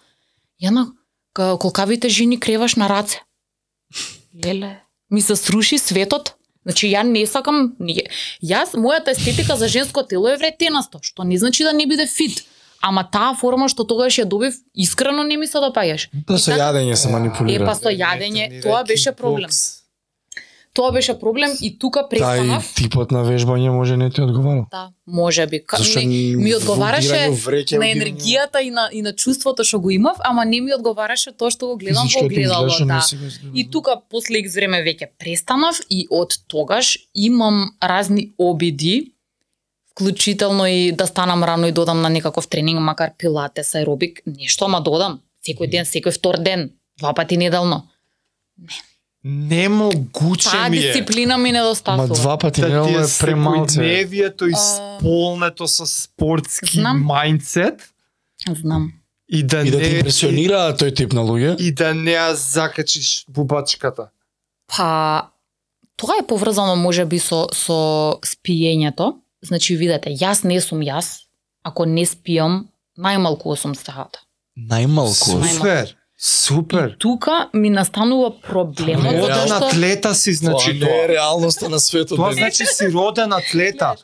S3: Јана, ка- колкавите жени креваш на раце? Леле, ми се сруши светот. Значи ја не сакам, не, јас мојата естетика за женско тело е вретенасто, што не значи да не биде фит. Ама таа форма што тогаш ја добив, искрено не ми се допаѓаше.
S2: Да со јадење се
S3: Е,
S2: манипулира.
S3: па со јадење, тоа беше проблем. Тоа беше проблем и тука престанав.
S2: типот на вежбање може не ти одговара.
S3: Да, може би. Ка,
S2: Зашто
S3: не, ми одговараше
S2: вреќе,
S3: на енергијата и на и на чувството што го имав, ама не ми одговараше тоа што го гледам во гледало, да.
S2: не.
S3: И тука после X време веќе престанав и од тогаш имам разни обиди, вклучително и да станам рано и додам на некаков тренинг, макар пилатес, аеробик, нешто, ама додам. Секој ден, секој втор ден, два пати неделно.
S1: Немогуче
S3: Таа
S1: ми е
S3: дисциплина ми
S2: Ма
S3: недостасува.
S2: два пати
S1: да ти
S2: неделно
S1: е
S2: премалце.
S1: секојдневието
S3: А,
S1: исполнето со спортски
S3: знам.
S1: мајндсет
S3: Знам.
S1: и да
S2: И да
S1: не
S2: импресионира тој тип на луѓе.
S1: и да не ја закачиш бубачката.
S3: Па тоа е поврзано можеби со со спиењето. Значи видете, јас не сум јас ако не спијам најмалку 8 сата.
S2: Најмалку.
S3: Најмалку.
S1: Супер. Супер.
S3: И тука ми настанува проблемот
S2: Реално.
S3: затоа
S1: Роден
S3: што
S1: атлета си, значи
S2: Тоа не е
S1: тоа.
S2: реалноста на светот.
S1: Тоа значи си роден атлета.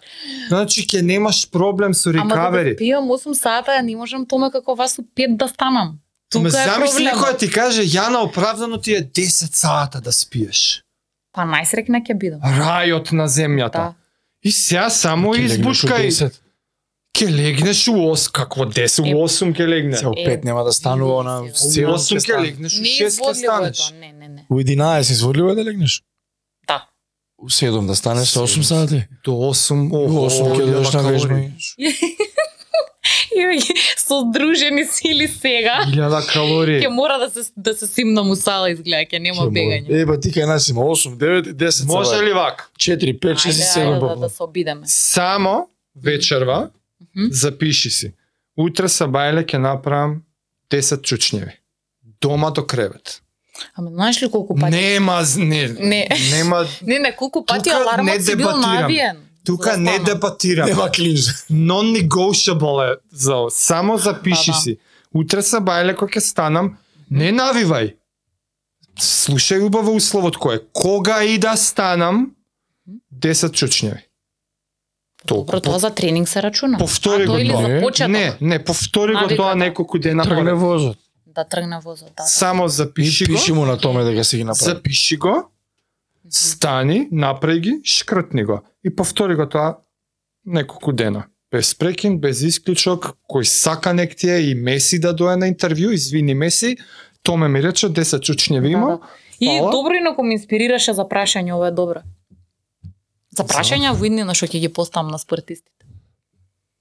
S1: Значи ќе немаш проблем со
S3: Ама за да
S1: рекавери.
S3: спијам 8 сата, ја не можам томе како вас со 5 да станам.
S1: Ме
S3: Тука е
S1: замисли некој ти каже Јана оправдано ти е 10 сата да спиеш.
S3: Па најсрекна ќе бидам.
S1: Рајот на земјата.
S3: Да.
S1: И сега само
S2: у
S1: избушкај.
S2: 10.
S1: Ќе легнеш у 8, какво 10
S3: Е,
S1: у 8 ќе легне.
S2: Се 5 нема да станува на
S3: види
S1: У
S3: се.
S2: сигурно
S1: 8
S2: ќе
S1: ќе
S2: стане.
S1: легнеш, у
S3: Не
S1: 6 ќе
S3: изводливо е
S1: станеш.
S3: не, не, не.
S2: У 11 изводливо е да легнеш.
S3: Да.
S2: У 7 да станеш со 8
S1: Седум.
S2: сати.
S1: До 8,
S2: У
S1: о,
S2: 8 ќе дојдеш на вежба.
S3: И со здружени сили сега.
S1: 1000 калории.
S3: Ќе мора да се да се симнам у сала изгледа, ќе нема бегање.
S2: Е, ба ти кај нас има 8, 9 и 10
S1: Може ли вак?
S2: 4, 5, 6 и
S3: Ајде,
S2: 7
S3: ајде да,
S2: попла.
S3: да се обидеме.
S1: Само вечерва Запиши си. Утре са бајле ќе направам 10 чучњеви. Дома до кревет.
S3: Ама знаеш ли колку пати?
S1: Нема, не,
S3: Не.
S1: нема,
S3: Не, не, колку пати
S1: Тука не
S3: алармот си бил
S1: дебатирам.
S3: навиен.
S1: тука не дебатирам.
S2: Нема клинж.
S1: Non-negotiable е за само запиши
S3: да.
S1: си. Утре са бајле кој ќе станам, не навивај. Слушај убаво условот кој е. Кога и да станам, 10 чучњеви. Толку.
S3: Добро, тоа за тренинг се рачуна.
S1: Повтори
S3: а
S1: го
S3: тоа
S2: Не?
S1: Не, не, повтори го тоа неколку дена
S2: Тргне возот.
S3: Да тргне возот, да. да.
S1: Само запиши
S2: И
S1: го.
S2: пиши му на томе да ги си ги направи.
S1: Запиши го, стани, направи ги, шкртни го и повтори го тоа неколку дена. Без прекин, без исклучок, кој сака нек ти е и Меси да дое на интервју, извини Меси, Томе ми рече 10 чучњеви
S3: Да,
S1: има.
S3: да. И
S1: Фала.
S3: добро инаку ме инспирираше за прашање, ова е добро. За прашања во иднина што ќе ги поставам на спортистите.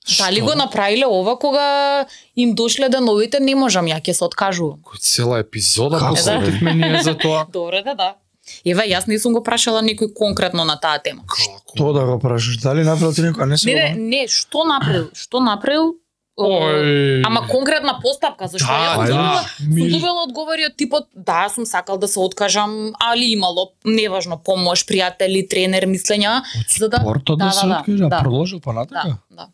S3: Дали
S1: Што?
S3: го направиле ова кога им дошле деновите, не можам, ја ќе се откажувам.
S1: Кој цела епизода посветивме ние за тоа.
S3: Добре, да, да. Еве, јас не сум го прашала некој конкретно на таа тема.
S1: Како?
S2: Тоа да го прашаш, дали направил ти некој, а не се
S3: Не, не, не, што направил? Што направил?
S1: Ој.
S3: Ама конкретна постапка, зашто
S1: Да,
S3: сум
S1: да.
S3: добила одговори од типот да, сум сакал да се откажам, али имало неважно помош, пријатели, тренер, мислења, за да
S2: да,
S3: да,
S2: се
S3: да,
S2: откажа,
S3: да.
S2: продолжил
S3: да,
S2: понатака.
S3: да.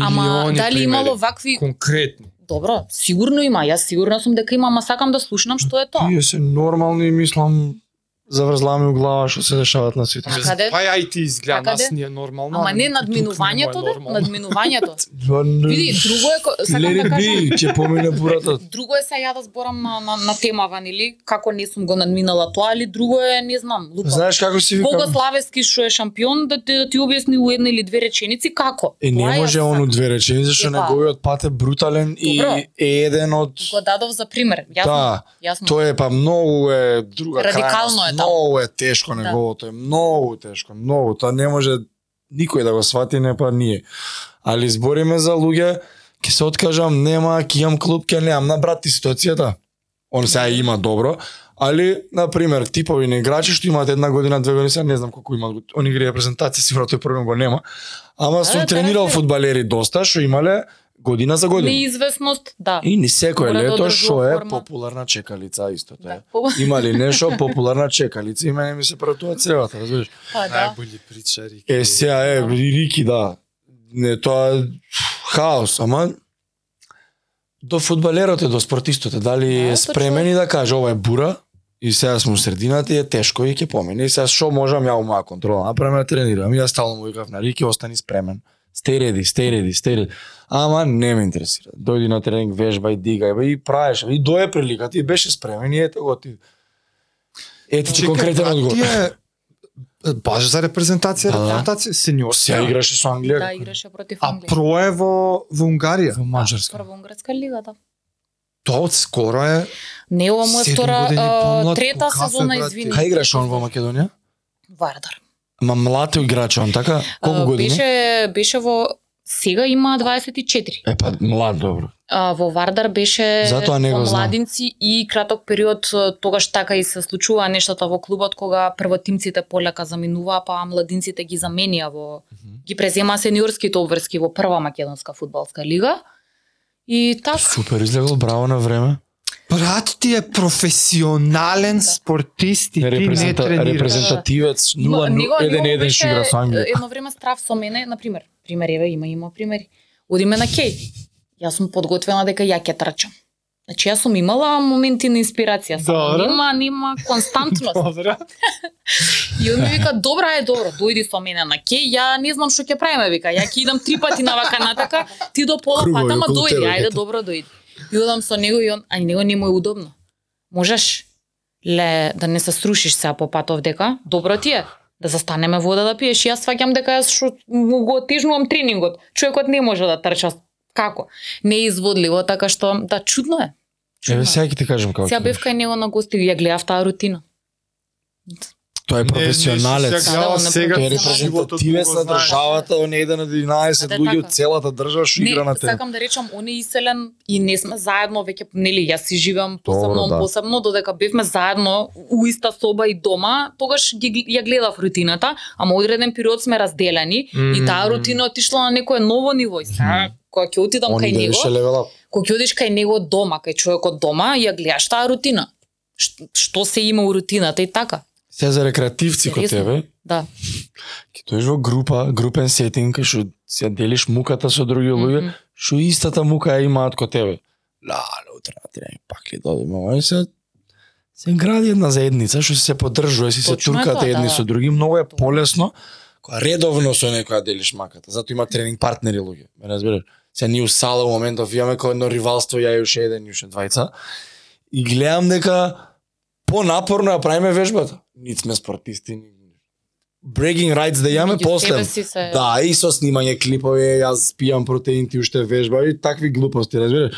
S3: Ама
S1: Милиони
S3: дали
S1: примери.
S3: имало вакви
S1: конкретни.
S3: Добро, сигурно има. Јас сигурна сум дека има, ама сакам да слушнам што е тоа.
S2: Тие се нормални, мислам, заврзлами у глава што се дешават на
S3: каде?
S1: Па ја и ти изгледа, нас ни е нормално.
S3: Ама не надминувањето, да? Надминувањето.
S2: Види,
S3: друго е, сакам да кажам,
S2: ќе помине буратот.
S3: друго е се ја да зборам на, на, на темава, нели? Како не сум го надминала тоа, или друго е, не знам, лупа.
S2: Знаеш како си викам?
S3: Богославески што е шампион, да ти, да ти објасни у една или две реченици како.
S2: Е, не може он у две речени, зашто
S3: Е, па.
S2: неговиот пат е брутален и е еден од...
S3: Го дадов за пример. Јасно.
S2: Да,
S3: јасно.
S2: Тоа е па многу е друга
S3: Радикално е.
S2: Многу е тешко
S3: Да.
S2: неговото, е многу тешко, многу. Тоа не може никој да го свати, не па ние. Али збориме за луѓе, ќе се откажам, нема, ќе имам клуб, ќе немам. На брат ти ситуацијата. Он сега има добро, али, на пример, типови на играчи што имаат една година, две години, сега не знам колку имаат, он игри репрезентација, сигурно тој проблем го нема. Ама сум
S3: да,
S2: тренирал фудбалери доста, што имале година за година.
S3: Неизвестност, да.
S2: И ни секој
S3: Мора да
S2: лето што е
S3: форма.
S2: популарна чекалица истото
S3: Да.
S2: е. Има ли нешто популарна чекалица и мене ми се пратува цевата, разбираш?
S3: Па да.
S1: Најболи причари.
S2: Е, сега е,
S3: Да.
S2: Рики, да. Не, тоа е хаос, ама до фудбалерот е, до спортистот е, дали
S3: Да,
S2: е спремен и да каже ова е бура, и сега сме у средината и е тешко и ќе помине. И сега што можам ја у моја контрола, направам да тренирам. И јас стално му викав на Рики, остани спремен. Ready, stay ready. Ама не ме интересира. Дојди на тренинг, вежбај, дигај, бе, и правиш. И дое прилика, ти беше спремен и ето го ти. Ете ти конкретен одговор.
S1: Ти е баш за репрезентација,
S2: Да, да.
S1: репрезентација сениор.
S2: Сега играше со Англија.
S3: Да, играше против
S1: А
S3: Англија.
S1: про е во во Унгарија.
S2: Во Маđарска.
S3: Прва унгарска лига, да.
S1: Тоа од скоро е
S3: Не, ова му е втора, а,
S1: помлад,
S3: трета
S1: кафе,
S3: сезона, извини.
S2: Кај играше он во Македонија?
S3: Вардар.
S2: Ма млад играч он, така? Колку
S3: А,
S2: години?
S3: Беше, беше во Сега има 24.
S2: Е па млад добро.
S3: А, во Вардар беше
S2: Затоа не го
S3: во
S2: знам.
S3: младинци и краток период тогаш така и се случува нештата во клубот кога првотимците полека заминуваа, па младинците ги заменија во ги презема сениорските обврски во прва македонска фудбалска лига. И така
S2: Супер излегол, браво на време.
S1: Брат ти е професионален спортист и ти не
S2: Репрезента,
S1: тренираш.
S2: репрезентативец
S3: Ма,
S2: 0
S3: него-
S2: 1
S3: него
S2: 1
S3: беше,
S2: ще игра со Англија.
S3: Едно време страв со мене, на пример. Пример еве има има примери. Одиме на Кеј. Јас сум подготвена дека ја ќе трчам. Значи јас сум имала моменти на инспирација, само нема нема константност.
S1: Добра.
S3: И он ми вика, добра е, добро, дојди со мене на Кеј, ја не знам што ќе правиме, вика, ја ќе идам три пати на вака натака, ти до пола
S2: Кругови
S3: пата, ма
S2: околу
S3: дојди, ајде, добро, дојди. И одам со него и он, а него не му е удобно. Можеш ле да не се срушиш сега по патов дека, добро ти е, да застанеме вода да пиеш. И Јас сваќам дека јас му го отежнувам тренингот. Човекот не може да трча како? Не е изводливо, така што да чудно е. Чудно
S2: Еве сега ќе ти кажам како.
S3: Сега
S2: ќе
S3: бев
S2: беше.
S3: кај него на гости и ја гледав таа рутина.
S2: Тој е
S1: Не,
S2: професионалец.
S1: не,
S3: да,
S1: сега
S2: Тој е репрезентативец
S1: го
S2: на државата, он е еден од 11
S3: Да,
S2: луѓе
S3: така.
S2: од целата држава што игра на
S3: Не,
S2: терен.
S3: сакам да речам, он е иселен и не сме заедно веќе, нели, јас си живеам посебно,
S2: да.
S3: посебно, додека бевме заедно у иста соба и дома, тогаш ја гледав рутината, ама одреден период сме разделени и таа рутина отишла на некое ново ниво. И сега, кога ќе отидам кај него, кога ќе одиш кај него дома, кај човекот дома, ја гледаш таа рутина. Ш- Што се има у рутината и така.
S2: Сега за рекреативци кod
S3: Интересно.
S2: тебе,
S3: Да.
S2: ќе дојдеш во група, групен сетинг, што ја делиш муката со други луѓе,
S3: Мгм.
S2: што истата мука ја имаат кod тебе. Ла, ла, утре на тренинг, пак ли додиме, ама се се гради една заедница што се поддржува, си се
S3: Точно
S2: туркате едни
S3: да,
S2: со
S3: да.
S2: други, многу е полесно кога редовно со некоја делиш маката. Зато има тренинг партнери луѓе, ме разбираш? Се ние у сала у моментов имаме кој едно ривалство, ја и уште еден, и уште двајца. И гледам дека понапорно ја правиме вежбата. Нит сме спортисти, ни bragging rights да
S3: Меѓу
S2: после.
S3: се-
S2: Да, и со снимање клипови, јас пијам протеин, ти уште вежба и такви глупости, разбираш?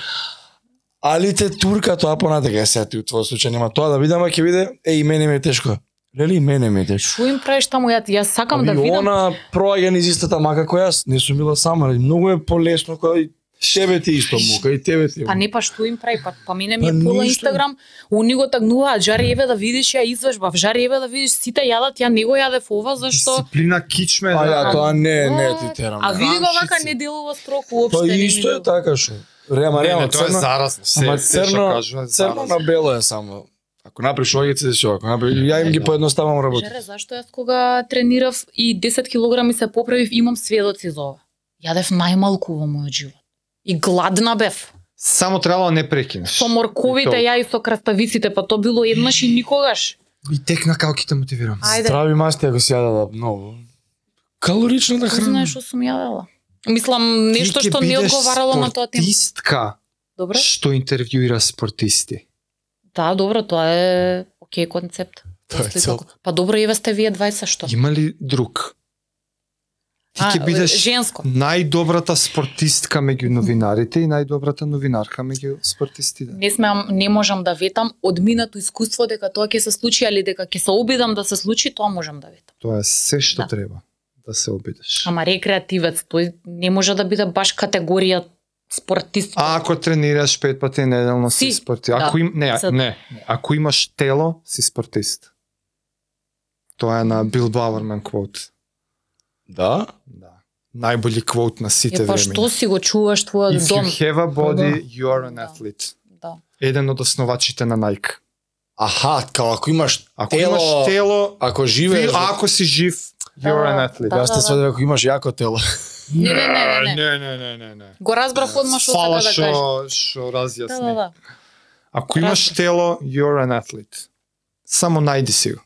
S2: Али те турка тоа понатака, е, сега ти у твој случај нема тоа да видам, а ќе биде, е и мене ми е тешко. Лели мене ми е тешко.
S3: Што им правиш таму? Ја, јас сакам да
S2: Аби
S3: видам.
S2: она проаѓа низ истата мака која јас, не сум била сама, многу е полесно кој и тебе ти исто мука и тебе ти.
S3: Па не па што им прави, па, па мене ми
S2: Па
S3: е пола. Инстаграм, они го тагнуваат, жари еве да видиш ја извежбав, жари еве да видиш сите јадат, ја не го јадев ова, зашто...
S1: Дисциплина кичме.
S2: А
S1: да.
S2: ја тоа не, не ти терам.
S3: А види го вака не делува строк уопште.
S2: Тоа исто е така што. Рема, рема,
S1: не, тоа е заразно. Се,
S2: ама
S1: се
S2: црно,
S1: кажува
S2: црно на бело е само. Ако направиш огице, си ако направиш, ја им ги поедноставам работа.
S3: Жаре, зашто јас кога тренирав и 10 килограми се поправив, имам сведоци за ова. Јадев најмалку во мојот живот. И гладна бев.
S1: Само требало да не прекинеш.
S3: Со морковите, ја и со краставиците, па то било еднаш и никогаш.
S1: И тек на калките мотивирам.
S3: Ајде.
S2: Здрави масти ако си јадела многу. Калоричната
S3: Кој
S2: храна.
S3: знае што сум јадела? Мислам, нешто што не одговарало на тоа тема.
S1: Спортистка
S3: Добро?
S1: што интервјуира спортисти.
S3: Да, добро, тоа е окей концепт.
S2: Тоа е цел.
S3: Па добро, еве сте вие 20 што?
S1: Има ли друг? Ти ќе бидеш
S3: женско.
S1: најдобрата спортистка меѓу новинарите и најдобрата новинарка меѓу спортистите.
S3: Не смеам, не можам да ветам од минато искуство дека тоа ќе се случи, али дека ќе се обидам да се случи, тоа можам да ветам.
S1: Тоа е се што
S3: Да.
S1: треба да се обидеш.
S3: Ама рекреативец, тој не може да биде баш категорија спортист.
S1: А ако тренираш пет пати неделно си,
S3: Си,
S1: спортист.
S3: да.
S1: Ако им не,
S3: За-
S1: не, ако имаш тело, си спортист. Тоа е на Бил Бауерман квот.
S2: Да?
S1: Да. Најболи квот на сите
S3: Е, па што си го чуваш твојот
S1: If
S3: дом?
S1: you have a body, you are an
S3: Да.
S1: athlete.
S3: Да.
S1: Еден од основачите на Nike.
S2: Аха, као ако имаш
S1: Ако
S2: тело,
S1: имаш тело,
S2: ако живееш,
S1: ти, ако си жив, you are an athlete.
S3: Да,
S2: јас те
S3: да,
S2: сведев ако имаш јако тело.
S3: Не, не, не, не, не.
S1: не, не, не.
S3: Го разбрав одма што
S1: Фала
S3: сака да кажеш.
S1: што што разјасни.
S3: Да, да, да.
S1: Ако имаш тело, you're an athlete. Само најди си го.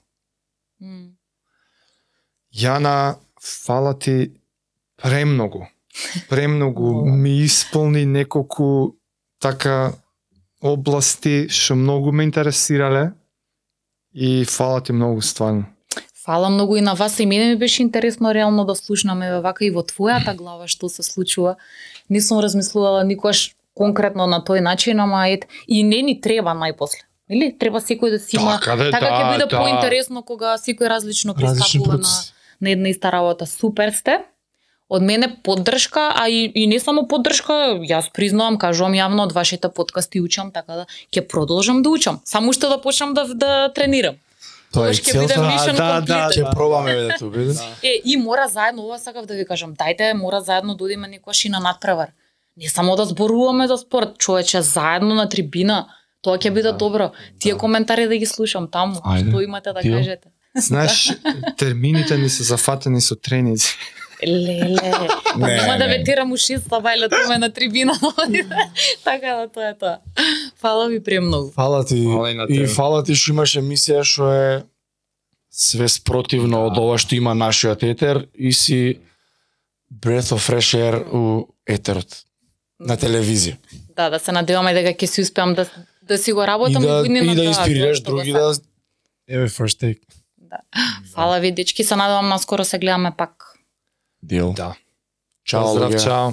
S1: Јана, фала ти премногу. Премногу ми исполни неколку така области што многу ме интересирале и фала ти многу стварно.
S3: Фала многу и на вас и мене ми беше интересно реално да слушнаме вака и во твојата глава што се случува. Не сум размислувала никогаш конкретно на тој начин, ама ет и не ни треба најпосле. Или треба секој да си има
S1: Така да,
S3: така ќе
S1: да,
S3: биде
S1: да.
S3: поинтересно кога секој различно пристапува на. На една иста работа. Супер сте. од мене поддршка, а и, и не само поддршка, јас признавам, кажувам јавно од вашите подкасти учам, така да ќе продолжам да учам. Само што да почнам да да тренирам.
S2: Тоа е
S3: биде
S2: целта.
S1: да, да,
S3: completed.
S2: Ќе пробаме да те убедим.
S3: Е, и мора заедно, ова сакав да ви кажам, дајте, мора заедно да одиме некојаш и на надпревар. Не само да зборуваме за спорт, човече, заедно на трибина, тоа ќе биде добро. Тие коментари да ги слушам таму,
S2: Ајде.
S3: што имате да
S2: Тио.
S3: кажете.
S1: Знаеш, термините ни се зафатени со треници.
S3: Леле,
S2: Не,
S3: нема да ветирам ушиста, бајле томе на трибина. така да тоа е тоа. Фала ви премногу.
S2: Фала ти
S1: Фала и
S2: и фала ти што имаш емисија што е све спротивно од ова што има нашиот етер и си breath of fresh air у етерот на телевизија.
S3: Да, да се надеваме дека ќе си успеам да да си го
S2: И
S3: работам
S2: да,
S3: година,
S2: и да
S3: тоа,
S2: инспирираш
S3: тоа
S2: други да еве first take.
S3: Фала ви дечки, се надевам наскоро се гледаме пак.
S2: Дел.
S1: Да.
S2: Чао,
S1: Поздрав, чао.